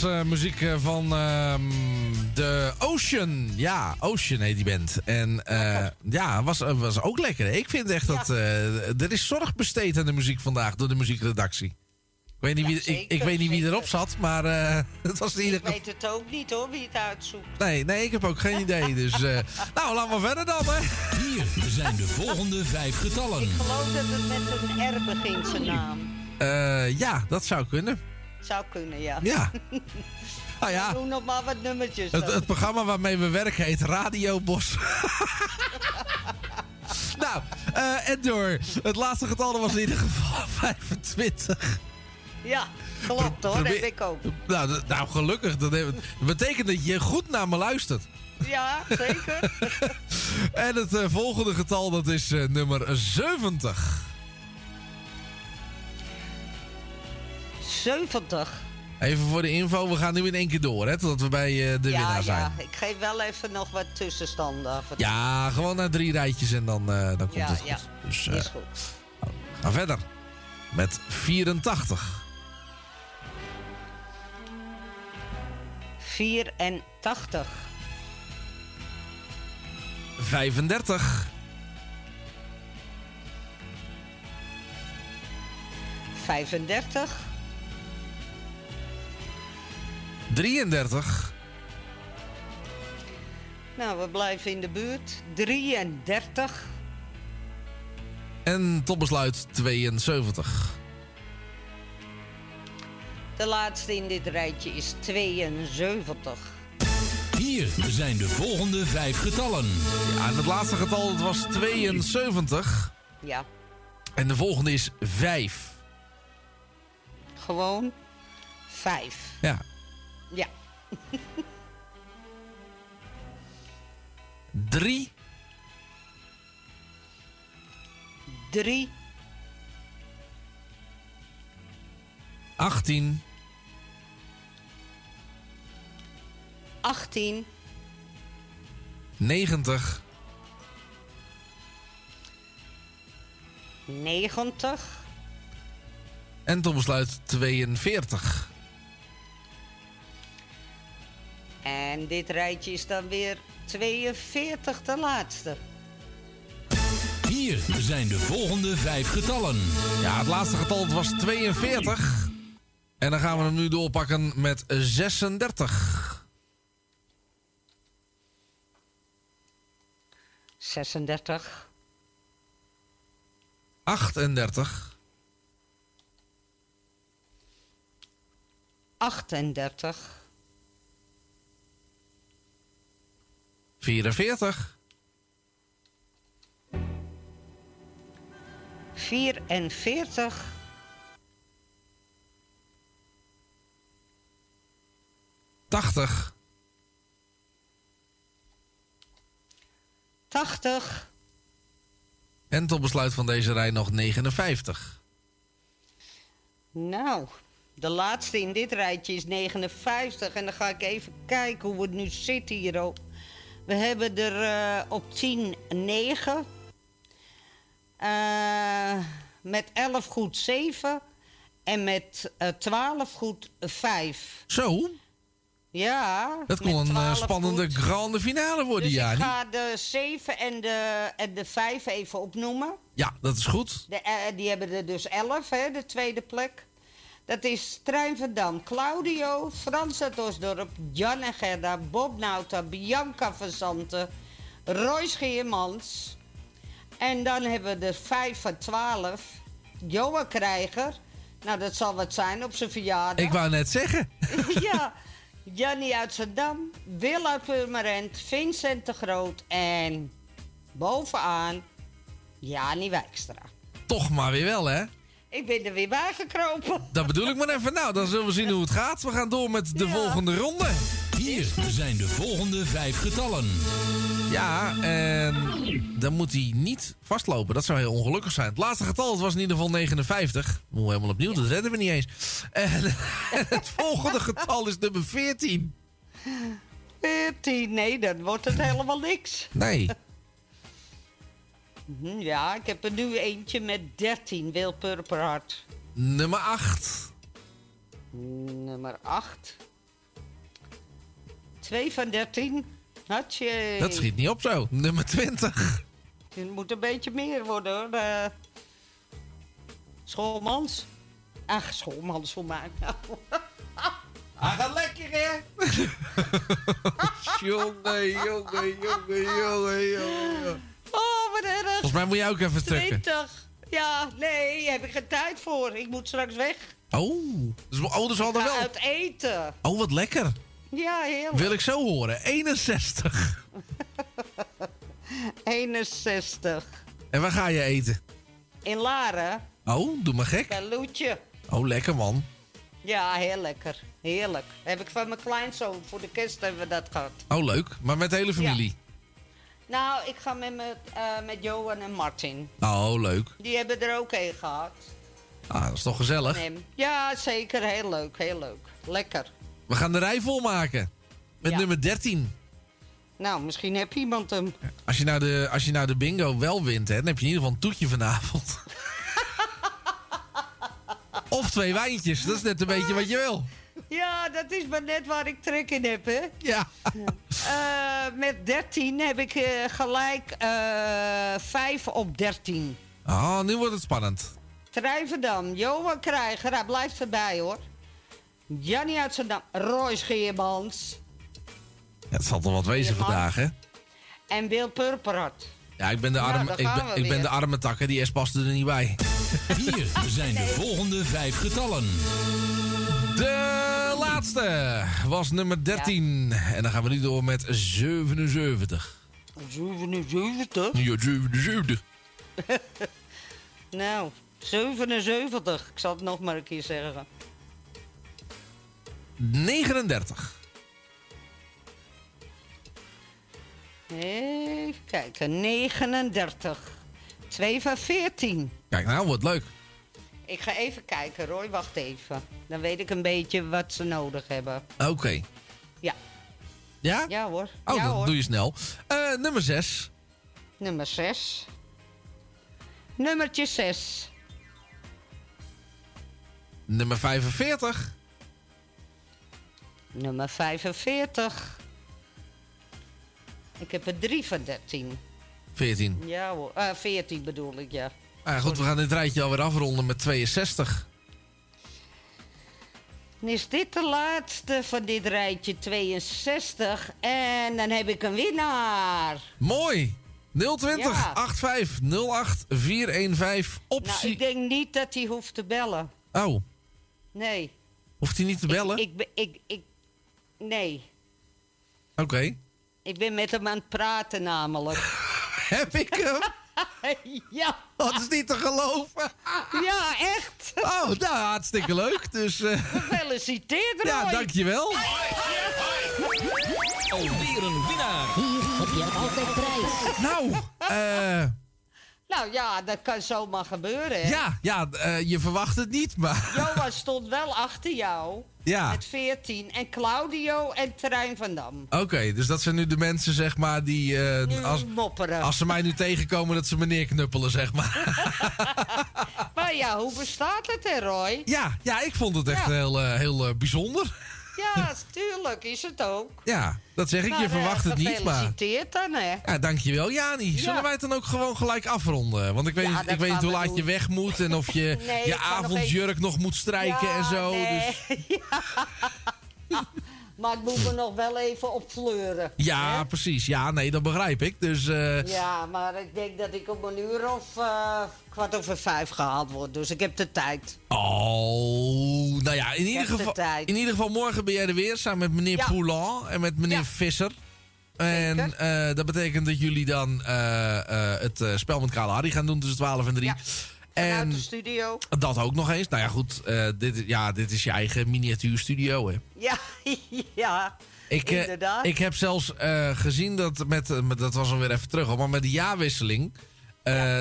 was eh, muziek eh, van ehm, de Ocean. Ja, Ocean heet die band. En eh, ja, was, was ook lekker. Ik vind echt dat eh, er is zorg besteed aan de muziek vandaag door de muziekredactie. Ik weet niet, wie, ik, weet niet wie erop zat, maar eh, [laughs] het was in ieder Ik weet het ook niet hoor, wie het uitzoekt. Nee, nee, ik heb ook geen idee. Dus, eh, [laughs] nou, laten we verder dan, hè. Hier zijn de volgende vijf getallen. Ik geloof dat het met een R begint, zijn naam. Eh, ja, dat zou kunnen. Zou kunnen, ja. Ja. [laughs] Nou ja, Doe nog maar wat nummertjes het, het programma waarmee we werken heet Radio Bos. [laughs] nou, eh, en door. Het laatste getal dat was in ieder geval [laughs] 25. Ja, klopt hoor, Probeer- heb ik ook. Nou, nou gelukkig. Dat dat betekent dat je goed naar me luistert. Ja, zeker. En het eh, volgende getal dat is eh, nummer 70. 70. Even voor de info, we gaan nu in één keer door, hè, totdat we bij eh, de ja, winnaar zijn. ja, ik geef wel even nog wat tussenstanden. Ja, gewoon naar drie rijtjes en dan, eh, dan komt ja, het goed. ja. Dus, eh, is goed. Ga verder. Met 84. 84. 35. 35. 33. Nou, we blijven in de buurt. 33. En tot besluit 72. De laatste in dit rijtje is 72. Hier zijn de volgende vijf getallen. Ja, en het laatste getal dat was 72. Ja, En de volgende is 5. gewoon 5. Ja. Ja. 3, 3, 18, 18, 90, 90, en tot besluit 42. En dit rijtje is dan weer 42 de laatste. Hier zijn de volgende vijf getallen. Ja, het laatste getal was 42. En dan gaan we hem nu doorpakken met 36. 36, 38, 38, 44, 44, 80, 80, en tot besluit van deze rij nog 59. Nou, de laatste in dit rijtje is 59. En dan ga ik even kijken hoe het nu zit hierop. We hebben er eh, op 10 9. Eh, met 11 goed 7. En met eh 12 goed 5. Zo, Ja. dat kon een eh, 12 spannende goed. grande finale worden, Dus ja. ik ga de 7 en de, en de 5 even opnoemen. Ja, dat is goed. De, die hebben er dus 11, hè, de tweede plek. Dat is Trein van Dam, Claudio, Frans uit Osdorp, Jan en Gerda, Bob Nauta, Bianca van Zanten, Roy Scheermans. En dan hebben we de 5 van 12, Johan Krijger. Nou, dat zal wat zijn op zijn verjaardag. Ik wou net zeggen. [laughs] ja, Jannie uit Zandam, Wil uit Purmerend, Vincent de Groot en bovenaan Jani Wijkstra. Toch maar weer wel, hè? Ik ben er weer bij gekropen. Dat bedoel ik maar even. Nou, dan zullen we zien hoe het gaat. We gaan door met de volgende ronde. Hier zijn de volgende vijf getallen. Ja, en dan moet hij niet vastlopen. Dat zou heel ongelukkig zijn. Het laatste getal het was in ieder geval 59. Moet helemaal opnieuw, dat redden we niet eens. En [laughs] het volgende getal is nummer 14. 14, nee, dan wordt het helemaal niks. Nee. Hm, Ja, ik heb er nu eentje met 13, Wil Purperhart. Nummer 8. Nummer 8. 2 van 13. Hatje. Dat schiet niet op zo. Nummer 20. Het moet een beetje meer worden hoor. Schoolmans. Ach, schoolmans voor mij. Nou. Hij [laughs] gaat lekker, hè? [laughs] jongen, jongen, jongen, jongen, jongen. Oh, wat erg. Volgens mij moet je ook even stukken. 20. Ja, nee, heb ik geen tijd voor. Ik moet straks weg. Oh, dus, oh, dus hadden Ga wel... uit eten. Oh, wat lekker. Ja, heerlijk. Wil ik zo horen. 61. 61. [laughs] En waar ga je eten? In Laren. Oh, doe maar gek. Bij Loetje. Oh, lekker man. Ja, heel lekker. Heerlijk. Heb ik van mijn kleinzoon. Voor de kerst hebben we dat gehad. Oh, leuk. Maar met de hele familie? Nou, ik ga met, met, eh, met Johan en Martin. Oh, leuk. Die hebben er ook een gehad. Ah, dat is toch gezellig? Ja, zeker. Heel leuk, heel leuk. Lekker. We gaan de rij volmaken. Met Ja. nummer 13. Nou, misschien heb iemand hem. Als je, nou de, als je nou de bingo wel wint, hè, dan heb je in ieder geval een toetje vanavond. [laughs] of twee wijntjes. Dat is net een beetje wat je wil. Ja, dat is maar net waar ik trek in heb, hè? Ja. Eh, met 13 heb ik eh, gelijk eh 5 op 13. Oh, nu wordt het spannend. Trijverdam, Johan Krijger, hij blijft erbij hoor. Jannie uit Zandam, Roy Scheermans Ja, het zal toch wat wezen vandaag, hè? en Wil Purperhart. Ja, ik ben de, Nou, arme, ik ben, de arme takken. Die S paste er niet bij. Hier zijn de volgende vijf getallen. De laatste was nummer 13. En dan gaan we nu door met 77. 77? Ja, 77. [laughs] Nou, 77. Ik zal het nog maar een keer zeggen. 39. Even kijken, 39. 2 van 14. Kijk, nou, wordt leuk. Ik ga even kijken, Roy. Wacht even. Dan weet ik een beetje wat ze nodig hebben. Oké. Ja. Ja? Ja hoor. Oh, ja, dat hoor. doe je snel. Eh, nummer 6. Nummer 6. Nummertje 6. Nummer 45. Nummer 45. Ik heb er 3 van 13. 14. Ja hoor. Eh 14 bedoel ik, ja. Ah, goed, we gaan dit rijtje alweer afronden met 62. Dan is dit de laatste van dit rijtje 62. En dan heb ik een winnaar. Mooi. 020 Ja. 85 08 415 Nou, optie. ik denk niet dat hij hoeft te bellen. Oh, Nee. hoeft hij niet te bellen? Ik, ben- ik, ik, nee. Oké. Ik ben met hem aan het praten namelijk. [laughs] Heb ik hem? [laughs] [laughs] ja. Dat is niet te geloven. Ja, echt. Oh, nou, hartstikke leuk. Dus, eh, Gefeliciteerd, Roy. ja, dankjewel. Alweer een winnaar. Hier heb je altijd prijs. Nou, eh, Nou ja, dat kan zomaar gebeuren, hè? ja, ja eh, je verwacht het niet, maar... [laughs] Johan stond wel achter jou. Ja. Met 14. En Claudio en Terrein van Dam. Oké, dus dat zijn nu de mensen, zeg maar, die... eh, als, mopperen. als ze mij nu [laughs] tegenkomen, dat ze me neerknuppelen, zeg maar. [laughs] Maar ja, hoe bestaat het, hè, Roy? Ja, ja ik vond het echt Ja. heel, eh, heel bijzonder. Ja, tuurlijk is het ook. Ja, dat zeg ik. Je eh, verwacht het niet, maar... Gefeliciteerd dan, hè? Ja, dankjewel, Jani. Zullen Ja. wij het dan ook gewoon gelijk afronden? Want ik weet, Ja, ik weet niet hoe laat je weg moet en of je [laughs] Nee, je nog avondjurk nog moet strijken en zo. nee. Dus, Ja. [laughs] [laughs] Maar ik moet me nog wel even opfleuren. ja, precies. Ja, nee, dat begrijp ik. Dus eh, Ja, maar ik denk dat ik om een uur of eh, kwart over vijf gehaald word. Dus ik heb de tijd. Oh, nou ja, in ieder, geval, in ieder geval morgen ben jij er weer samen met meneer Ja. En met meneer Visser. En eh, dat betekent dat jullie dan het spel met Kale Harry gaan doen tussen 12 en 3. Vanuit en de studio. dat ook nog eens. Nou ja, goed, eh, dit, ja, dit is je eigen miniatuurstudio, hè. Ja, [laughs] ja. Ik, eh, ik heb zelfs eh, gezien dat met, met- dat was alweer even terug, maar met de jaarwisseling.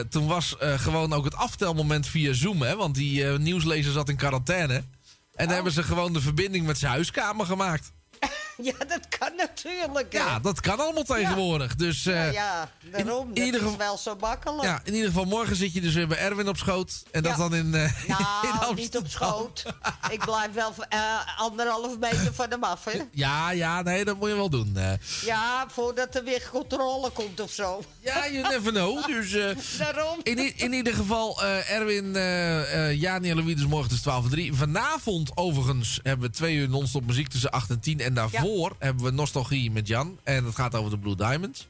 Toen was gewoon ook het aftelmoment via Zoom, hè? Want die nieuwslezer zat in quarantaine. En Oh. dan hebben ze gewoon de verbinding met zijn huiskamer gemaakt. [laughs] Ja, dat kan natuurlijk. hè. Ja, dat kan allemaal tegenwoordig. Dus Ja, eh, ja, daarom. in dat ieder geval- wel zo makkelijk. ja, in ieder geval morgen zit je dus weer bij Erwin op schoot. En dat Ja. dan in, [laughs] in Nou, niet Amsterdam. op schoot. [laughs] Ik blijf wel eh, anderhalf meter van hem af, hè? Ja, ja, nee, dat moet je wel doen. Ja, voordat er weer controle komt of zo. Ja, you never know. Dus, Daarom. In, in ieder geval, Erwin, Jani en Louis dus morgen tussen 12 en 3. Vanavond overigens hebben we twee uur non-stop muziek tussen 8 en 10. En daarvoor hebben we Nostalgie met Jan. En dat gaat over de Blue Diamonds.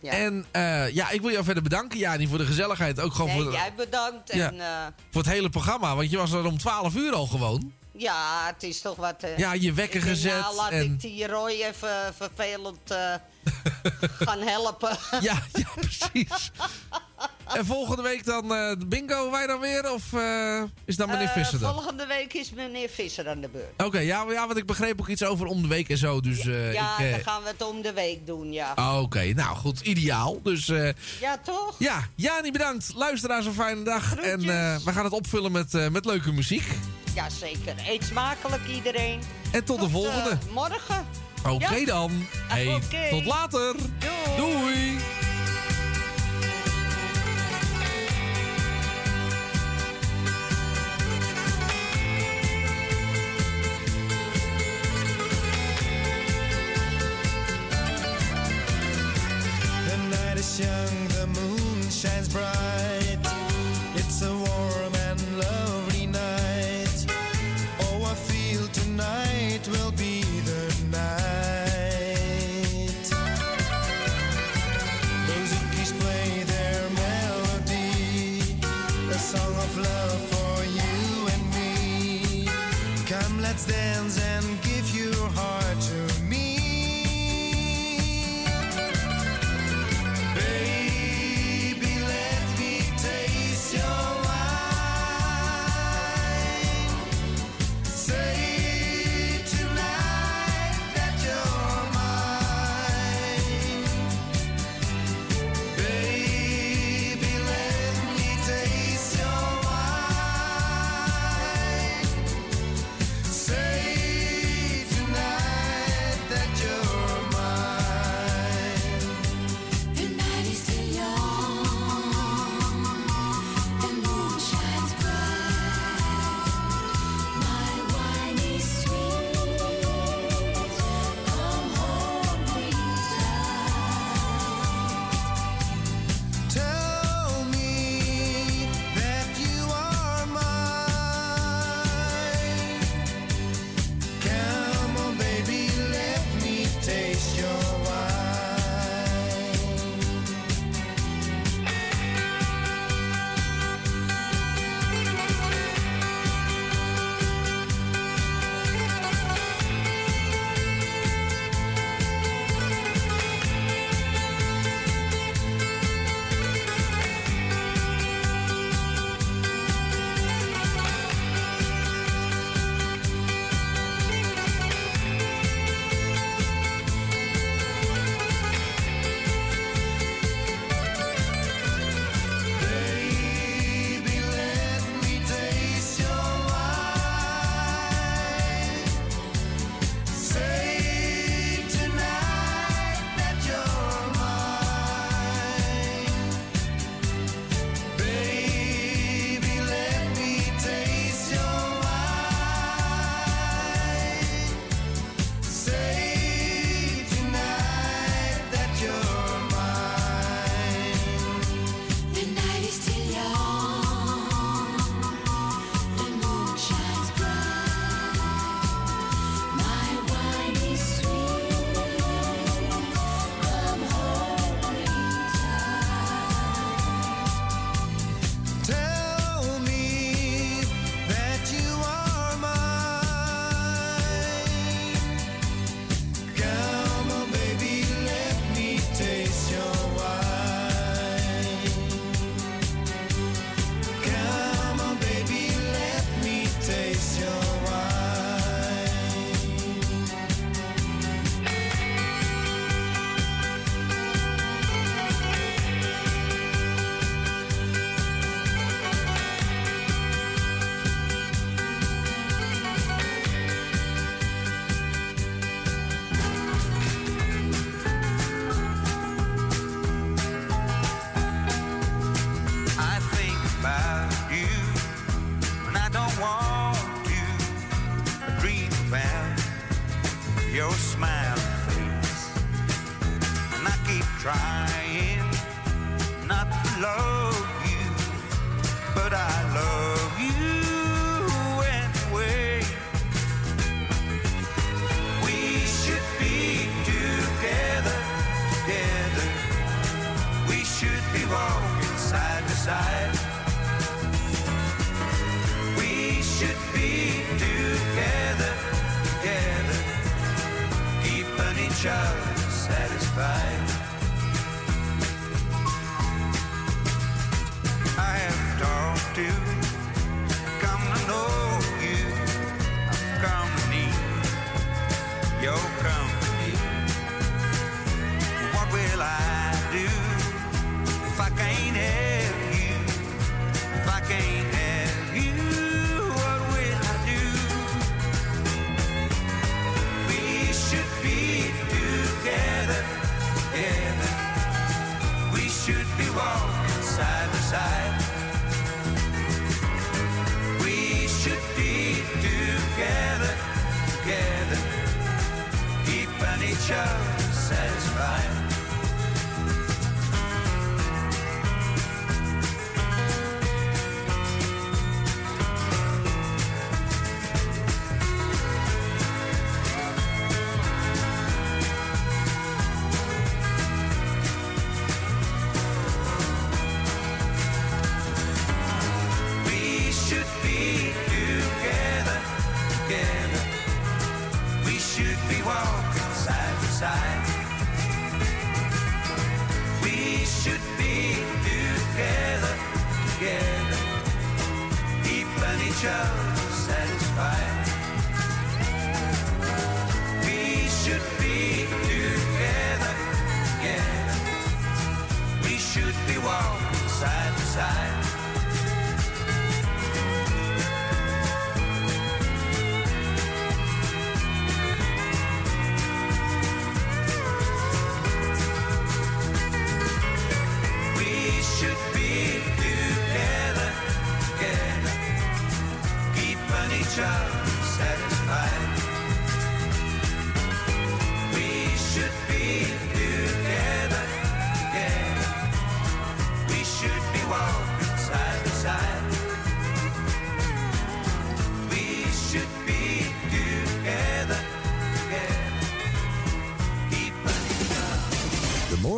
Ja. En eh, ja, ik wil jou verder bedanken, Jani, voor de gezelligheid. Ook gewoon Nee, voor, jij bedankt. Ja. En, eh, voor het hele programma. Want je was er om 12 uur al gewoon. ja, het is toch wat... eh, Ja, je wekker gezet Nou, laat en- ik die Roy even vervelend [laughs] gaan helpen. Ja, ja, precies. [laughs] en volgende week dan de bingo, wij dan weer? Of eh, is dan meneer Eh, Visser dan? Volgende week is meneer Visser aan de beurt. Oké, ja, ja, want ik begreep ook iets over om de week en zo. Dus ja, ik. dan gaan we het om de week doen, ja. Oké, nou goed, ideaal. Dus Ja, toch? ja, Jani bedankt. Luisteraars een fijne dag. En we gaan het opvullen met, met leuke muziek. Ja, zeker. Eet smakelijk iedereen. En tot, de volgende. morgen. Oké ja. dan. Hey, Oké. Tot later. Doei. Is young, the moon shines bright.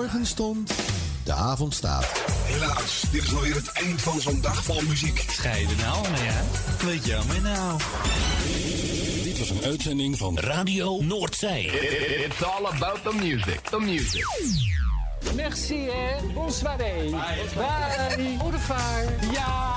Morgen de avond staat. Helaas, dit is alweer het eind van zo'n dag van muziek. Scheiden nou, maar ja. Weet je nou. Dit was een uitzending van Radio Noordzee. It, it, it's all about the music. The music. Merci, hè. Bye. Bye. Bye. Ja.